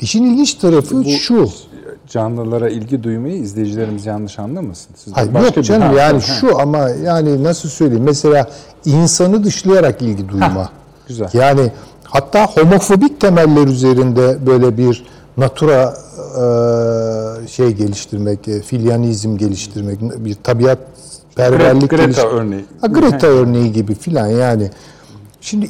İşin ilginç tarafı şu. Canlılara ilgi duymayı izleyicilerimiz yanlış anlamasın. Siz Hayır başka yok bir- canım Ha, yani ha. şu ama yani nasıl söyleyeyim mesela insanı dışlayarak ilgi duyma. güzel. Yani hatta homofobik temeller üzerinde böyle bir natura e, şey geliştirmek, e, filyanizm geliştirmek, bir tabiat perverlik Greta geliş- örneği. Ha, Greta örneği gibi filan yani. Şimdi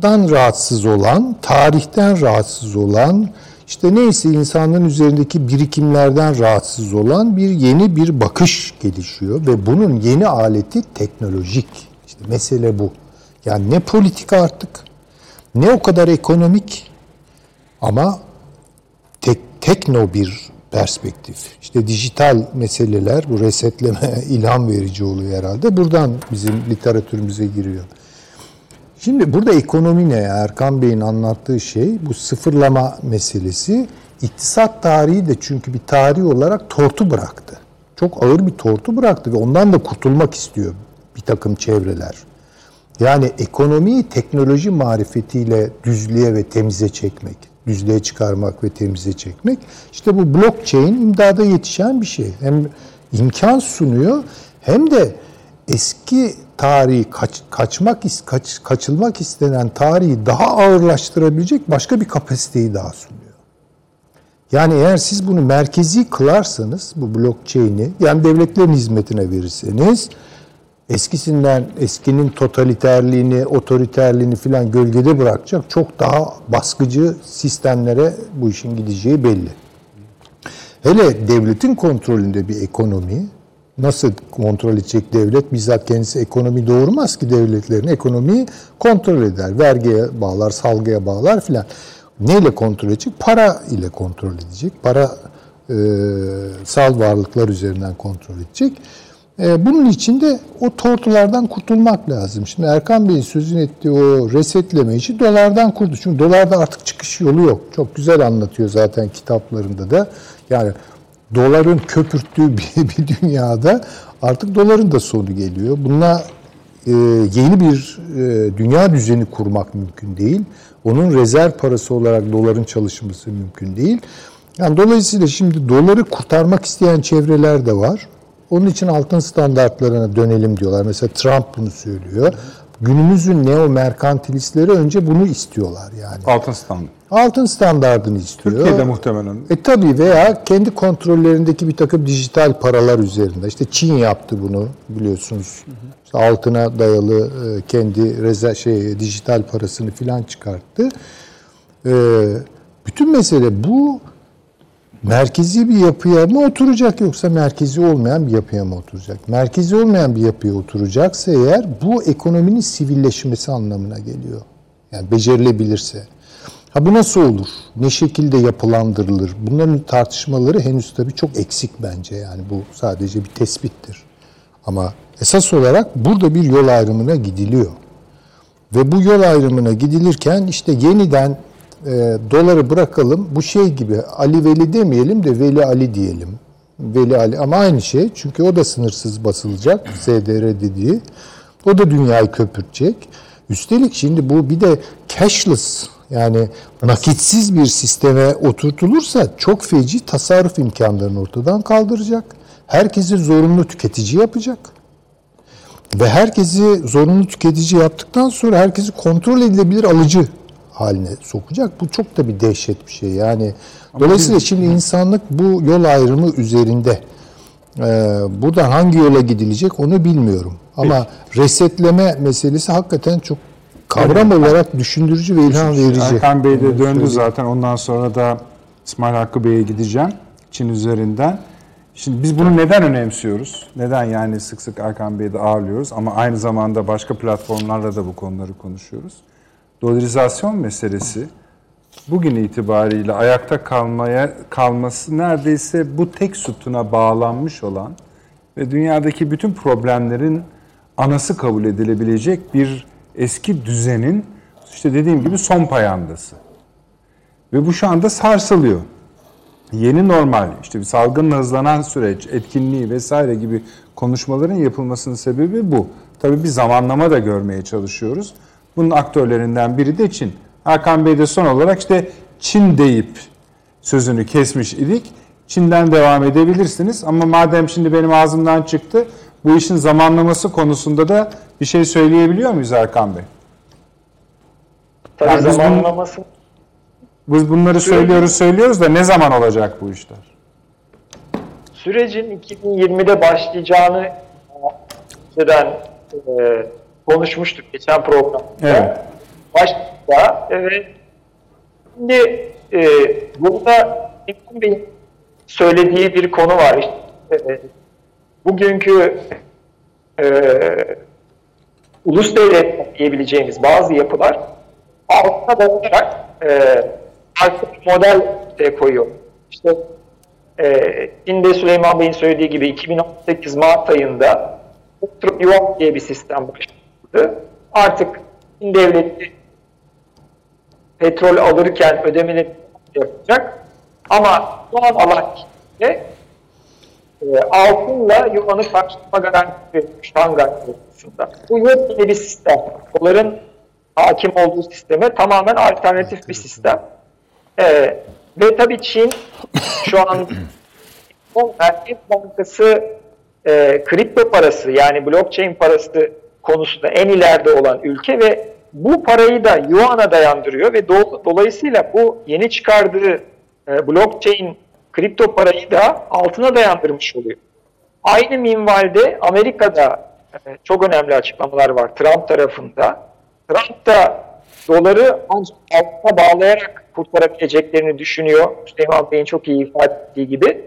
insandan rahatsız olan, tarihten rahatsız olan, işte neyse insanlığın üzerindeki birikimlerden rahatsız olan bir yeni bir bakış gelişiyor ve bunun yeni aleti teknolojik. İşte mesele bu. Yani ne politik artık, ne o kadar ekonomik ama tek, tekno bir perspektif. İşte dijital meseleler, bu resetleme ilham verici oluyor herhalde. Buradan bizim literatürümüze giriyor. Şimdi burada ekonomi ne? Erkan Bey'in anlattığı şey bu sıfırlama meselesi. İktisat tarihi de çünkü bir tarih olarak tortu bıraktı. Çok ağır bir tortu bıraktı ve ondan da kurtulmak istiyor bir takım çevreler. Yani ekonomiyi teknoloji marifetiyle düzlüğe ve temize çekmek, düzlüğe çıkarmak ve temize çekmek. İşte bu blockchain imdada yetişen bir şey. Hem imkan sunuyor hem de eski tarihi kaç, kaçmak kaç, kaçılmak istenen tarihi daha ağırlaştırabilecek başka bir kapasiteyi daha sunuyor. Yani eğer siz bunu merkezi kılarsanız bu blockchain'i yani devletlerin hizmetine verirseniz eskisinden eskinin totaliterliğini, otoriterliğini filan gölgede bırakacak çok daha baskıcı sistemlere bu işin gideceği belli. Hele devletin kontrolünde bir ekonomi nasıl kontrol edecek devlet? Bizzat kendisi ekonomi doğurmaz ki devletlerin ekonomiyi kontrol eder. Vergiye bağlar, salgıya bağlar filan. Neyle kontrol edecek? Para ile kontrol edecek. Para e, sal varlıklar üzerinden kontrol edecek. E, bunun için de o tortulardan kurtulmak lazım. Şimdi Erkan Bey'in sözünü ettiği o resetleme işi dolardan kurdu. Çünkü dolarda artık çıkış yolu yok. Çok güzel anlatıyor zaten kitaplarında da. Yani doların köpürttüğü bir, bir dünyada artık doların da sonu geliyor. Bununla e, yeni bir e, dünya düzeni kurmak mümkün değil. Onun rezerv parası olarak doların çalışması mümkün değil. Yani dolayısıyla şimdi doları kurtarmak isteyen çevreler de var. Onun için altın standartlarına dönelim diyorlar. Mesela Trump bunu söylüyor. Günümüzün neo merkantilistleri önce bunu istiyorlar yani. Altın standart. Altın standartını istiyor. Türkiye'de muhtemelen. E tabii veya kendi kontrollerindeki bir takım dijital paralar üzerinde. İşte Çin yaptı bunu biliyorsunuz. İşte altına dayalı e, kendi reza şey dijital parasını filan çıkarttı. E, bütün mesele bu merkezi bir yapıya mı oturacak yoksa merkezi olmayan bir yapıya mı oturacak? Merkezi olmayan bir yapıya oturacaksa eğer bu ekonominin sivilleşmesi anlamına geliyor. Yani becerilebilirse. Ha bu nasıl olur? Ne şekilde yapılandırılır? Bunların tartışmaları henüz tabii çok eksik bence yani bu sadece bir tespittir. Ama esas olarak burada bir yol ayrımına gidiliyor. Ve bu yol ayrımına gidilirken işte yeniden e, doları bırakalım. Bu şey gibi Ali Veli demeyelim de Veli Ali diyelim. Veli Ali ama aynı şey. Çünkü o da sınırsız basılacak. SDR dediği. O da dünyayı köpürtecek. Üstelik şimdi bu bir de cashless yani nakitsiz bir sisteme oturtulursa çok feci tasarruf imkanlarını ortadan kaldıracak. Herkesi zorunlu tüketici yapacak. Ve herkesi zorunlu tüketici yaptıktan sonra herkesi kontrol edilebilir alıcı haline sokacak. Bu çok da bir dehşet bir şey. Yani dolayısıyla şimdi insanlık bu yol ayrımı üzerinde. Ee, buradan hangi yola gidilecek onu bilmiyorum. Ama resetleme meselesi hakikaten çok kavram olarak düşündürücü ve ilham verici. Erkan Bey de döndü söyleyeyim. zaten. Ondan sonra da İsmail Hakkı Bey'e gideceğim. Çin üzerinden. Şimdi biz bunu neden önemsiyoruz? Neden yani sık sık Erkan Bey'i de ağırlıyoruz ama aynı zamanda başka platformlarla da bu konuları konuşuyoruz. Dolarizasyon meselesi bugün itibariyle ayakta kalmaya kalması neredeyse bu tek sütuna bağlanmış olan ve dünyadaki bütün problemlerin anası kabul edilebilecek bir eski düzenin işte dediğim gibi son payandası. Ve bu şu anda sarsılıyor. Yeni normal, işte bir salgınla hızlanan süreç, etkinliği vesaire gibi konuşmaların yapılmasının sebebi bu. Tabii bir zamanlama da görmeye çalışıyoruz. Bunun aktörlerinden biri de Çin. Hakan Bey de son olarak işte Çin deyip sözünü kesmiş idik. Çin'den devam edebilirsiniz ama madem şimdi benim ağzımdan çıktı, bu işin zamanlaması konusunda da bir şey söyleyebiliyor muyuz Erkan Bey? Tabii Yani zamanlaması Biz bunları söylüyoruz söylüyoruz da ne zaman olacak bu işler? sürecin 2020'de başlayacağını önceden e, konuşmuştuk geçen programda. Evet. Başta evet. Şimdi e, burada İlhan Bey'in söylediği bir konu var. İşte, e, bugünkü e, ulus devlet diyebileceğimiz bazı yapılar altına dayanarak e, farklı bir model ortaya koyuyor. İşte e, Çin'de Süleyman Bey'in söylediği gibi 2018 Mart ayında Yuan diye bir sistem başladı. Artık Çin devleti petrol alırken ödemeleri yapacak. Ama an alan kişiye e, altınla yuvanı karşılama garantisi Şangay noktasında. Bu yepyeni bir sistem. Doların hakim olduğu sisteme tamamen alternatif bir sistem. E, ve tabii Çin şu an Merkez Bankası e, kripto parası yani blockchain parası konusunda en ileride olan ülke ve bu parayı da Yuan'a dayandırıyor ve do- dolayısıyla bu yeni çıkardığı e, blockchain kripto parayı da altına dayandırmış oluyor. Aynı minvalde Amerika'da e, çok önemli açıklamalar var Trump tarafında. Trump da doları ancak altına bağlayarak kurtarabileceklerini düşünüyor. Süleyman Bey'in çok iyi ifade ettiği gibi.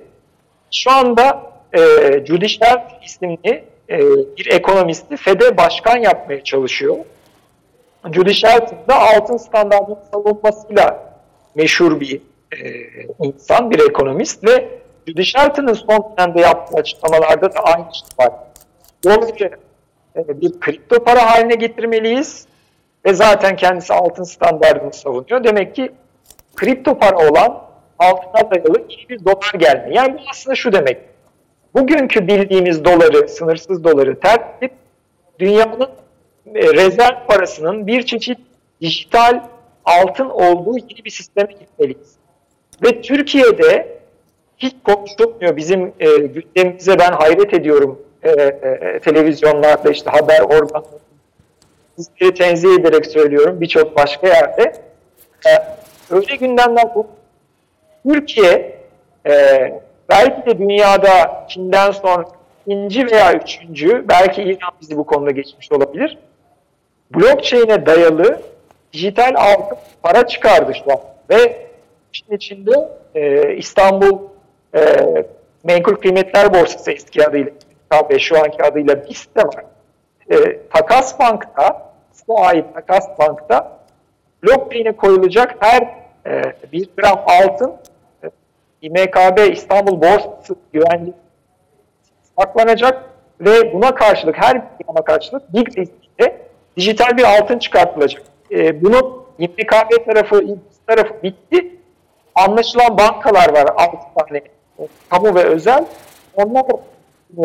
Şu anda e, Sharp isimli e, bir ekonomisti FED'e başkan yapmaya çalışıyor. Judy Sharp da altın standartının savunmasıyla meşhur bir e, insan, bir ekonomist ve Judy Sharp'ın son dönemde yaptığı açıklamalarda da aynı şey var. Dolayısıyla e, bir kripto para haline getirmeliyiz ve zaten kendisi altın standartını savunuyor. Demek ki kripto para olan altına dayalı yeni bir dolar gelme. Yani bu aslında şu demek. Bugünkü bildiğimiz doları, sınırsız doları terk edip dünyanın e, rezerv parasının bir çeşit dijital altın olduğu yeni bir sisteme gitmeliyiz. Ve Türkiye'de hiç konuşulmuyor. Bizim e, gündemimize ben hayret ediyorum e, e, televizyonlarda işte haber organları sizleri tenzih ederek söylüyorum birçok başka yerde. E, öyle gündemler bu. Türkiye e, belki de dünyada Çin'den sonra ikinci veya üçüncü, belki İran bizi bu konuda geçmiş olabilir. Blockchain'e dayalı dijital altın para çıkardı şu an. Ve işin içinde e, İstanbul e, Menkul Kıymetler Borsası eski adıyla ve şu anki adıyla BIST de var. E, Takas Bank'ta, size ait Takas Bank'ta blockchain'e koyulacak her e, bir gram altın İMKB İstanbul Borsası güvenli saklanacak ve buna karşılık her grama karşılık bir riskle dijital bir altın çıkartılacak. E, bunun İMKB tarafı, tarafı bitti. Anlaşılan bankalar var 6 tane kamu ve özel onlar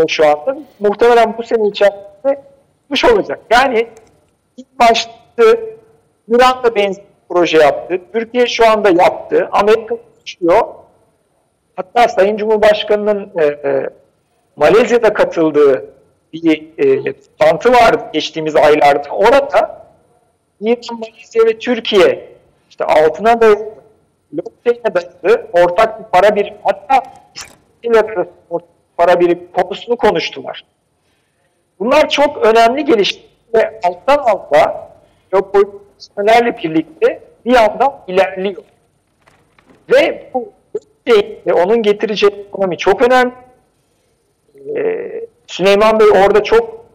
şu anda muhtemelen bu sene içerisinde tutmuş olacak. Yani ilk başta İran da benzer proje yaptı. Türkiye şu anda yaptı. Amerika konuşuyor. Hatta Sayın Cumhurbaşkanı'nın e, e, Malezya'da katıldığı bir e, toplantı vardı geçtiğimiz aylarda. Orada İran, Malezya ve Türkiye işte altına da blockchain'e dayalı ortak bir para birimi hatta İsrail ortak para birimi konusunu konuştular. Bunlar çok önemli gelişmeler ve alttan alta gelişmelerle birlikte bir yandan ilerliyor. Ve bu ve onun getireceği ekonomi çok önemli. Ee, Süleyman Bey orada çok,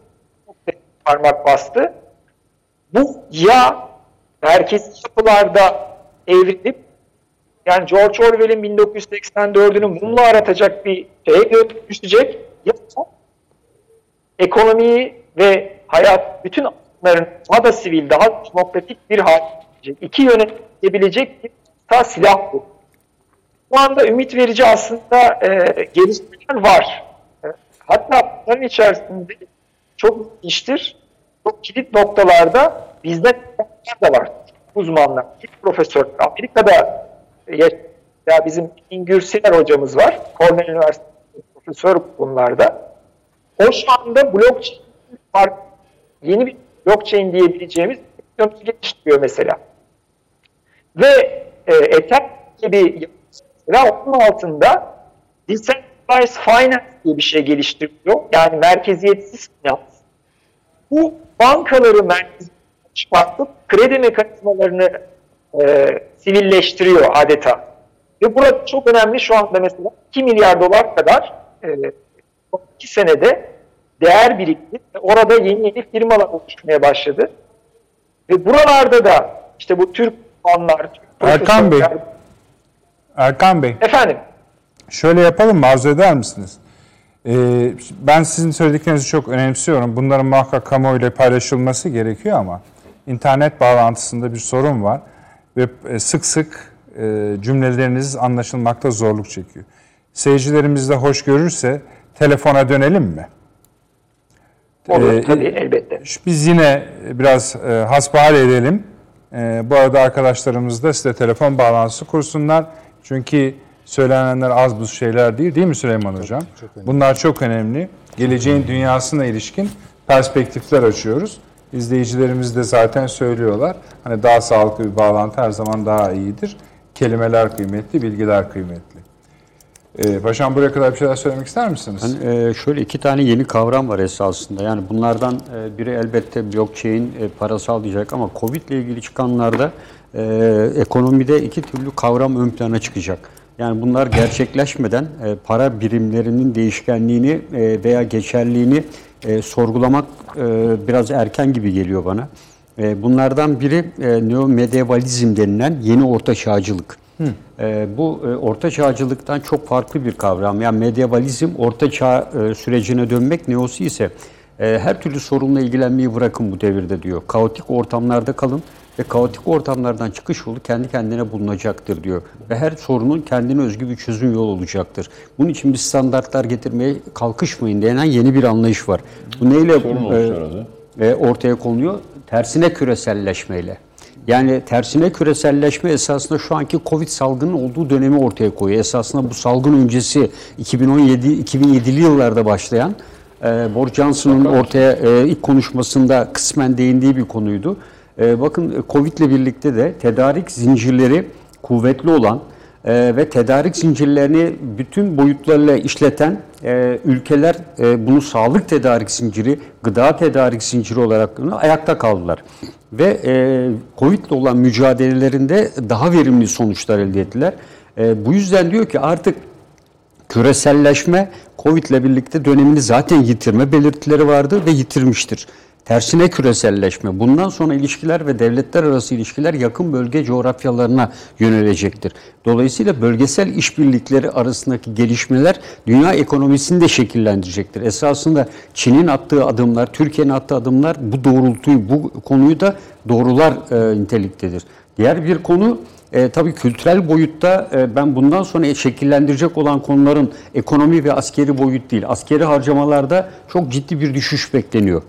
çok parmak bastı. Bu ya merkezi yapılarda evrilip yani George Orwell'in 1984'ünü mumla aratacak bir şeye dönüşecek ya ekonomiyi ve hayat bütün alanların daha da sivil, daha demokratik bir hal. İki yönetebilecek bir silah bu. Bu anda ümit verici aslında e, gelişmeler var. E, hatta bunların içerisinde çok iştir, çok kilit noktalarda bizde da var. Uzmanlar, profesör, Amerika'da ya bizim İngür Siner hocamız var. Cornell Üniversitesi profesör bunlarda. O şu anda blockchain fark, yeni bir blockchain diyebileceğimiz bir geliştiriyor mesela. Ve e, Ether gibi mesela onun altında Decentralized Finance diye bir şey geliştiriyor. Yani merkeziyetsiz finans. Bu bankaları merkezi çıkartıp kredi mekanizmalarını e, sivilleştiriyor adeta. Ve burada çok önemli şu anda mesela 2 milyar dolar kadar e, 2 senede değer birikti. Orada yeni yeni firmalar oluşmaya başladı. Ve buralarda da işte bu Türk anlar, Türk Erkan Bey, Erkan Bey. Efendim. Şöyle yapalım mı? Arzu eder misiniz? Ee, ben sizin söylediklerinizi çok önemsiyorum. Bunların muhakkak kamuoyuyla paylaşılması gerekiyor ama internet bağlantısında bir sorun var ve e, sık sık e, cümleleriniz anlaşılmakta zorluk çekiyor. Seyircilerimiz de hoş görürse telefona dönelim mi? Olur ee, tabii elbette. Biz yine biraz e, hasbihal edelim. E, bu arada arkadaşlarımız da size telefon bağlantısı kursunlar. Çünkü söylenenler az bu şeyler değil değil mi Süleyman Hocam? Çok, çok Bunlar çok önemli. Geleceğin dünyasına ilişkin perspektifler açıyoruz. İzleyicilerimiz de zaten söylüyorlar. Hani daha sağlıklı bir bağlantı her zaman daha iyidir. Kelimeler kıymetli, bilgiler kıymetli. Ee, Paşam buraya kadar bir şeyler söylemek ister misiniz? Ben, e, şöyle iki tane yeni kavram var esasında. Yani bunlardan e, biri elbette blockchain e, parasal diyecek ama Covid ile ilgili çıkanlarda e, ekonomide iki türlü kavram ön plana çıkacak. Yani bunlar gerçekleşmeden e, para birimlerinin değişkenliğini e, veya geçerliğini e, sorgulamak e, biraz erken gibi geliyor bana. E, bunlardan biri e, neo-medievalizm denilen yeni orta çağcılık. E, bu e, orta çağcılıktan çok farklı bir kavram. Yani medyevalizm orta çağ e, sürecine dönmek neosu ise e, her türlü sorunla ilgilenmeyi bırakın bu devirde diyor. Kaotik ortamlarda kalın ve kaotik ortamlardan çıkış yolu kendi kendine bulunacaktır diyor. Ve her sorunun kendine özgü bir çözüm yolu olacaktır. Bunun için bir standartlar getirmeye kalkışmayın denen yeni bir anlayış var. Bu neyle e, e, ortaya konuluyor? Tersine küreselleşmeyle. Yani tersine küreselleşme esasında şu anki Covid salgının olduğu dönemi ortaya koyuyor. Esasında bu salgın öncesi 2017-2007'li yıllarda başlayan e, Boris Johnson'ın ortaya e, ilk konuşmasında kısmen değindiği bir konuydu. E, bakın Covid ile birlikte de tedarik zincirleri kuvvetli olan e, ve tedarik zincirlerini bütün boyutlarıyla işleten e, ülkeler e, bunu sağlık tedarik zinciri, gıda tedarik zinciri olarak ayakta kaldılar. Ve e, Covid ile olan mücadelelerinde daha verimli sonuçlar elde ettiler. E, bu yüzden diyor ki artık küreselleşme Covid ile birlikte dönemini zaten yitirme belirtileri vardı ve yitirmiştir. Tersine küreselleşme. Bundan sonra ilişkiler ve devletler arası ilişkiler yakın bölge coğrafyalarına yönelecektir. Dolayısıyla bölgesel işbirlikleri arasındaki gelişmeler dünya ekonomisini de şekillendirecektir. Esasında Çin'in attığı adımlar, Türkiye'nin attığı adımlar bu doğrultuyu, bu konuyu da doğrular e, niteliktedir. Diğer bir konu e, tabii kültürel boyutta e, ben bundan sonra şekillendirecek olan konuların ekonomi ve askeri boyut değil. Askeri harcamalarda çok ciddi bir düşüş bekleniyor.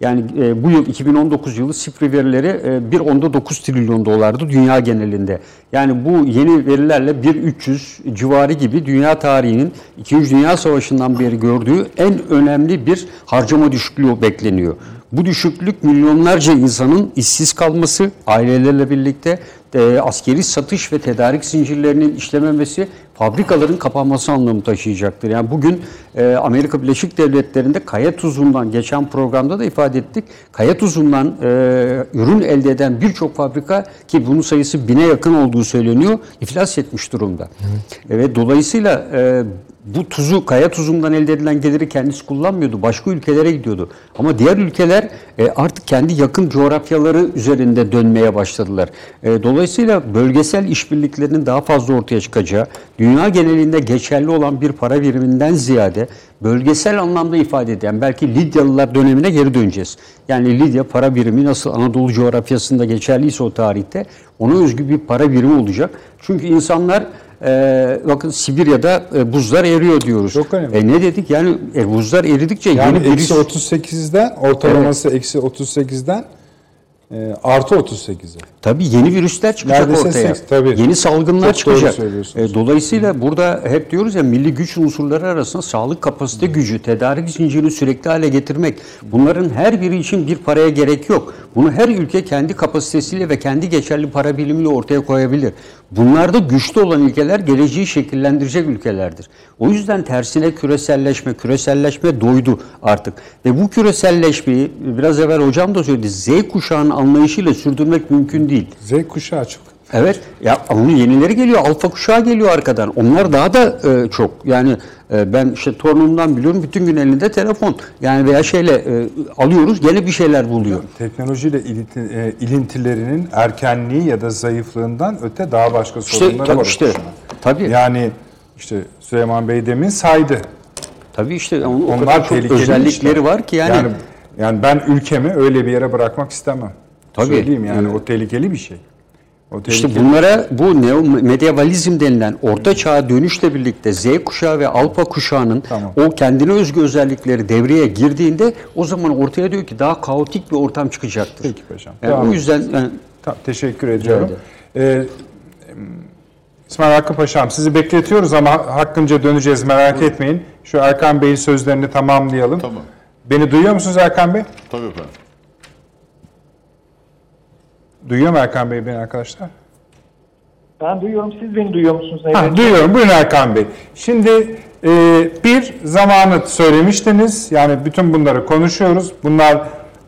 Yani e, bu yıl 2019 yılı SIPRI verileri e, 1.9 trilyon dolardı dünya genelinde. Yani bu yeni verilerle 1.300 civarı gibi dünya tarihinin 2. Dünya Savaşı'ndan beri gördüğü en önemli bir harcama düşüklüğü bekleniyor. Bu düşüklük milyonlarca insanın işsiz kalması, ailelerle birlikte e, askeri satış ve tedarik zincirlerinin işlememesi, fabrikaların kapanması anlamı taşıyacaktır. Yani bugün e, Amerika Birleşik Devletleri'nde kaya tuzundan geçen programda da ifade ettik. Kaya tuzundan e, ürün elde eden birçok fabrika ki bunun sayısı bine yakın olduğu söyleniyor, iflas etmiş durumda. Evet. Ve dolayısıyla e, bu tuzu, kaya tuzundan elde edilen geliri kendisi kullanmıyordu. Başka ülkelere gidiyordu. Ama diğer ülkeler e, artık kendi yakın coğrafyaları üzerinde dönmeye başladılar. E, dolayısıyla bölgesel işbirliklerinin daha fazla ortaya çıkacağı, dünya genelinde geçerli olan bir para biriminden ziyade bölgesel anlamda ifade eden, belki Lidyalılar dönemine geri döneceğiz. Yani Lidya para birimi nasıl Anadolu coğrafyasında geçerliyse o tarihte ona özgü bir para birimi olacak. Çünkü insanlar e, bakın Sibirya'da e, buzlar eriyor diyoruz. Çok önemli. E, ne dedik? Yani e, buzlar eridikçe Yani yeni eksi virüs... 38'den ortalaması eksi 38'den e, artı 38'e. Tabii yeni virüsler çıkacak Neredeyse ortaya. seks, tabii. Yeni salgınlar Çok çıkacak. E, dolayısıyla burada hep diyoruz ya milli güç unsurları arasında sağlık kapasite gücü, tedarik zincirini sürekli hale getirmek. Bunların her biri için bir paraya gerek yok. Bunu her ülke kendi kapasitesiyle ve kendi geçerli para birimiyle ortaya koyabilir. Bunlarda güçlü olan ülkeler geleceği şekillendirecek ülkelerdir. O yüzden tersine küreselleşme, küreselleşme doydu artık. Ve bu küreselleşmeyi biraz evvel hocam da söyledi. Z kuşağının anlayışıyla sürdürmek mümkün değil. Z kuşağı çok. Evet. Ya onun yenileri geliyor. Alfa kuşağı geliyor arkadan. Onlar daha da e, çok. Yani e, ben işte torunumdan biliyorum bütün gün elinde telefon. Yani veya şeyle e, alıyoruz gene bir şeyler buluyor. Teknolojiyle ilinti, e, ilintilerinin erkenliği ya da zayıflığından öte daha başka İşte sorunları tabii var. işte. o kuşağın. Tabii. Yani işte Süleyman Bey demin saydı. Tabii işte onun o Onlar kadar çok özellikleri işler. var ki yani, yani yani ben ülkemi öyle bir yere bırakmak istemem. Tabii. Söyleyeyim yani Evet. o tehlikeli bir şey. O İşte tehlikeli. bunlara bu neo medyevalizm denilen orta çağa dönüşle birlikte Z kuşağı ve alfa kuşağının Tamam. o kendine özgü özellikleri devreye girdiğinde o zaman ortaya diyor ki daha kaotik bir ortam çıkacaktır. Peki paşam. Yani Devam o yüzden yani Tamam, teşekkür ediyorum. Ee, İsmail Hakkı Paşam sizi bekletiyoruz ama hakkınca döneceğiz merak etmeyin. Şu Erkan Bey'in sözlerini tamamlayalım. Tamam. Beni duyuyor musunuz Erkan Bey? Tabii efendim. Duyuyor mu Erkan Bey beni arkadaşlar? Ben duyuyorum. Siz beni duyuyor musunuz? Ha, Evet. duyuyorum. Buyurun Erkan Bey. Şimdi e, bir zamanı söylemiştiniz. Yani bütün bunları konuşuyoruz. Bunlar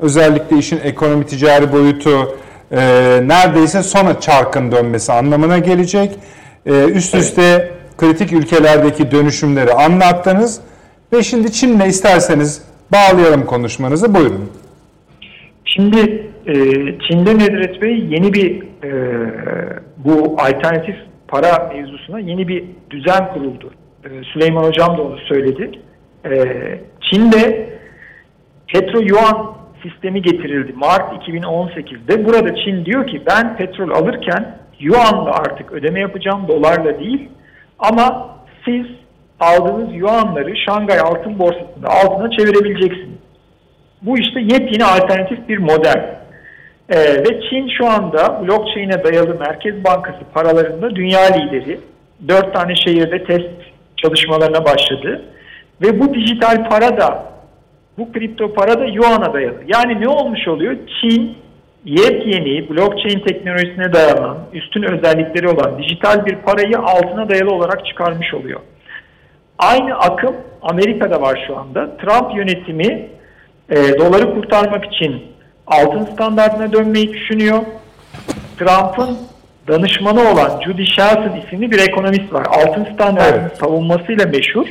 özellikle işin ekonomi ticari boyutu e, neredeyse sona çarkın dönmesi anlamına gelecek. E, üst üste kritik ülkelerdeki dönüşümleri anlattınız. Ve şimdi Çin'le isterseniz bağlayalım konuşmanızı. Buyurun. Şimdi e, Çin'de Nedret Bey yeni bir e, bu alternatif para mevzusuna yeni bir düzen kuruldu. E, Süleyman Hocam da onu söyledi. E, Çin'de petro yuan sistemi getirildi Mart 2018'de. Burada Çin diyor ki ben petrol alırken yuanla artık ödeme yapacağım dolarla değil. Ama siz aldığınız yuanları Şangay Altın Borsası'nda altına çevirebileceksiniz. Bu işte yepyeni alternatif bir model. Ee, ve Çin şu anda blockchain'e dayalı Merkez Bankası paralarında dünya lideri. Dört tane şehirde test çalışmalarına başladı. Ve bu dijital para da, bu kripto para da Yuan'a dayalı. Yani ne olmuş oluyor? Çin yepyeni blockchain teknolojisine dayanan, üstün özellikleri olan dijital bir parayı altına dayalı olarak çıkarmış oluyor. Aynı akım Amerika'da var şu anda. Trump yönetimi e, doları kurtarmak için altın standartına dönmeyi düşünüyor. Trump'ın danışmanı olan Judy Shelton isimli bir ekonomist var. Altın standartının Evet. savunmasıyla meşhur.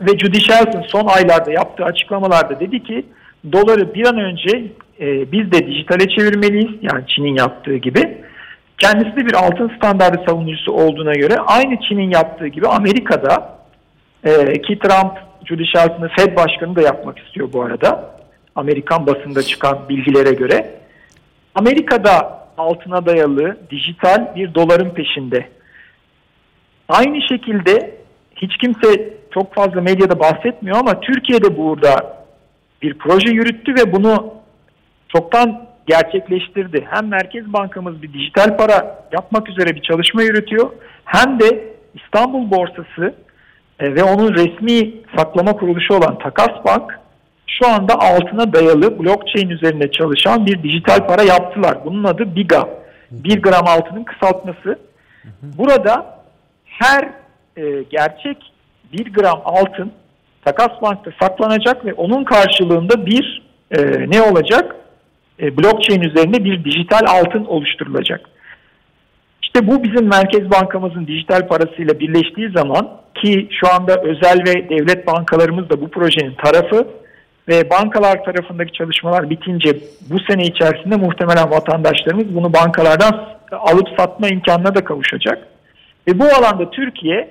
Ve Judy Shelton son aylarda yaptığı açıklamalarda dedi ki doları bir an önce e, biz de dijitale çevirmeliyiz. Yani Çin'in yaptığı gibi. Kendisi de bir altın standardı savunucusu olduğuna göre aynı Çin'in yaptığı gibi Amerika'da e, ki Trump Judicial'sını Fed Başkanı da yapmak istiyor bu arada. Amerikan basında çıkan bilgilere göre. Amerika'da altına dayalı dijital bir doların peşinde. Aynı şekilde hiç kimse çok fazla medyada bahsetmiyor ama Türkiye'de burada bir proje yürüttü ve bunu çoktan gerçekleştirdi. Hem Merkez Bankamız bir dijital para yapmak üzere bir çalışma yürütüyor. Hem de İstanbul Borsası e, ve onun resmi saklama kuruluşu olan Takas Bank şu anda altına dayalı blockchain üzerinde çalışan bir dijital para yaptılar. Bunun adı BIGA. 1 gram altının kısaltması. Burada her e, gerçek 1 gram altın Takas Bank'ta saklanacak ve onun karşılığında bir e, ne olacak? E, blockchain üzerinde bir dijital altın oluşturulacak. İşte bu bizim Merkez Bankamızın dijital parasıyla birleştiği zaman ki şu anda özel ve devlet bankalarımız da bu projenin tarafı ve bankalar tarafındaki çalışmalar bitince bu sene içerisinde muhtemelen vatandaşlarımız bunu bankalardan alıp satma imkanına da kavuşacak. Ve bu alanda Türkiye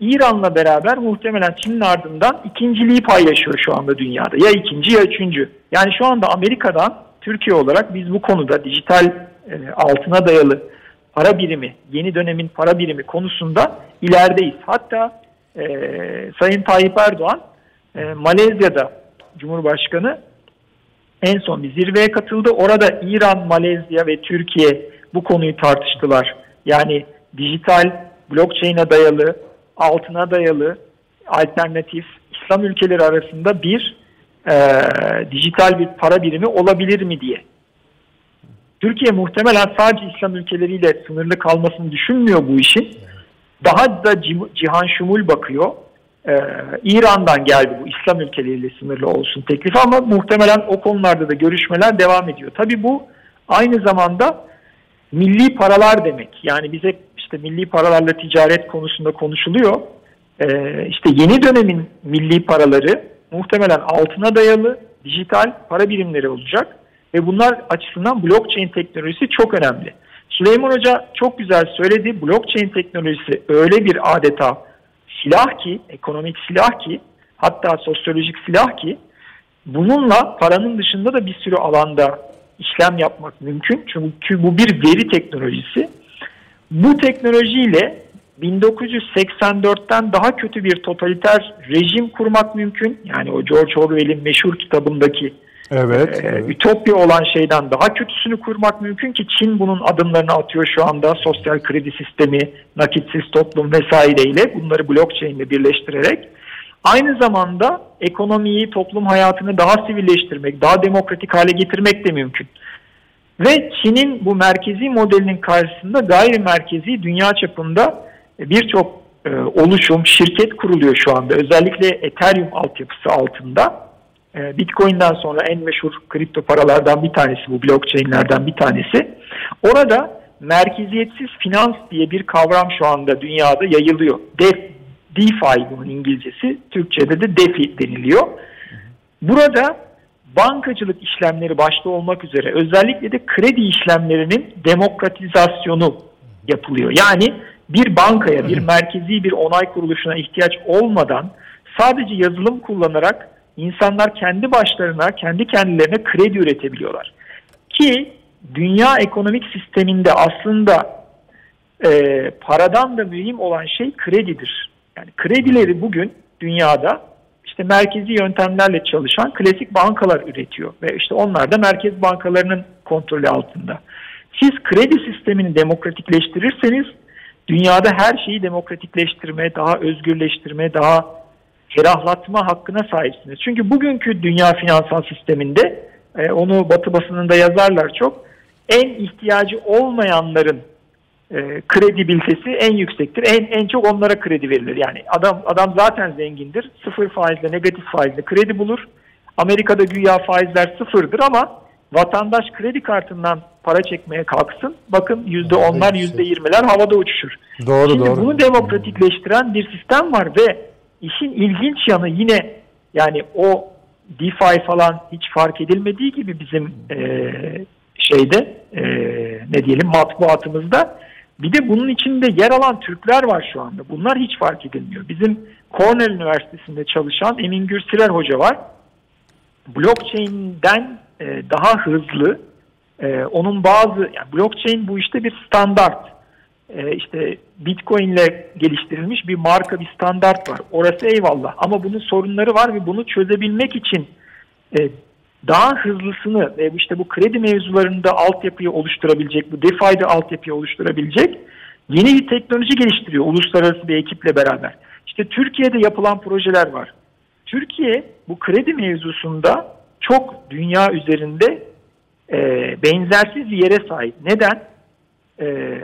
İran'la beraber muhtemelen Çin'in ardından ikinciliği paylaşıyor şu anda dünyada. Ya ikinci ya üçüncü. Yani şu anda Amerika'dan Türkiye olarak biz bu konuda dijital e, altına dayalı para birimi, yeni dönemin para birimi konusunda ilerideyiz. Hatta e, Sayın Tayyip Erdoğan e, Malezya'da Cumhurbaşkanı en son bir zirveye katıldı. Orada İran, Malezya ve Türkiye bu konuyu tartıştılar. Yani dijital, blockchain'e dayalı, altına dayalı alternatif İslam ülkeleri arasında bir e, dijital bir para birimi olabilir mi diye. Türkiye muhtemelen sadece İslam ülkeleriyle sınırlı kalmasını düşünmüyor bu işin. Daha da cihan şumul bakıyor. Ee, İran'dan geldi bu İslam ülkeleriyle sınırlı olsun teklifi ama muhtemelen o konularda da görüşmeler devam ediyor. Tabii bu aynı zamanda milli paralar demek. Yani bize işte milli paralarla ticaret konusunda konuşuluyor. Ee, işte yeni dönemin milli paraları muhtemelen altına dayalı dijital para birimleri olacak. Ve bunlar açısından blockchain teknolojisi çok önemli. Süleyman Hoca çok güzel söyledi. Blockchain teknolojisi öyle bir adeta silah ki, ekonomik silah ki, hatta sosyolojik silah ki bununla paranın dışında da bir sürü alanda işlem yapmak mümkün. Çünkü bu bir veri teknolojisi. Bu teknolojiyle 1984'ten daha kötü bir totaliter rejim kurmak mümkün. Yani o George Orwell'in meşhur kitabındaki Evet, e, evet. Ütopya olan şeyden daha kötüsünü kurmak mümkün ki Çin bunun adımlarını atıyor şu anda sosyal kredi sistemi, nakitsiz toplum vesaireyle bunları blockchain ile birleştirerek. Aynı zamanda ekonomiyi, toplum hayatını daha sivilleştirmek, daha demokratik hale getirmek de mümkün. Ve Çin'in bu merkezi modelinin karşısında gayri merkezi dünya çapında birçok e, oluşum, şirket kuruluyor şu anda. Özellikle Ethereum altyapısı altında. E, Bitcoin'den sonra en meşhur kripto paralardan bir tanesi bu blockchain'lerden bir tanesi. Orada merkeziyetsiz finans diye bir kavram şu anda dünyada yayılıyor. Def, DeFi bunun İngilizcesi, Türkçe'de de DeFi deniliyor. Burada bankacılık işlemleri başta olmak üzere özellikle de kredi işlemlerinin demokratizasyonu yapılıyor. Yani bir bankaya, bir merkezi bir onay kuruluşuna ihtiyaç olmadan sadece yazılım kullanarak insanlar kendi başlarına, kendi kendilerine kredi üretebiliyorlar. Ki dünya ekonomik sisteminde aslında e, paradan da mühim olan şey kredidir. Yani kredileri bugün dünyada işte merkezi yöntemlerle çalışan klasik bankalar üretiyor ve işte onlar da merkez bankalarının kontrolü altında. Siz kredi sistemini demokratikleştirirseniz dünyada her şeyi demokratikleştirme, daha özgürleştirme, daha ferahlatma hakkına sahipsiniz. Çünkü bugünkü dünya finansal sisteminde e, onu Batı basınında yazarlar çok. En ihtiyacı olmayanların e, kredibilitesi en yüksektir. En en çok onlara kredi verilir. Yani adam adam zaten zengindir. Sıfır faizle, negatif faizle kredi bulur. Amerika'da güya faizler sıfırdır ama vatandaş kredi kartından para çekmeye kalksın. Bakın yüzde onlar, yüzde yirmiler havada uçuşur. Doğru Şimdi doğru. bunu demokratikleştiren bir sistem var ve işin ilginç yanı yine yani o DeFi falan hiç fark edilmediği gibi bizim e, şeyde e, ne diyelim matbuatımızda bir de bunun içinde yer alan Türkler var şu anda. Bunlar hiç fark edilmiyor. Bizim Cornell Üniversitesi'nde çalışan Emin Gürsiler Hoca var. Blockchain'den e, daha hızlı e, onun bazı yani blockchain bu işte bir standart. E, işte Bitcoin ile geliştirilmiş bir marka bir standart var. Orası eyvallah ama bunun sorunları var ve bunu çözebilmek için e, daha hızlısını işte bu kredi mevzularında altyapıyı oluşturabilecek, bu DeFi'de altyapıyı oluşturabilecek yeni bir teknoloji geliştiriyor uluslararası bir ekiple beraber. İşte Türkiye'de yapılan projeler var. Türkiye bu kredi mevzusunda çok dünya üzerinde e, benzersiz bir yere sahip. Neden? E,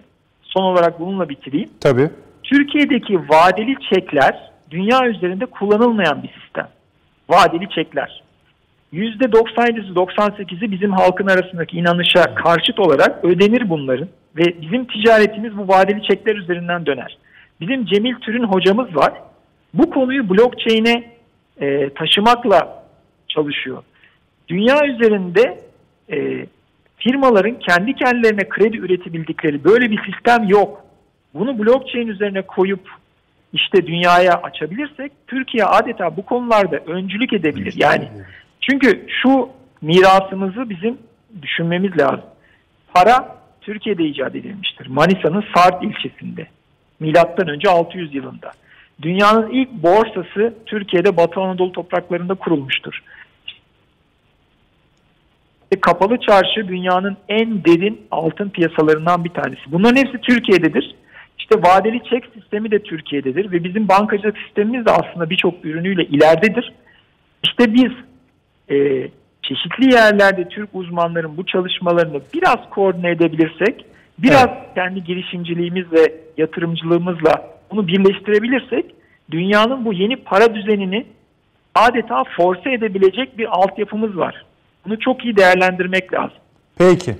son olarak bununla bitireyim. Tabii. Türkiye'deki vadeli çekler dünya üzerinde kullanılmayan bir sistem. Vadeli çekler. %97'si 98'i bizim halkın arasındaki inanışa karşıt olarak ödenir bunların ve bizim ticaretimiz bu vadeli çekler üzerinden döner. Bizim Cemil Türün hocamız var. Bu konuyu blockchain'e e, taşımakla çalışıyor. Dünya üzerinde e, firmaların kendi kendilerine kredi üretebildikleri böyle bir sistem yok. Bunu blockchain üzerine koyup işte dünyaya açabilirsek Türkiye adeta bu konularda öncülük edebilir. Yani çünkü şu mirasımızı bizim düşünmemiz lazım. Para Türkiye'de icat edilmiştir. Manisa'nın Sart ilçesinde. Milattan önce 600 yılında. Dünyanın ilk borsası Türkiye'de Batı Anadolu topraklarında kurulmuştur. E, Kapalı çarşı dünyanın en derin altın piyasalarından bir tanesi. Bunların hepsi Türkiye'dedir. İşte vadeli çek sistemi de Türkiye'dedir ve bizim bankacılık sistemimiz de aslında birçok ürünüyle ileridedir. İşte biz e, çeşitli yerlerde Türk uzmanların bu çalışmalarını biraz koordine edebilirsek, biraz kendi girişimciliğimizle, yatırımcılığımızla bunu birleştirebilirsek, dünyanın bu yeni para düzenini adeta force edebilecek bir altyapımız var. Bunu çok iyi değerlendirmek lazım. Peki.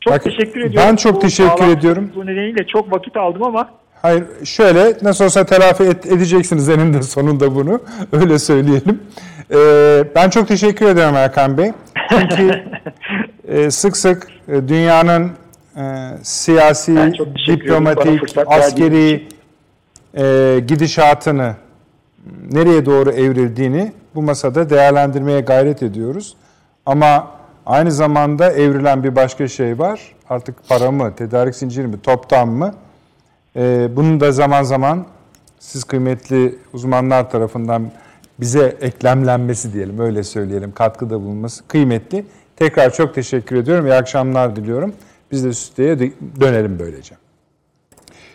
Çok Bak, teşekkür ediyorum. ben çok Bu teşekkür ediyorum. Bu nedeniyle çok vakit aldım ama Hayır şöyle nasıl olsa telafi et- edeceksiniz eninde sonunda bunu. Öyle söyleyelim. Ee, ben çok teşekkür ederim Erkan Bey. Çünkü e, sık sık e, dünyanın e, siyasi, diplomatik, askeri e, gidişatını nereye doğru evrildiğini bu masada değerlendirmeye gayret ediyoruz. Ama aynı zamanda evrilen bir başka şey var. Artık para mı, tedarik zinciri mi, toptan mı? Ee, bunun da zaman zaman siz kıymetli uzmanlar tarafından bize eklemlenmesi diyelim, öyle söyleyelim, katkıda bulunması kıymetli. Tekrar çok teşekkür ediyorum. İyi akşamlar diliyorum. Biz de stüdyoya dö- dönelim böylece.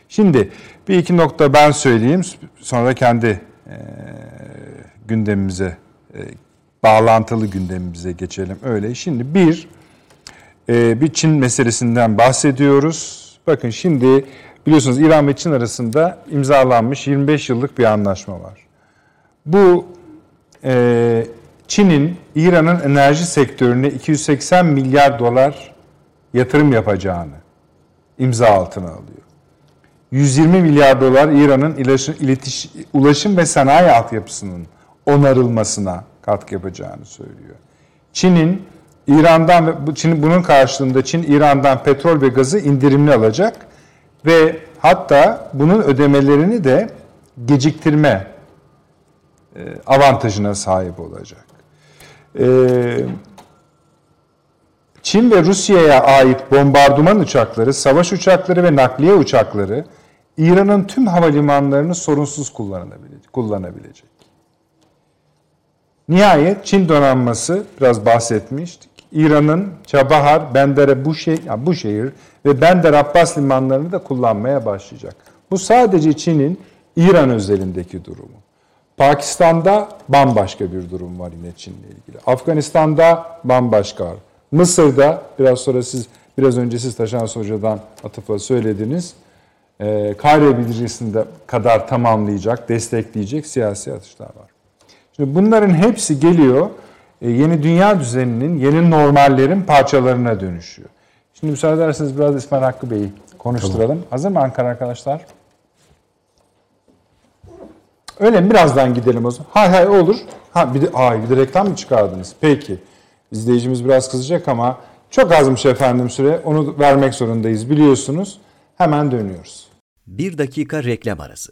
Şimdi bir iki nokta ben söyleyeyim. Sonra kendi e, gündemimize, e, bağlantılı gündemimize geçelim. Öyle. Şimdi bir, e, bir Çin meselesinden bahsediyoruz. Bakın şimdi biliyorsunuz İran ve Çin arasında imzalanmış 25 yıllık bir anlaşma var. Bu e, Çin'in İran'ın enerji sektörüne 280 milyar dolar yatırım yapacağını imza altına alıyor. 120 milyar dolar İran'ın iletişim, iletiş, ulaşım ve sanayi altyapısının onarılmasına katkı yapacağını söylüyor. Çin'in İran'dan Çin bunun karşılığında Çin İran'dan petrol ve gazı indirimli alacak ve hatta bunun ödemelerini de geciktirme e, avantajına sahip olacak. E, Çin ve Rusya'ya ait bombardıman uçakları, savaş uçakları ve nakliye uçakları İran'ın tüm havalimanlarını sorunsuz kullanabilecek. Nihayet Çin donanması biraz bahsetmiştik. İran'ın Çabahar, Bendere, Buşehir, yani Buşehir ve Bender Abbas limanlarını da kullanmaya başlayacak. Bu sadece Çin'in İran özelindeki durumu. Pakistan'da bambaşka bir durum var yine Çin'le ilgili. Afganistan'da bambaşka. Mısır'da biraz sonra siz biraz önce siz Taşan Hoca'dan atıfla söylediniz. E, Kahire bildirisinde kadar tamamlayacak, destekleyecek siyasi atışlar var. Şimdi bunların hepsi geliyor e, yeni dünya düzeninin, yeni normallerin parçalarına dönüşüyor. Şimdi müsaade ederseniz biraz İsmail Hakkı Bey'i konuşturalım. Hazır mı Ankara arkadaşlar? Öyle mi? Birazdan gidelim o zaman. Hay hay olur. Ha bir de, ay, bir de reklam mı çıkardınız? Peki. İzleyicimiz biraz kızacak ama çok azmış efendim süre. Onu vermek zorundayız biliyorsunuz. Hemen dönüyoruz. Bir dakika reklam arası.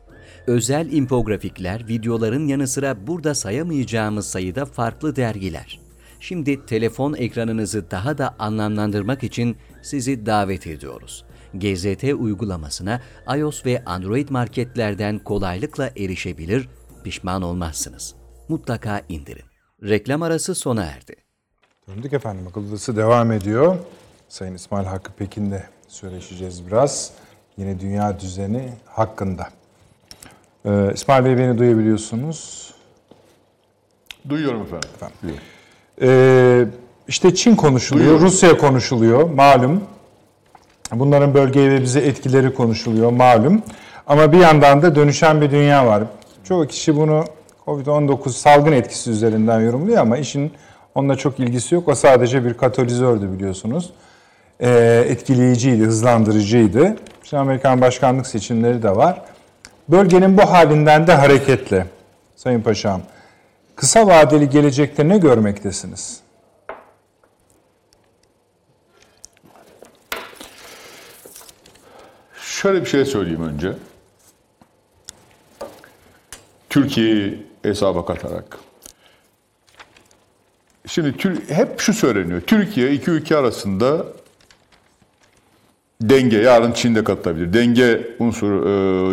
Özel infografikler, videoların yanı sıra burada sayamayacağımız sayıda farklı dergiler. Şimdi telefon ekranınızı daha da anlamlandırmak için sizi davet ediyoruz. GZT uygulamasına iOS ve Android marketlerden kolaylıkla erişebilir, pişman olmazsınız. Mutlaka indirin. Reklam arası sona erdi. Döndük efendim. Akıl Odası devam ediyor. Sayın İsmail Hakkı Pekin'le söyleşeceğiz biraz. Yeni dünya düzeni hakkında. Ee, İsmail Bey beni duyabiliyorsunuz. Duyuyorum efendim. Duyuyorum. Ee, işte Çin konuşuluyor, Duyuyorum. Rusya konuşuluyor malum. Bunların bölgeye ve bize etkileri konuşuluyor malum. Ama bir yandan da dönüşen bir dünya var. Çoğu kişi bunu Covid-19 salgın etkisi üzerinden yorumluyor ama işin onunla çok ilgisi yok. O sadece bir katalizördü biliyorsunuz. Ee, etkileyiciydi, hızlandırıcıydı. Şimdi Amerikan başkanlık seçimleri de var. Bölgenin bu halinden de hareketle Sayın Paşam, kısa vadeli gelecekte ne görmektesiniz? Şöyle bir şey söyleyeyim önce. Türkiye'yi hesaba katarak. Şimdi hep şu söyleniyor. Türkiye iki ülke arasında denge, yarın Çin de katılabilir. Denge unsuru,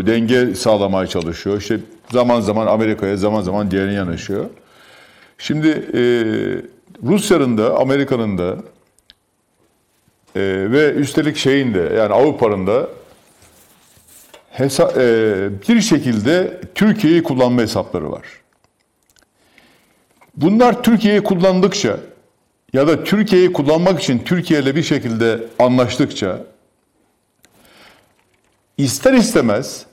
e, denge sağlamaya çalışıyor. İşte zaman zaman Amerika'ya, zaman zaman diğerine yanaşıyor. Şimdi e, Rusya'nın da, Amerika'nın da e, ve üstelik şeyin de yani Avrupa'nın da hesa- e, bir şekilde Türkiye'yi kullanma hesapları var. Bunlar Türkiye'yi kullandıkça ya da Türkiye'yi kullanmak için Türkiye ile bir şekilde anlaştıkça ister istemez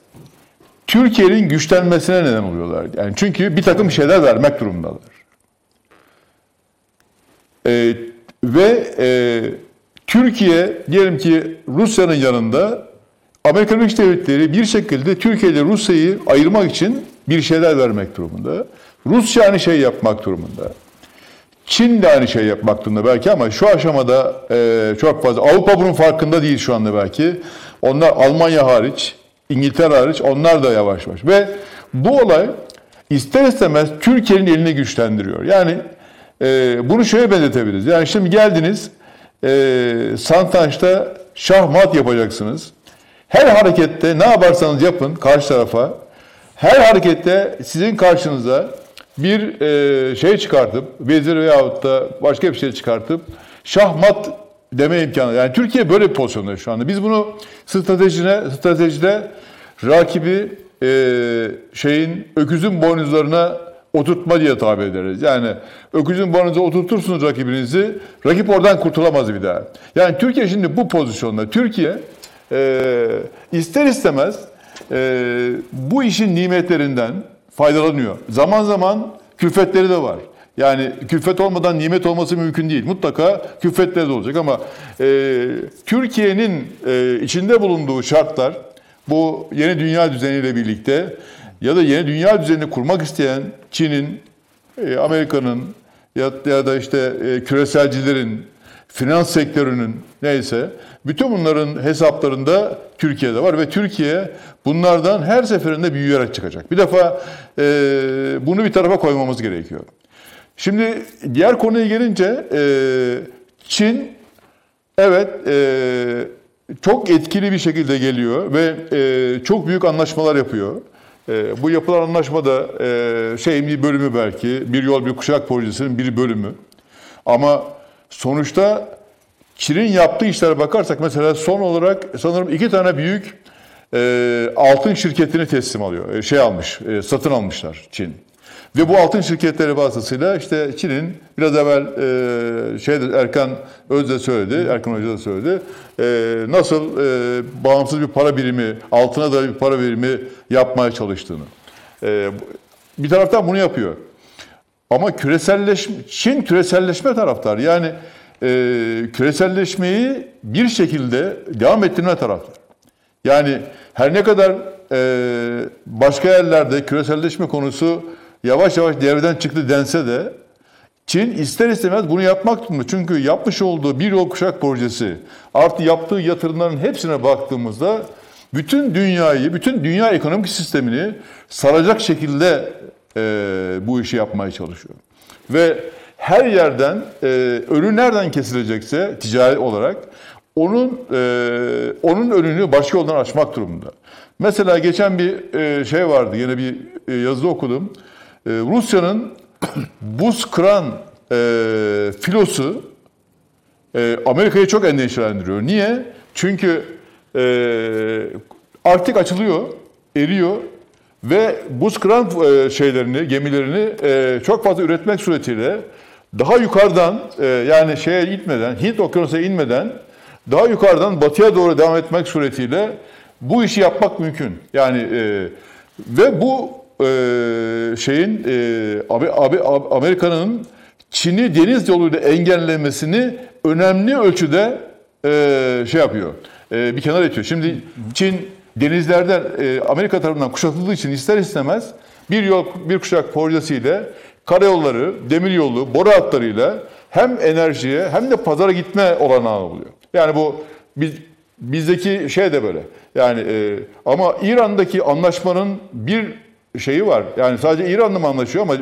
Türkiye'nin güçlenmesine neden oluyorlar. Yani çünkü bir takım şeyler vermek durumundalar. Ee, ve e, Türkiye diyelim ki Rusya'nın yanında Amerika Birleşik Devletleri bir şekilde Türkiye ile Rusya'yı ayırmak için bir şeyler vermek durumunda. Rusya aynı şey yapmak durumunda. Çin de aynı şey yapmak durumunda belki ama şu aşamada e, çok fazla. Avrupa bunun farkında değil şu anda belki. Onlar Almanya hariç, İngiltere hariç onlar da yavaş yavaş. Ve bu olay ister istemez Türkiye'nin elini güçlendiriyor. Yani e, bunu şöyle benzetebiliriz. Yani şimdi geldiniz e, Santaş'ta şahmat yapacaksınız. Her harekette ne yaparsanız yapın karşı tarafa, her harekette sizin karşınıza bir e, şey çıkartıp, vezir veyahut da başka bir şey çıkartıp şahmat deme imkanı. Yani Türkiye böyle bir pozisyonda şu anda. Biz bunu stratejine, stratejide rakibi e, şeyin öküzün boynuzlarına oturtma diye tabir ederiz. Yani öküzün boynuzuna oturtursunuz rakibinizi, rakip oradan kurtulamaz bir daha. Yani Türkiye şimdi bu pozisyonda. Türkiye e, ister istemez e, bu işin nimetlerinden faydalanıyor. Zaman zaman külfetleri de var. Yani külfet olmadan nimet olması mümkün değil. Mutlaka külfetleri de olacak ama e, Türkiye'nin e, içinde bulunduğu şartlar bu yeni dünya düzeniyle birlikte ya da yeni dünya düzenini kurmak isteyen Çin'in, e, Amerika'nın ya, ya da işte e, küreselcilerin, finans sektörünün neyse bütün bunların hesaplarında Türkiye'de var ve Türkiye bunlardan her seferinde büyüyerek çıkacak. Bir defa e, bunu bir tarafa koymamız gerekiyor. Şimdi diğer konuya gelince e, Çin evet e, çok etkili bir şekilde geliyor ve e, çok büyük anlaşmalar yapıyor. Bu yapılan anlaşmada e, şeyin bir bölümü belki bir yol bir kuşak projesinin bir bölümü. Ama sonuçta Çin'in yaptığı işlere bakarsak mesela son olarak sanırım iki tane büyük altın şirketini teslim alıyor. Şey almış, satın almışlar Çin. Ve bu altın şirketleri vasıtasıyla işte Çin'in biraz evvel e, şey Erkan Öz de söyledi, Erkan Hoca da söyledi. E, nasıl e, bağımsız bir para birimi, altına da bir para birimi yapmaya çalıştığını. E, bir taraftan bunu yapıyor. Ama küreselleşme, Çin küreselleşme taraftar. Yani e, küreselleşmeyi bir şekilde devam ettirme taraftar. Yani her ne kadar e, başka yerlerde küreselleşme konusu yavaş yavaş devreden çıktı dense de Çin ister istemez bunu yapmak durumunda. Çünkü yapmış olduğu bir yol kuşak projesi artı yaptığı yatırımların hepsine baktığımızda bütün dünyayı, bütün dünya ekonomik sistemini saracak şekilde e, bu işi yapmaya çalışıyor. Ve her yerden e, önü nereden kesilecekse ticari olarak onun e, onun önünü başka yoldan açmak durumunda. Mesela geçen bir e, şey vardı, yine bir e, yazı okudum. E, Rusya'nın buz kıran e, filosu e, Amerika'yı çok endişelendiriyor. Niye? Çünkü e, Arktik açılıyor, eriyor ve buz kıran e, şeylerini, gemilerini e, çok fazla üretmek suretiyle daha yukarıdan e, yani şeye gitmeden, Hint okyanusuna inmeden daha yukarıdan batıya doğru devam etmek suretiyle bu işi yapmak mümkün. Yani e, ve bu e, şeyin e, Amerika'nın Çin'i deniz yoluyla engellemesini önemli ölçüde e, şey yapıyor. E, bir kenar itiyor. Şimdi Çin denizlerden e, Amerika tarafından kuşatıldığı için ister istemez bir yol bir kuşak projesiyle karayolları, demiryolu, boru hatlarıyla hem enerjiye hem de pazara gitme olanağı oluyor. Yani bu biz bizdeki şey de böyle. Yani e, ama İran'daki anlaşmanın bir şeyi var. Yani sadece İran'la mı anlaşıyor ama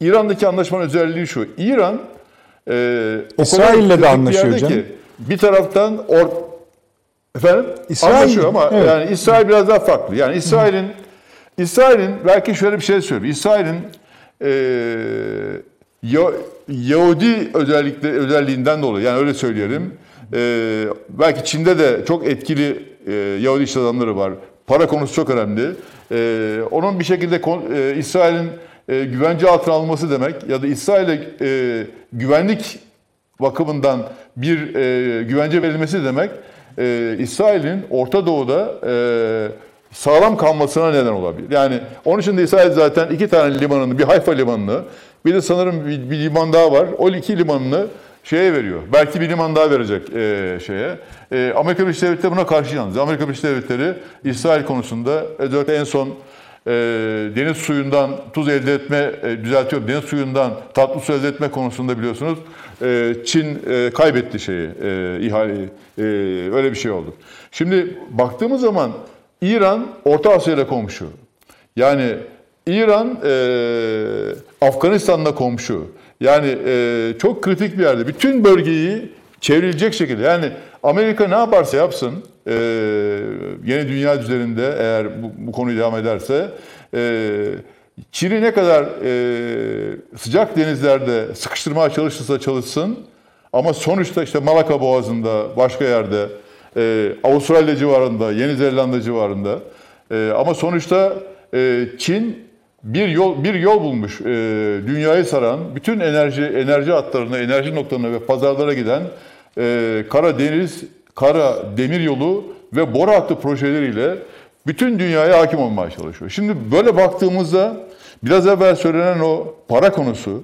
İran'daki anlaşmanın özelliği şu. İran e, İsrail'le de anlaşıyor canım. ki, bir taraftan or, efendim İsrail- anlaşıyor ama evet. yani İsrail biraz daha farklı. Yani İsrail'in İsrail'in belki şöyle bir şey söyleyeyim. İsrail'in e, Ya- Yahudi özellikle özelliğinden dolayı yani öyle söyleyelim. E, belki Çin'de de çok etkili e, Yahudi iş adamları var. Para konusu çok önemli. E, onun bir şekilde e, İsrail'in e, güvence altına alması demek ya da İsrail'e e, güvenlik bakımından bir e, güvence verilmesi demek e, İsrail'in Orta Doğu'da e, sağlam kalmasına neden olabilir. Yani onun için de İsrail zaten iki tane limanını, bir Hayfa limanını, bir de sanırım bir, bir liman daha var. O iki limanını şeye veriyor. Belki bir liman daha verecek e, şeye. E, Amerika Birleşik Devletleri buna karşı yalnız. Amerika Birleşik Devletleri İsrail konusunda özellikle en son e, deniz suyundan tuz elde etme, e, düzeltiyorum, deniz suyundan tatlı su elde etme konusunda biliyorsunuz e, Çin e, kaybetti şeyi, e, ihaleyi. E, öyle bir şey oldu. Şimdi baktığımız zaman İran Orta Asya ile komşu. Yani İran e, Afganistan'la komşu. Yani e, çok kritik bir yerde. Bütün bölgeyi çevrilecek şekilde. Yani Amerika ne yaparsa yapsın e, yeni dünya üzerinde eğer bu, bu konuyu devam ederse e, Çin'i ne kadar e, sıcak denizlerde sıkıştırmaya çalışırsa çalışsın ama sonuçta işte Malaka Boğazı'nda başka yerde e, Avustralya civarında, Yeni Zelanda civarında e, ama sonuçta e, Çin bir yol bir yol bulmuş. E, dünyayı saran bütün enerji enerji hatlarına, enerji noktalarına ve pazarlara giden e, kara deniz, kara demir yolu ve boru hattı projeleriyle bütün dünyaya hakim olmaya çalışıyor. Şimdi böyle baktığımızda biraz evvel söylenen o para konusu,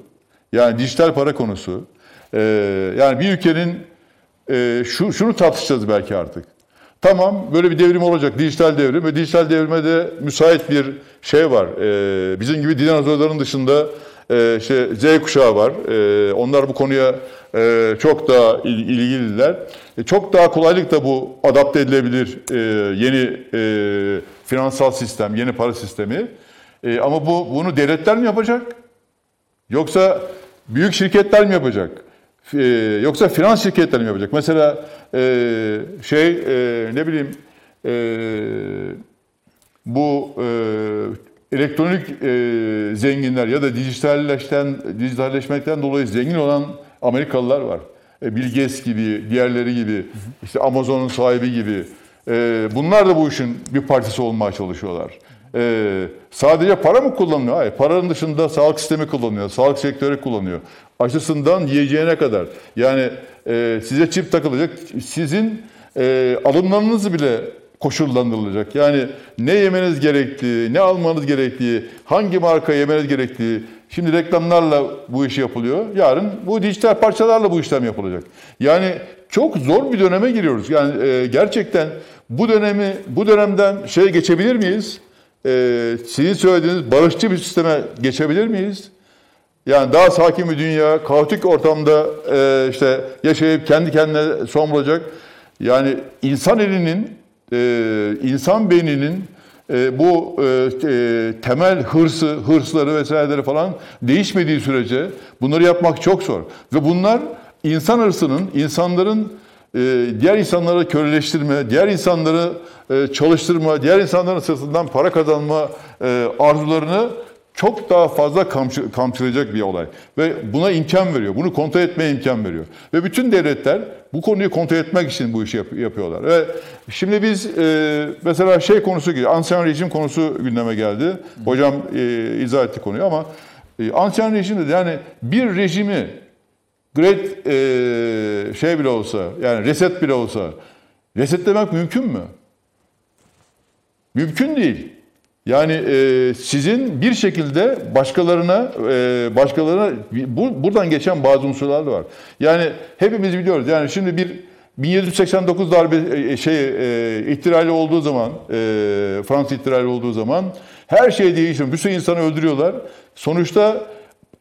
yani dijital para konusu, e, yani bir ülkenin e, şu şunu tartışacağız belki artık. Tamam böyle bir devrim olacak, dijital devrim ve dijital devrime de müsait bir şey var. E, bizim gibi dinozorların dışında e, işte Z kuşağı var. E, onlar bu konuya e, çok daha il- ilgililer. E, çok daha kolaylıkla bu adapte edilebilir e, yeni e, finansal sistem, yeni para sistemi. E, ama bu bunu devletler mi yapacak? Yoksa büyük şirketler mi yapacak? Ee, yoksa finans şirketleri mi yapacak? Mesela e, şey e, ne bileyim e, bu e, elektronik e, zenginler ya da dijitalleşten dijitalleşmekten dolayı zengin olan Amerikalılar var. E, Bill Gates gibi, diğerleri gibi, işte Amazon'un sahibi gibi. E, bunlar da bu işin bir partisi olmaya çalışıyorlar. Ee, sadece para mı kullanılıyor? Hayır. Paranın dışında sağlık sistemi kullanıyor. Sağlık sektörü kullanıyor. Aşısından yiyeceğine kadar. Yani e, size çip takılacak. Sizin e, alımlarınız bile koşullandırılacak. Yani ne yemeniz gerektiği, ne almanız gerektiği, hangi marka yemeniz gerektiği. Şimdi reklamlarla bu iş yapılıyor. Yarın bu dijital parçalarla bu işlem yapılacak. Yani çok zor bir döneme giriyoruz. Yani e, gerçekten bu dönemi, bu dönemden şey geçebilir miyiz? E, sizin söylediğiniz barışçı bir sisteme geçebilir miyiz? Yani daha sakin bir dünya, kaotik ortamda e, işte yaşayıp kendi kendine son bulacak. Yani insan elinin, e, insan beyninin e, bu e, e, temel hırsı, hırsları vesaireleri falan değişmediği sürece bunları yapmak çok zor. Ve bunlar insan hırsının, insanların diğer insanları köleleştirme, diğer insanları e, çalıştırma, diğer insanların sırtından para kazanma e, arzularını çok daha fazla kamçı, kamçılayacak bir olay. Ve buna imkan veriyor. Bunu kontrol etmeye imkan veriyor. Ve bütün devletler bu konuyu kontrol etmek için bu işi yap- yapıyorlar. Ve şimdi biz e, mesela şey konusu ansiyon rejim konusu gündeme geldi. Hocam e, izah etti konuyu ama e, ansiyon rejim de yani bir rejimi great e, şey bile olsa, yani reset bile olsa resetlemek mümkün mü? Mümkün değil. Yani e, sizin bir şekilde başkalarına e, başkalarına bu, buradan geçen bazı unsurlar da var. Yani hepimiz biliyoruz. Yani şimdi bir 1789 darbe e, şey e, ihtilali olduğu zaman e, Fransız ihtilali olduğu zaman her şey değişiyor. Bir sürü insanı öldürüyorlar. Sonuçta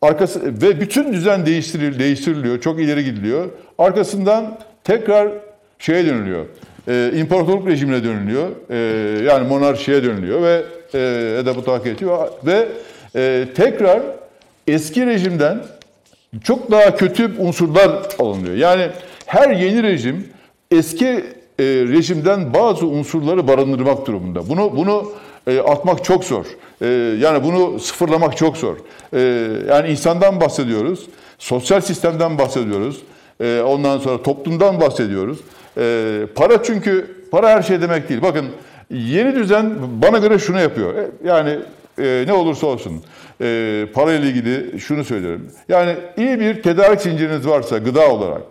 arkası ve bütün düzen değiştiril, değiştiriliyor. Çok ileri gidiliyor. Arkasından tekrar şeye dönülüyor. E, imparatorluk rejimine dönülüyor. E, yani monarşiye dönülüyor ve e, edebı takip ediyor. Ve e, tekrar eski rejimden çok daha kötü unsurlar alınıyor. Yani her yeni rejim eski e, rejimden bazı unsurları barındırmak durumunda. Bunu bunu e, atmak çok zor. E, yani bunu sıfırlamak çok zor. E, yani insandan bahsediyoruz, sosyal sistemden bahsediyoruz, e, ondan sonra toplumdan bahsediyoruz. E, para çünkü para her şey demek değil. Bakın yeni düzen bana göre şunu yapıyor. E, Yani e, ne olursa olsun e, parayla ilgili şunu söylerim. Yani iyi bir tedarik zinciriniz varsa gıda olarak,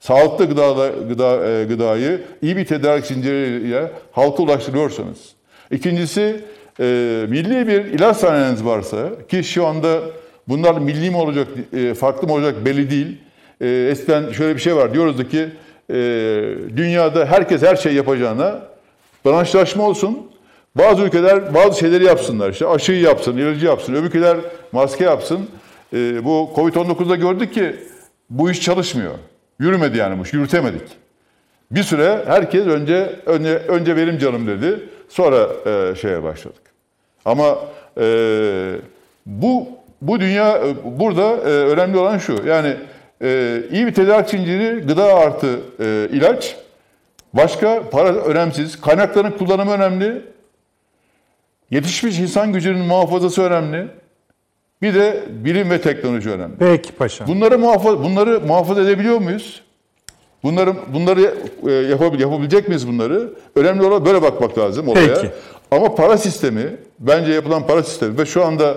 sağlıklı gıda, gıda e, gıdayı iyi bir tedarik zinciriyle halka ulaştırıyorsanız. İkincisi e, milli bir ilaç sanayiniz varsa ki şu anda bunlar milli mi olacak, e, farklı mı olacak belli değil. E, eskiden şöyle bir şey var diyoruz ki e, dünyada herkes her şey yapacağına branşlaşma olsun. Bazı ülkeler bazı şeyleri yapsınlar. İşte aşıyı yapsın, ilacı yapsın. Öbür ülkeler maske yapsın. Ee, bu Covid-19'da gördük ki bu iş çalışmıyor. Yürümedi yani bu iş, yürütemedik. Bir süre herkes önce önce, önce benim canım dedi. Sonra e, şeye başladık. Ama e, bu bu dünya e, burada e, önemli olan şu. Yani e, iyi bir tedarik zinciri, gıda artı e, ilaç. Başka para önemsiz. Kaynakların kullanımı önemli. Yetişmiş insan gücünün muhafazası önemli. Bir de bilim ve teknoloji önemli. Peki paşam. Bunları muhafaza bunları muhafaza edebiliyor muyuz? Bunları bunları e, yapabil, yapabilecek miyiz bunları? Önemli olan böyle bakmak lazım olaya. Peki. Ama para sistemi, bence yapılan para sistemi ve şu anda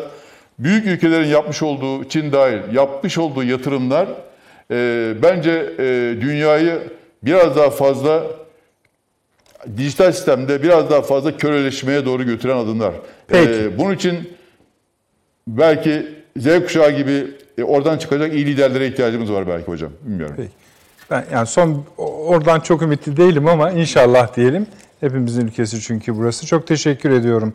büyük ülkelerin yapmış olduğu, Çin dahil yapmış olduğu yatırımlar e, bence e, dünyayı biraz daha fazla dijital sistemde biraz daha fazla köleleşmeye doğru götüren adımlar. Peki. E, bunun için belki Z kuşağı gibi e, oradan çıkacak iyi liderlere ihtiyacımız var belki hocam. Bilmiyorum. Peki. Ben yani son oradan çok ümitli değilim ama inşallah diyelim. Hepimizin ülkesi çünkü burası. Çok teşekkür ediyorum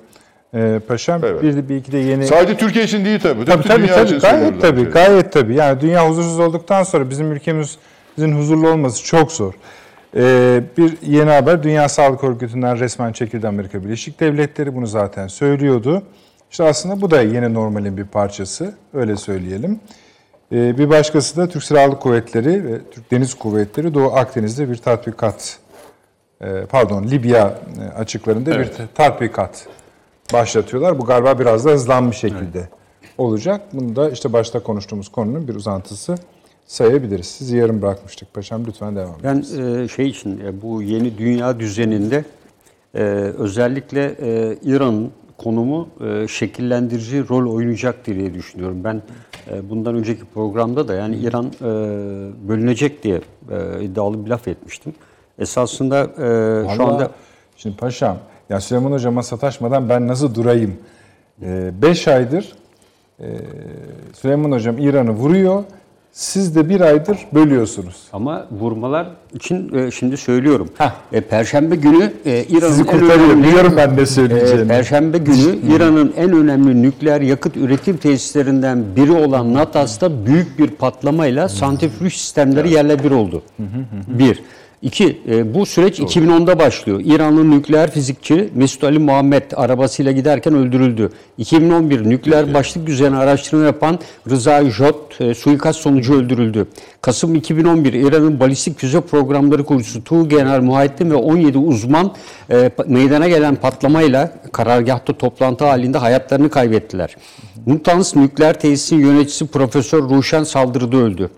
e, paşam. Evet. Bir, de- bir iki de yeni Sadece Türkiye için değil tabii. Tabii tabii, tabii. için gayet tabii, gayet tabii. Yani dünya huzursuz olduktan sonra bizim ülkemizin huzurlu olması çok zor. Ee, bir yeni haber, Dünya Sağlık Örgütü'nden resmen çekildi Amerika Birleşik Devletleri. Bunu zaten söylüyordu. İşte aslında bu da yeni normalin bir parçası, öyle söyleyelim. Ee, bir başkası da Türk Silahlı Kuvvetleri ve Türk Deniz Kuvvetleri Doğu Akdeniz'de bir tatbikat, e, pardon Libya e, açıklarında bir Evet. tatbikat başlatıyorlar. Bu galiba biraz da hızlanmış şekilde olacak. Bunu da işte başta konuştuğumuz konunun bir uzantısı sayabiliriz. Sizi yarım bırakmıştık paşam. Lütfen devam edin. Ben e, şey için bu yeni dünya düzeninde özellikle İran'ın konumu e, şekillendirici rol oynayacak diye düşünüyorum. Ben e, bundan önceki programda da yani İran e, bölünecek diye e, iddialı bir laf etmiştim. Esasında e, şu Vallahi, anda Şimdi paşam, ya Süleyman Hocam'a sataşmadan ben nasıl durayım? 5 aydır e, Süleyman Hocam İran'ı vuruyor. Siz de bir aydır bölüyorsunuz. ama vurmalar için e, şimdi söylüyorum. Heh. E, Perşembe günü e, İran'ın Sizi en kurtarıyor. önemli- Biliyorum ben Ee, söyleyeceğimi. Perşembe günü İran'ın en önemli nükleer yakıt üretim tesislerinden biri olan Natas'ta büyük bir patlamayla santrifüj sistemleri yerle bir oldu. Bir. İki, e, bu süreç 2010'da başlıyor. İranlı nükleer fizikçi Mesut Ali Muhammed arabasıyla giderken öldürüldü. 2011 nükleer başlık üzerine araştırma yapan Rıza Jot e, suikast sonucu öldürüldü. Kasım 2011 İran'ın balistik füze programları kurucusu Tuğ General Muhayettin ve 17 uzman e, meydana gelen patlamayla karargahta toplantı halinde hayatlarını kaybettiler. Natanz nükleer tesisin yöneticisi Profesör Ruşen saldırıda öldü.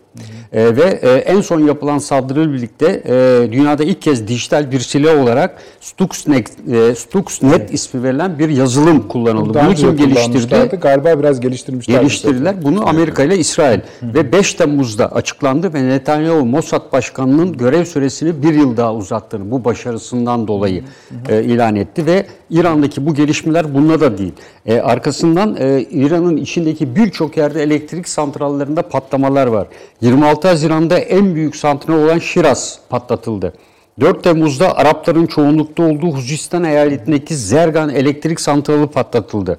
E, ve e, en son yapılan saldırıyla birlikte e, dünyada ilk kez dijital bir silah olarak Stuxnet, e, Stuxnet ismi verilen bir yazılım kullanıldı. Daha Bunu kim geliştirdi? Galiba biraz geliştirmişler. Geliştirdiler. Bunu Amerika ile İsrail. Ve 5 Temmuz'da açıklandı ve Netanyahu Mossad Başkanı'nın görev süresini bir yıl daha uzattığını bu başarısından dolayı e, ilan etti ve İran'daki bu gelişmeler bununla da değil. E, arkasından e, İran'ın içindeki birçok yerde elektrik santrallerinde patlamalar var. 26 Haziran'da en büyük santral olan Şiraz patlatıldı. 4 Temmuz'da Arapların çoğunlukta olduğu Huzistan eyaletindeki Zergan elektrik santrali patlatıldı.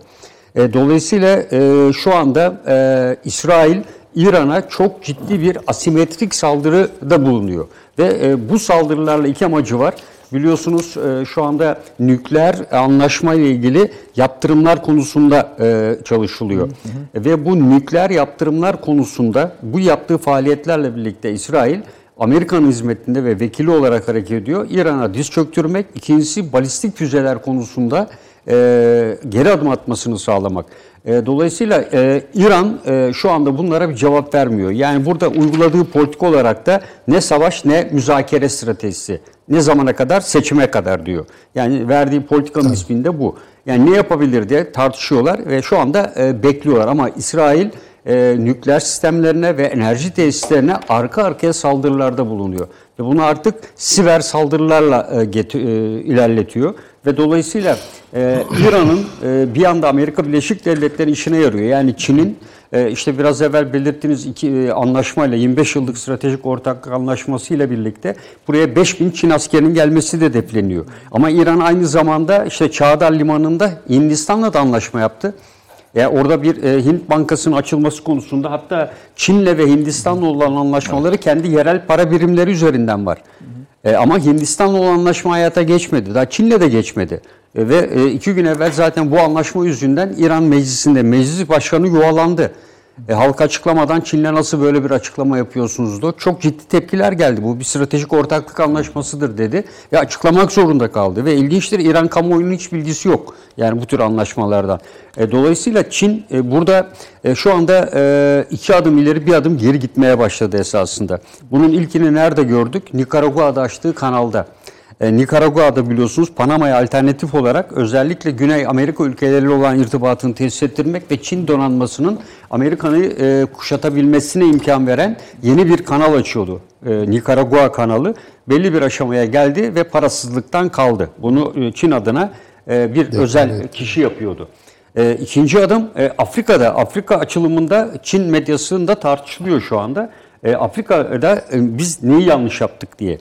E, dolayısıyla e, şu anda e, İsrail İran'a çok ciddi bir asimetrik saldırıda bulunuyor. Ve e, bu saldırılarla iki amacı var. Biliyorsunuz e, şu anda nükleer anlaşma ile ilgili yaptırımlar konusunda e, çalışılıyor. Ve bu nükleer yaptırımlar konusunda bu yaptığı faaliyetlerle birlikte İsrail Amerikan hizmetinde ve vekili olarak hareket ediyor. İran'a diz çöktürmek, ikincisi balistik füzeler konusunda e, geri adım atmasını sağlamak. E, dolayısıyla e, İran e, şu anda bunlara bir cevap vermiyor. Yani burada uyguladığı politik olarak da ne savaş ne müzakere stratejisi. Ne zamana kadar? Seçime kadar diyor. Yani verdiği politikanın isminde bu. Yani ne yapabilir diye tartışıyorlar ve şu anda e, bekliyorlar. Ama İsrail e, nükleer sistemlerine ve enerji tesislerine arka arkaya saldırılarda bulunuyor. Ve bunu artık siber saldırılarla e, geti- e, ilerletiyor. Ve dolayısıyla e, İran'ın e, bir anda Amerika Birleşik Devletleri işine yarıyor. Yani Çin'in işte biraz evvel belirttiğiniz iki e, anlaşmayla 25 yıllık stratejik ortaklık anlaşması ile birlikte buraya 5000 Çin askerinin gelmesi de hedefleniyor. Ama İran aynı zamanda işte Çağdar Limanı'nda Hindistan'la da anlaşma yaptı. Yani orada bir e, Hint Bankası'nın açılması konusunda hatta Çin'le ve Hindistan'la olan anlaşmaları kendi yerel para birimleri üzerinden var. E, ama Hindistan'la olan anlaşma hayata geçmedi. Daha Çin'le de geçmedi. E, ve e, iki gün evvel zaten bu anlaşma yüzünden İran meclisinde meclis başkanı yuvalandı. E, halk açıklamadan Çin'le nasıl böyle bir açıklama yapıyorsunuz da çok ciddi tepkiler geldi. Bu bir stratejik ortaklık anlaşmasıdır dedi ve açıklamak zorunda kaldı. Ve ilginçtir İran kamuoyunun hiç bilgisi yok. Yani bu tür anlaşmalardan. E, dolayısıyla Çin e, burada e, şu anda e, iki adım ileri bir adım geri gitmeye başladı esasında. Bunun ilkini nerede gördük? Nikaragua'da açtığı kanalda. E, Nikaragua'da biliyorsunuz Panama'ya alternatif olarak özellikle Güney Amerika ülkeleriyle olan irtibatını tesis ettirmek ve Çin donanmasının Amerika'yı e, kuşatabilmesine imkan veren yeni bir kanal açıyordu. E, Nikaragua kanalı belli bir aşamaya geldi ve parasızlıktan kaldı. Bunu e, Çin adına e, bir özel kişi yapıyordu. E, ikinci adım e, Afrika'da. Afrika açılımında Çin medyasında tartışılıyor şu anda. E, Afrika'da e, biz neyi yanlış yaptık diye.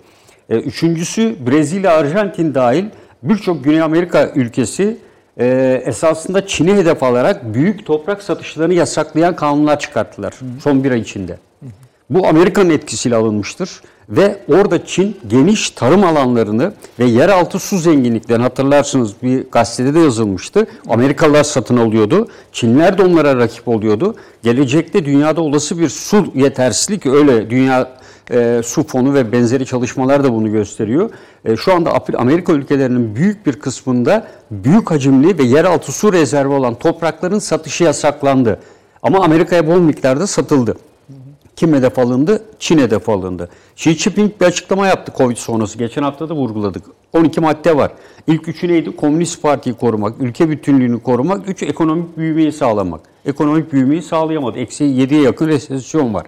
E, üçüncüsü Brezilya, Arjantin dahil birçok Güney Amerika ülkesi e, esasında Çin'i hedef alarak büyük toprak satışlarını yasaklayan kanunlar çıkarttılar son bir ay içinde. Bu Amerika'nın etkisiyle alınmıştır ve orada Çin geniş tarım alanlarını ve yeraltı su zenginliklerini hatırlarsınız bir gazetede de yazılmıştı. Amerikalılar satın alıyordu. Çinler de onlara rakip oluyordu. Gelecekte dünyada olası bir su yetersizlik öyle dünya e, su fonu ve benzeri çalışmalar da bunu gösteriyor. E, şu anda Amerika ülkelerinin büyük bir kısmında büyük hacimli ve yeraltı su rezervi olan toprakların satışı yasaklandı. Ama Amerika'ya bol miktarda satıldı. Kim hedef alındı? Çin hedef alındı. Xi Jinping bir açıklama yaptı Covid sonrası. Geçen hafta da vurguladık. 12 madde var. İlk üçü neydi? Komünist Parti'yi korumak, ülke bütünlüğünü korumak, üç ekonomik büyümeyi sağlamak. Ekonomik büyümeyi sağlayamadı. Eksi 7'ye yakın resesyon var.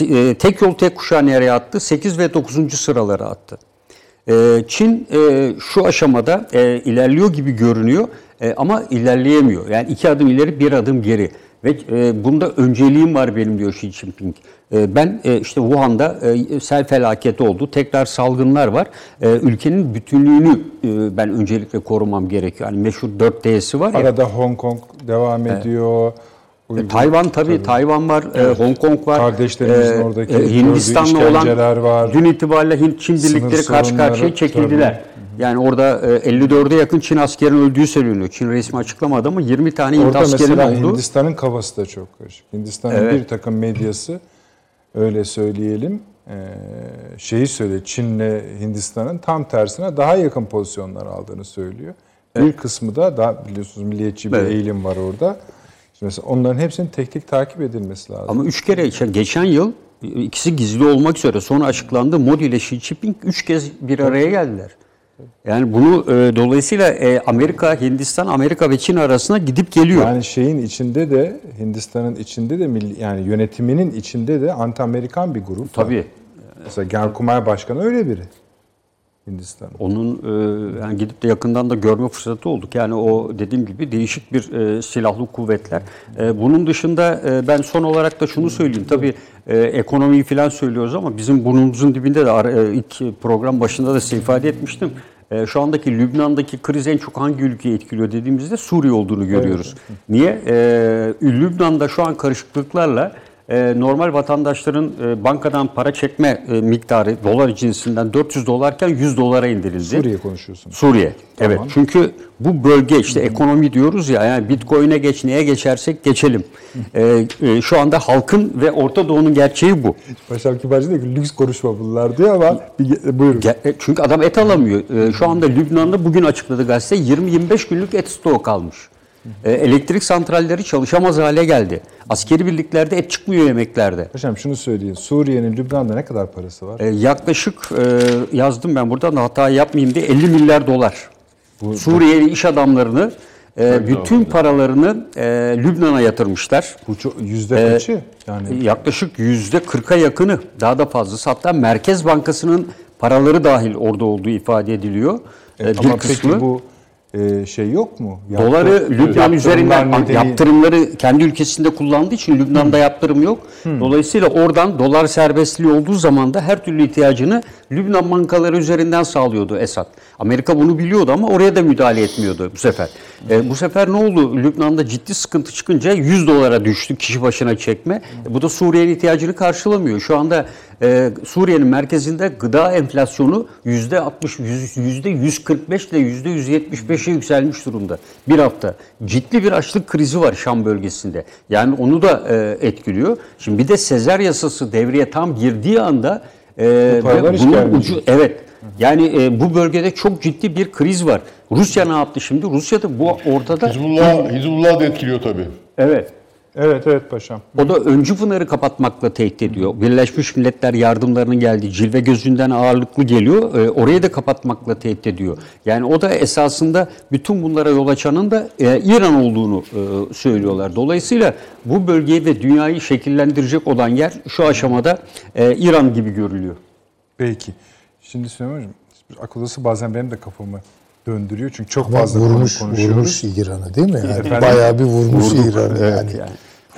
E, Tek yol tek kuşağı nereye attı? 8 ve 9. sıralara attı. E, Çin e, şu aşamada ilerliyor gibi görünüyor ama ilerleyemiyor. Yani iki adım ileri bir adım geri. Ve bunda önceliğim var benim diyor Xi Jinping. Ben işte Wuhan'da sel felaketi oldu. Tekrar salgınlar var. Ülkenin bütünlüğünü ben öncelikle korumam gerekiyor. Yani meşhur 4D'si var ya. Arada Hong Kong devam ediyor. E, Tayvan tabii, Tayvan var, e, Hong Kong var. Kardeşlerimizin E, oradaki e, Hindistan'la olan var. dün itibariyle Hint Çin birlikleri karşı karşıya çekildiler. Yani orada e, 54'e yakın Çin askerinin öldüğü söyleniyor. Çin resmi açıklamadı ama 20 tane Hint Orada askerinin mesela olduğu. Hindistan'ın kafası da çok karışık. Hindistan'ın Evet. bir takım medyası öyle söyleyelim e, şeyi söylüyor. Çin'le Hindistan'ın tam tersine daha yakın pozisyonlar aldığını söylüyor. Bir kısmı da daha biliyorsunuz milliyetçi bir Evet. eğilim var orada. Şimdi mesela onların hepsinin tek tek takip edilmesi lazım. Ama üç kere işte geçen yıl ikisi gizli olmak üzere sonra açıklandı. Modi ile Xi Jinping üç kez bir araya geldiler. Yani bunu e, dolayısıyla e, Amerika, Hindistan, Amerika ve Çin arasına gidip geliyor. Yani şeyin içinde de Hindistan'ın içinde de yani yönetiminin içinde de anti-Amerikan bir grup var. Tabii. Mesela Genelkurmay Başkanı öyle biri. Hindistan'ın. Onun e, yani gidip de yakından da görme fırsatı olduk. Yani o dediğim gibi değişik bir e, silahlı kuvvetler. E, bunun dışında e, ben son olarak da şunu söyleyeyim. Tabii e, ekonomiyi falan söylüyoruz ama bizim burnumuzun dibinde de e, ilk program başında da size ifade etmiştim. E, şu andaki Lübnan'daki kriz en çok hangi ülkeyi etkiliyor dediğimizde Suriye olduğunu görüyoruz. Niye? E, Lübnan'da şu an karışıklıklarla e, normal vatandaşların e, bankadan para çekme e, miktarı dolar cinsinden 400 dolarken 100 dolara indirildi. Suriye konuşuyorsunuz. Suriye. Evet. Çünkü bu bölge işte ekonomi diyoruz ya yani Bitcoin'e geç neye geçersek geçelim. E, e, şu anda halkın ve Orta Doğu'nun gerçeği bu. Paşam Kibarcı diyor ki lüks konuşma bunlar diyor ama bir, buyurun. Ge- e, Çünkü adam et alamıyor. E, Şu anda Lübnan'da bugün açıkladı gazete 20-25 günlük et stoğu kalmış. E, Elektrik santralleri çalışamaz hale geldi. Askeri birliklerde et çıkmıyor yemeklerde. Paşam şunu söyleyin. Suriye'nin Lübnan'da ne kadar parası var? E, yaklaşık e, yazdım ben buradan da hata yapmayayım diye 50 milyar dolar. Suriyeli iş adamlarını e, bütün paralarını e, Lübnan'a yatırmışlar. Bu çok, yüzde kaçı? Yani Yaklaşık yüzde 40'a yakını daha da fazlası hatta Merkez Bankası'nın paraları dahil orada olduğu ifade ediliyor. E, bir ama kısmı peki bu e, şey yok mu? Yaptı- doları Lübnan üzerinden nedeni- yaptırımları kendi ülkesinde kullandığı için Lübnan'da yaptırım yok. Dolayısıyla oradan dolar serbestliği olduğu zaman da her türlü ihtiyacını Lübnan bankaları üzerinden sağlıyordu Esad. Amerika bunu biliyordu ama oraya da müdahale etmiyordu bu sefer. E, bu sefer ne oldu? Lübnan'da ciddi sıkıntı çıkınca 100 dolara düştü kişi başına çekme. E, bu da Suriye'nin ihtiyacını karşılamıyor. Şu anda e, Suriye'nin merkezinde gıda enflasyonu %60, yüz- %145 ile %175'e yükselmiş durumda. Bir hafta. Ciddi bir açlık krizi var Şam bölgesinde. Yani onu da e, etkiliyor. Şimdi bir de Sezer yasası devreye tam girdiği anda e, hiç bunun ucu evet. Yani e, bu bölgede çok ciddi bir kriz var. Rusya ne yaptı şimdi? Rusya da bu ortada Hizbullah, Hizbullah da etkiliyor tabii. evet. Evet evet paşam. O da öncü pınarı kapatmakla tehdit ediyor. Birleşmiş Milletler yardımlarının geldiği cilve gözünden ağırlıklı geliyor. E, orayı da kapatmakla tehdit ediyor. Yani o da esasında bütün bunlara yol açanın da e, İran olduğunu e, söylüyorlar. Dolayısıyla bu bölgeyi ve dünyayı şekillendirecek olan yer şu aşamada e, İran gibi görülüyor. Peki. Şimdi Süleyman Hocam, akıl odası bazen benim de kafamı döndürüyor. Çünkü çok Ama fazla vurmuş, konu konuşuyoruz. vurmuş İran'ı değil mi? Yani Efendim? bayağı bir vurmuş Vurduk. İran'ı Evet, yani. yani.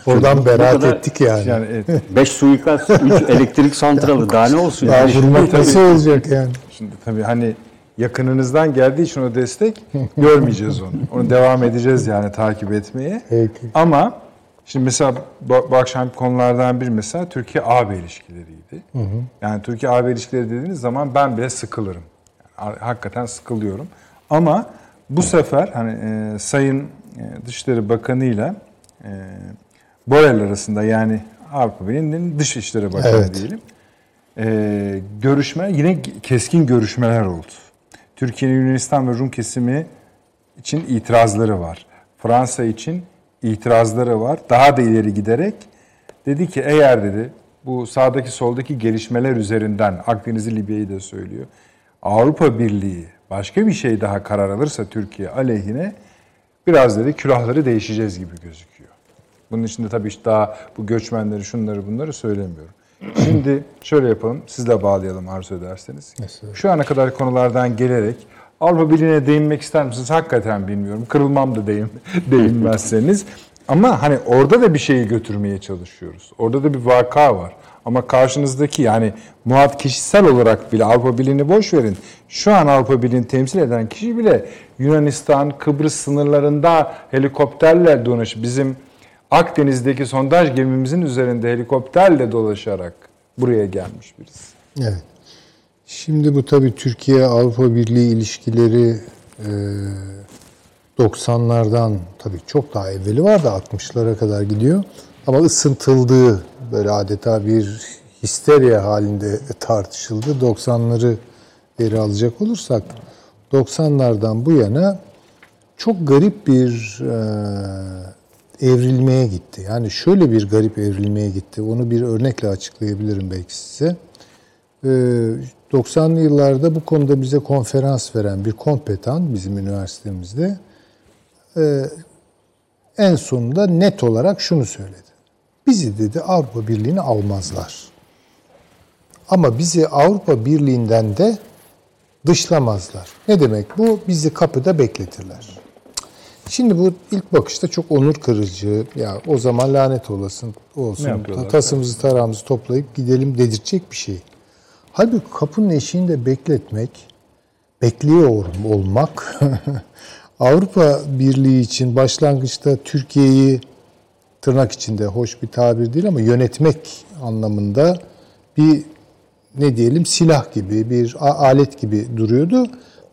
Oradan beraat kadar- ettik yani. Yani evet. 5 suikast, 3 elektrik santralı daha ne olsun? Daha Yani vurmak nasıl olacak yani? Şimdi tabii hani yakınınızdan geldiği için o destek görmeyeceğiz onu. Onu devam edeceğiz yani takip etmeye. Peki. Ama şimdi mesela bu, bu akşam konulardan bir mesela Türkiye-AB ilişkileriydi. Yani Türkiye-AB ilişkileri dediğiniz zaman ben bile sıkılırım. Yani hakikaten sıkılıyorum. Ama bu sefer hani e, Sayın e, Dışişleri Bakanı ile e, Borrell arasında yani Avrupa Birliği'nin Dışişleri Bakanı Evet. diyelim. E, görüşme yine keskin görüşmeler oldu. Türkiye'nin Yunanistan ve Rum kesimi için itirazları var. Fransa için itirazları var. Daha da ileri giderek dedi ki eğer dedi bu sağdaki soldaki gelişmeler üzerinden Akdeniz'i Libya'yı da söylüyor. Avrupa Birliği başka bir şey daha karar alırsa Türkiye aleyhine biraz dedi külahları değişeceğiz gibi gözüküyor. Bunun içinde tabii işte daha bu göçmenleri şunları bunları söylemiyorum. Şimdi şöyle yapalım, sizle bağlayalım arzu ederseniz. Şu ana kadar konulardan gelerek Avrupa Birliği'ne değinmek ister misiniz? Hakikaten bilmiyorum. Kırılmam da değin, değinmezseniz. Ama hani orada da bir şeyi götürmeye çalışıyoruz. Orada da bir vaka var. Ama karşınızdaki yani muhat kişisel olarak bile Avrupa Birliği'ni boş verin. Şu an Avrupa Birliği'ni temsil eden kişi bile Yunanistan, Kıbrıs sınırlarında helikopterle dolaşıp bizim Akdeniz'deki sondaj gemimizin üzerinde helikopterle dolaşarak buraya gelmiş birisi. Evet. Şimdi bu tabii Türkiye-Avrupa Birliği ilişkileri e, 90'lardan tabii çok daha evveli var da 60'lara kadar gidiyor. Ama ısıntıldığı böyle adeta bir histerya halinde tartışıldı. 90'ları geri alacak olursak 90'lardan bu yana çok garip bir e, evrilmeye gitti. Yani şöyle bir garip evrilmeye gitti. Onu bir örnekle açıklayabilirim belki size. E, 90'lı yıllarda bu konuda bize konferans veren bir kompetan bizim üniversitemizde e, en sonunda net olarak şunu söyledi. Bizi dedi Avrupa Birliği'ne almazlar. Ama bizi Avrupa Birliği'nden de dışlamazlar. Ne demek bu? Bizi kapıda bekletirler. Şimdi bu ilk bakışta çok onur kırıcı. Ya o zaman lanet olasın olsun. Tasımızı tarağımızı toplayıp gidelim dedirtecek bir şey. Halbuki kapının eşiğinde bekletmek, bekliyor olmak Avrupa Birliği için başlangıçta Türkiye'yi tırnak içinde hoş bir tabir değil ama yönetmek anlamında bir ne diyelim silah gibi bir alet gibi duruyordu.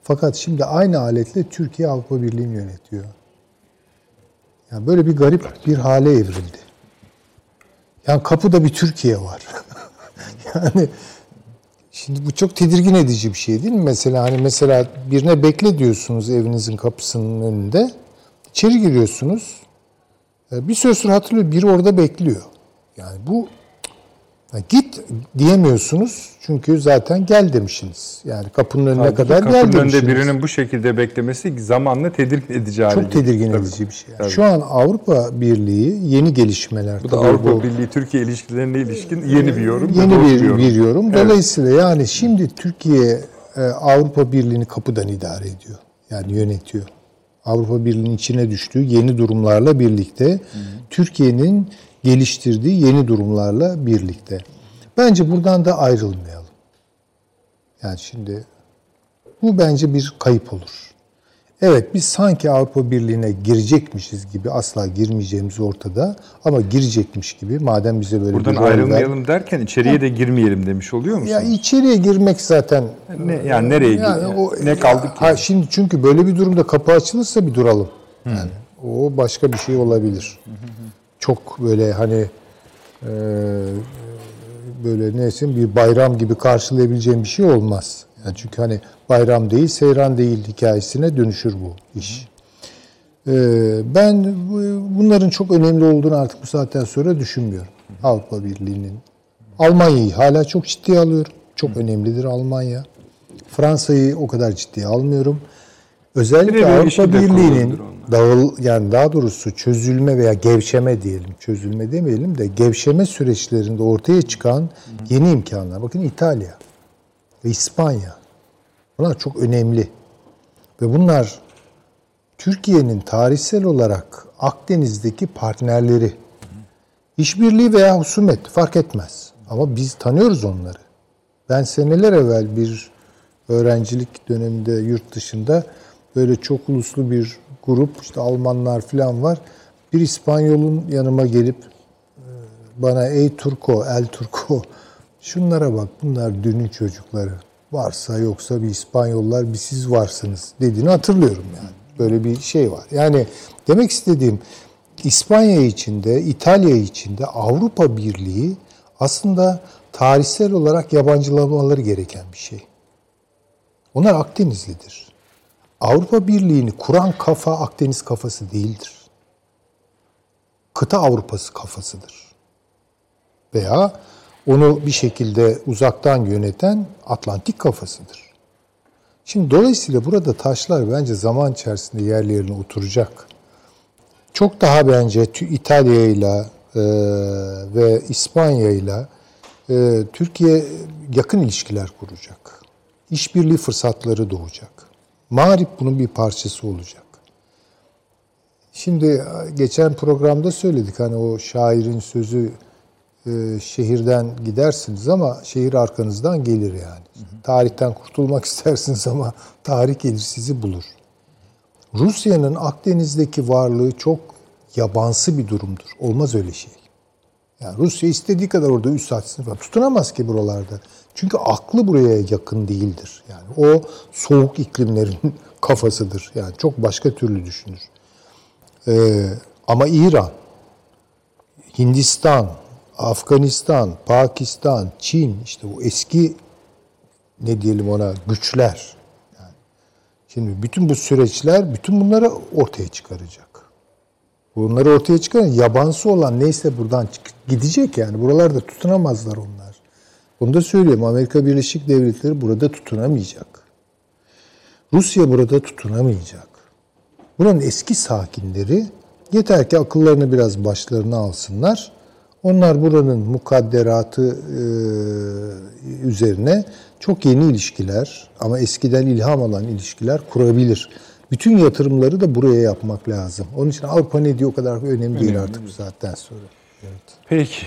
Fakat şimdi aynı aletle Türkiye Avrupa Birliği'ni yönetiyor. Yani böyle bir garip bir hale evrildi. Yani kapıda bir Türkiye var. yani Şimdi bu çok tedirgin edici bir şey değil mi? Mesela hani mesela birine bekle diyorsunuz evinizin kapısının önünde. İçeri giriyorsunuz. E, Bir süre sonra hatırlıyor biri orada bekliyor. Yani bu ya git diyemiyorsunuz çünkü zaten gel demişsiniz. Yani kapının önüne Halbuki kadar gel kapının demişsiniz. önünde birinin bu şekilde beklemesi zamanla tedirgin edici hale çok tedirgin Tabii. edici bir şey. Tabii. Şu an Avrupa Birliği yeni gelişmeler. Bu da tabii Avrupa Birliği Türkiye ilişkilerine ilişkin yeni bir yorum. Yeni bir, bir yorum. Dolayısıyla yani şimdi Türkiye e, Avrupa Birliği'ni kapıdan idare ediyor. Yani yönetiyor. Avrupa Birliği'nin içine düştüğü yeni durumlarla birlikte Türkiye'nin geliştirdiği yeni durumlarla birlikte. Bence buradan da ayrılmayalım. Yani şimdi bu bence bir kayıp olur. Evet biz sanki Avrupa Birliği'ne girecekmişiz gibi asla girmeyeceğimiz ortada ama girecekmiş gibi madem bize böyle Buradan bir ver- ayrılmayalım derken içeriye de girmeyelim demiş oluyor musun? ya içeriye girmek zaten ne, yani nereye yani gidiyor? o- ne kaldı ki? Ha, şimdi çünkü böyle bir durumda kapı açılırsa bir duralım. Yani o başka bir şey olabilir. Çok böyle hani e, böyle neyse bir bayram gibi karşılayabileceğim bir şey olmaz. Yani çünkü hani bayram değil, seyran değil hikayesine dönüşür bu iş. Ee, ben bu- bunların çok önemli olduğunu artık bu saatten sonra düşünmüyorum. Avrupa Birliği'nin. Almanya'yı hala çok ciddiye alıyorum. Çok önemlidir Almanya. Fransa'yı o kadar ciddiye almıyorum. Özellikle bir Avrupa de Birliği'nin dağıl yani daha doğrusu çözülme veya gevşeme diyelim. Çözülme demeyelim de gevşeme süreçlerinde ortaya çıkan yeni imkanlar. Bakın İtalya ve İspanya. Bunlar çok önemli. Ve bunlar Türkiye'nin tarihsel olarak Akdeniz'deki partnerleri. İşbirliği veya husumet fark etmez. Ama biz tanıyoruz onları. Ben seneler evvel bir öğrencilik döneminde yurt dışında böyle çok uluslu bir grup işte Almanlar falan var. Bir İspanyol'un yanıma gelip e, bana ey Turko, el Turko şunlara bak bunlar dünün çocukları. Varsa yoksa bir İspanyollar bir siz varsınız dediğini hatırlıyorum yani. Böyle bir şey var. Yani demek istediğim İspanya içinde, İtalya içinde Avrupa Birliği aslında tarihsel olarak yabancılamaları gereken bir şey. Onlar Akdenizlidir. Avrupa Birliği'ni kuran kafa Akdeniz kafası değildir. Kıta Avrupası kafasıdır. Veya onu bir şekilde uzaktan yöneten Atlantik kafasıdır. Şimdi dolayısıyla burada taşlar bence zaman içerisinde yerlerine oturacak. Çok daha bence İtalya ile ve İspanya ile Türkiye yakın ilişkiler kuracak. İşbirliği fırsatları doğacak. Mağrip bunun bir parçası olacak. Şimdi geçen programda söyledik hani o şairin sözü e, şehirden gidersiniz ama şehir arkanızdan gelir yani. Tarihten kurtulmak istersiniz ama tarih gelir sizi bulur. Rusya'nın Akdeniz'deki varlığı çok yabansı bir durumdur. Olmaz öyle şey. Yani Rusya istediği kadar orada üst açsın falan. Tutunamaz ki buralarda. Çünkü aklı buraya yakın değildir. Yani o soğuk iklimlerin kafasıdır. Yani çok başka türlü düşünür. Ee, ama İran, Hindistan, Afganistan, Pakistan, Çin işte bu eski ne diyelim ona güçler. Yani şimdi bütün bu süreçler bütün bunları ortaya çıkaracak. Bunları ortaya çıkaran yabansı olan neyse buradan gidecek yani. Buralarda tutunamazlar onlar. Bunu da söyleyeyim. Amerika Birleşik Devletleri burada tutunamayacak. Rusya burada tutunamayacak. Buranın eski sakinleri yeter ki akıllarını biraz başlarına alsınlar. Onlar buranın mukadderatı e, üzerine çok yeni ilişkiler ama eskiden ilham alan ilişkiler kurabilir. Bütün yatırımları da buraya yapmak lazım. Onun için Avrupa ne diyor o kadar önemli değil artık bu saatten sonra. Peki.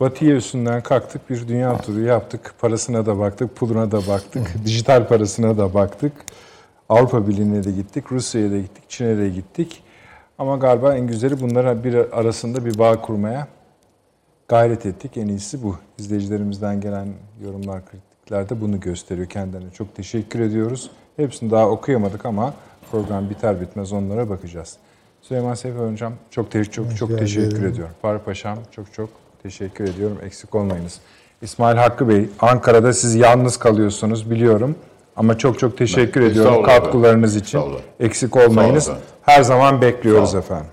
Batı'ya üstünden kalktık, bir dünya turu yaptık. Parasına da baktık, puluna da baktık, dijital parasına da baktık. Avrupa Birliği'ne de gittik, Rusya'ya da gittik, Çin'e de gittik. Ama galiba en güzeli bunlara bir arasında bir bağ kurmaya gayret ettik. En iyisi bu. İzleyicilerimizden gelen yorumlar, kritikler de bunu gösteriyor kendilerine. Çok teşekkür ediyoruz. Hepsini daha okuyamadık ama program biter bitmez onlara bakacağız. Süleyman Seyfi Hocam çok te- çok çok teşekkür ederim. ediyorum. Faruk Paşam çok çok teşekkür ediyorum. Eksik olmayınız. İsmail Hakkı Bey, Ankara'da siz yalnız kalıyorsunuz biliyorum. Ama çok çok teşekkür Ben- ediyorum katkılarınız efendim. için. Eksik olmayınız. Her zaman bekliyoruz efendim.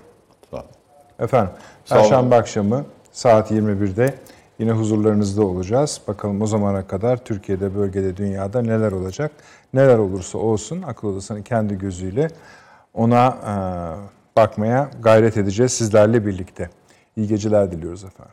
Efendim. Perşembe akşamı saat 21'de yine huzurlarınızda olacağız. Bakalım o zamana kadar Türkiye'de, bölgede, dünyada neler olacak? Neler olursa olsun akıl odasının kendi gözüyle ona e, bakmaya gayret edeceğiz sizlerle birlikte. İyi geceler diliyoruz efendim.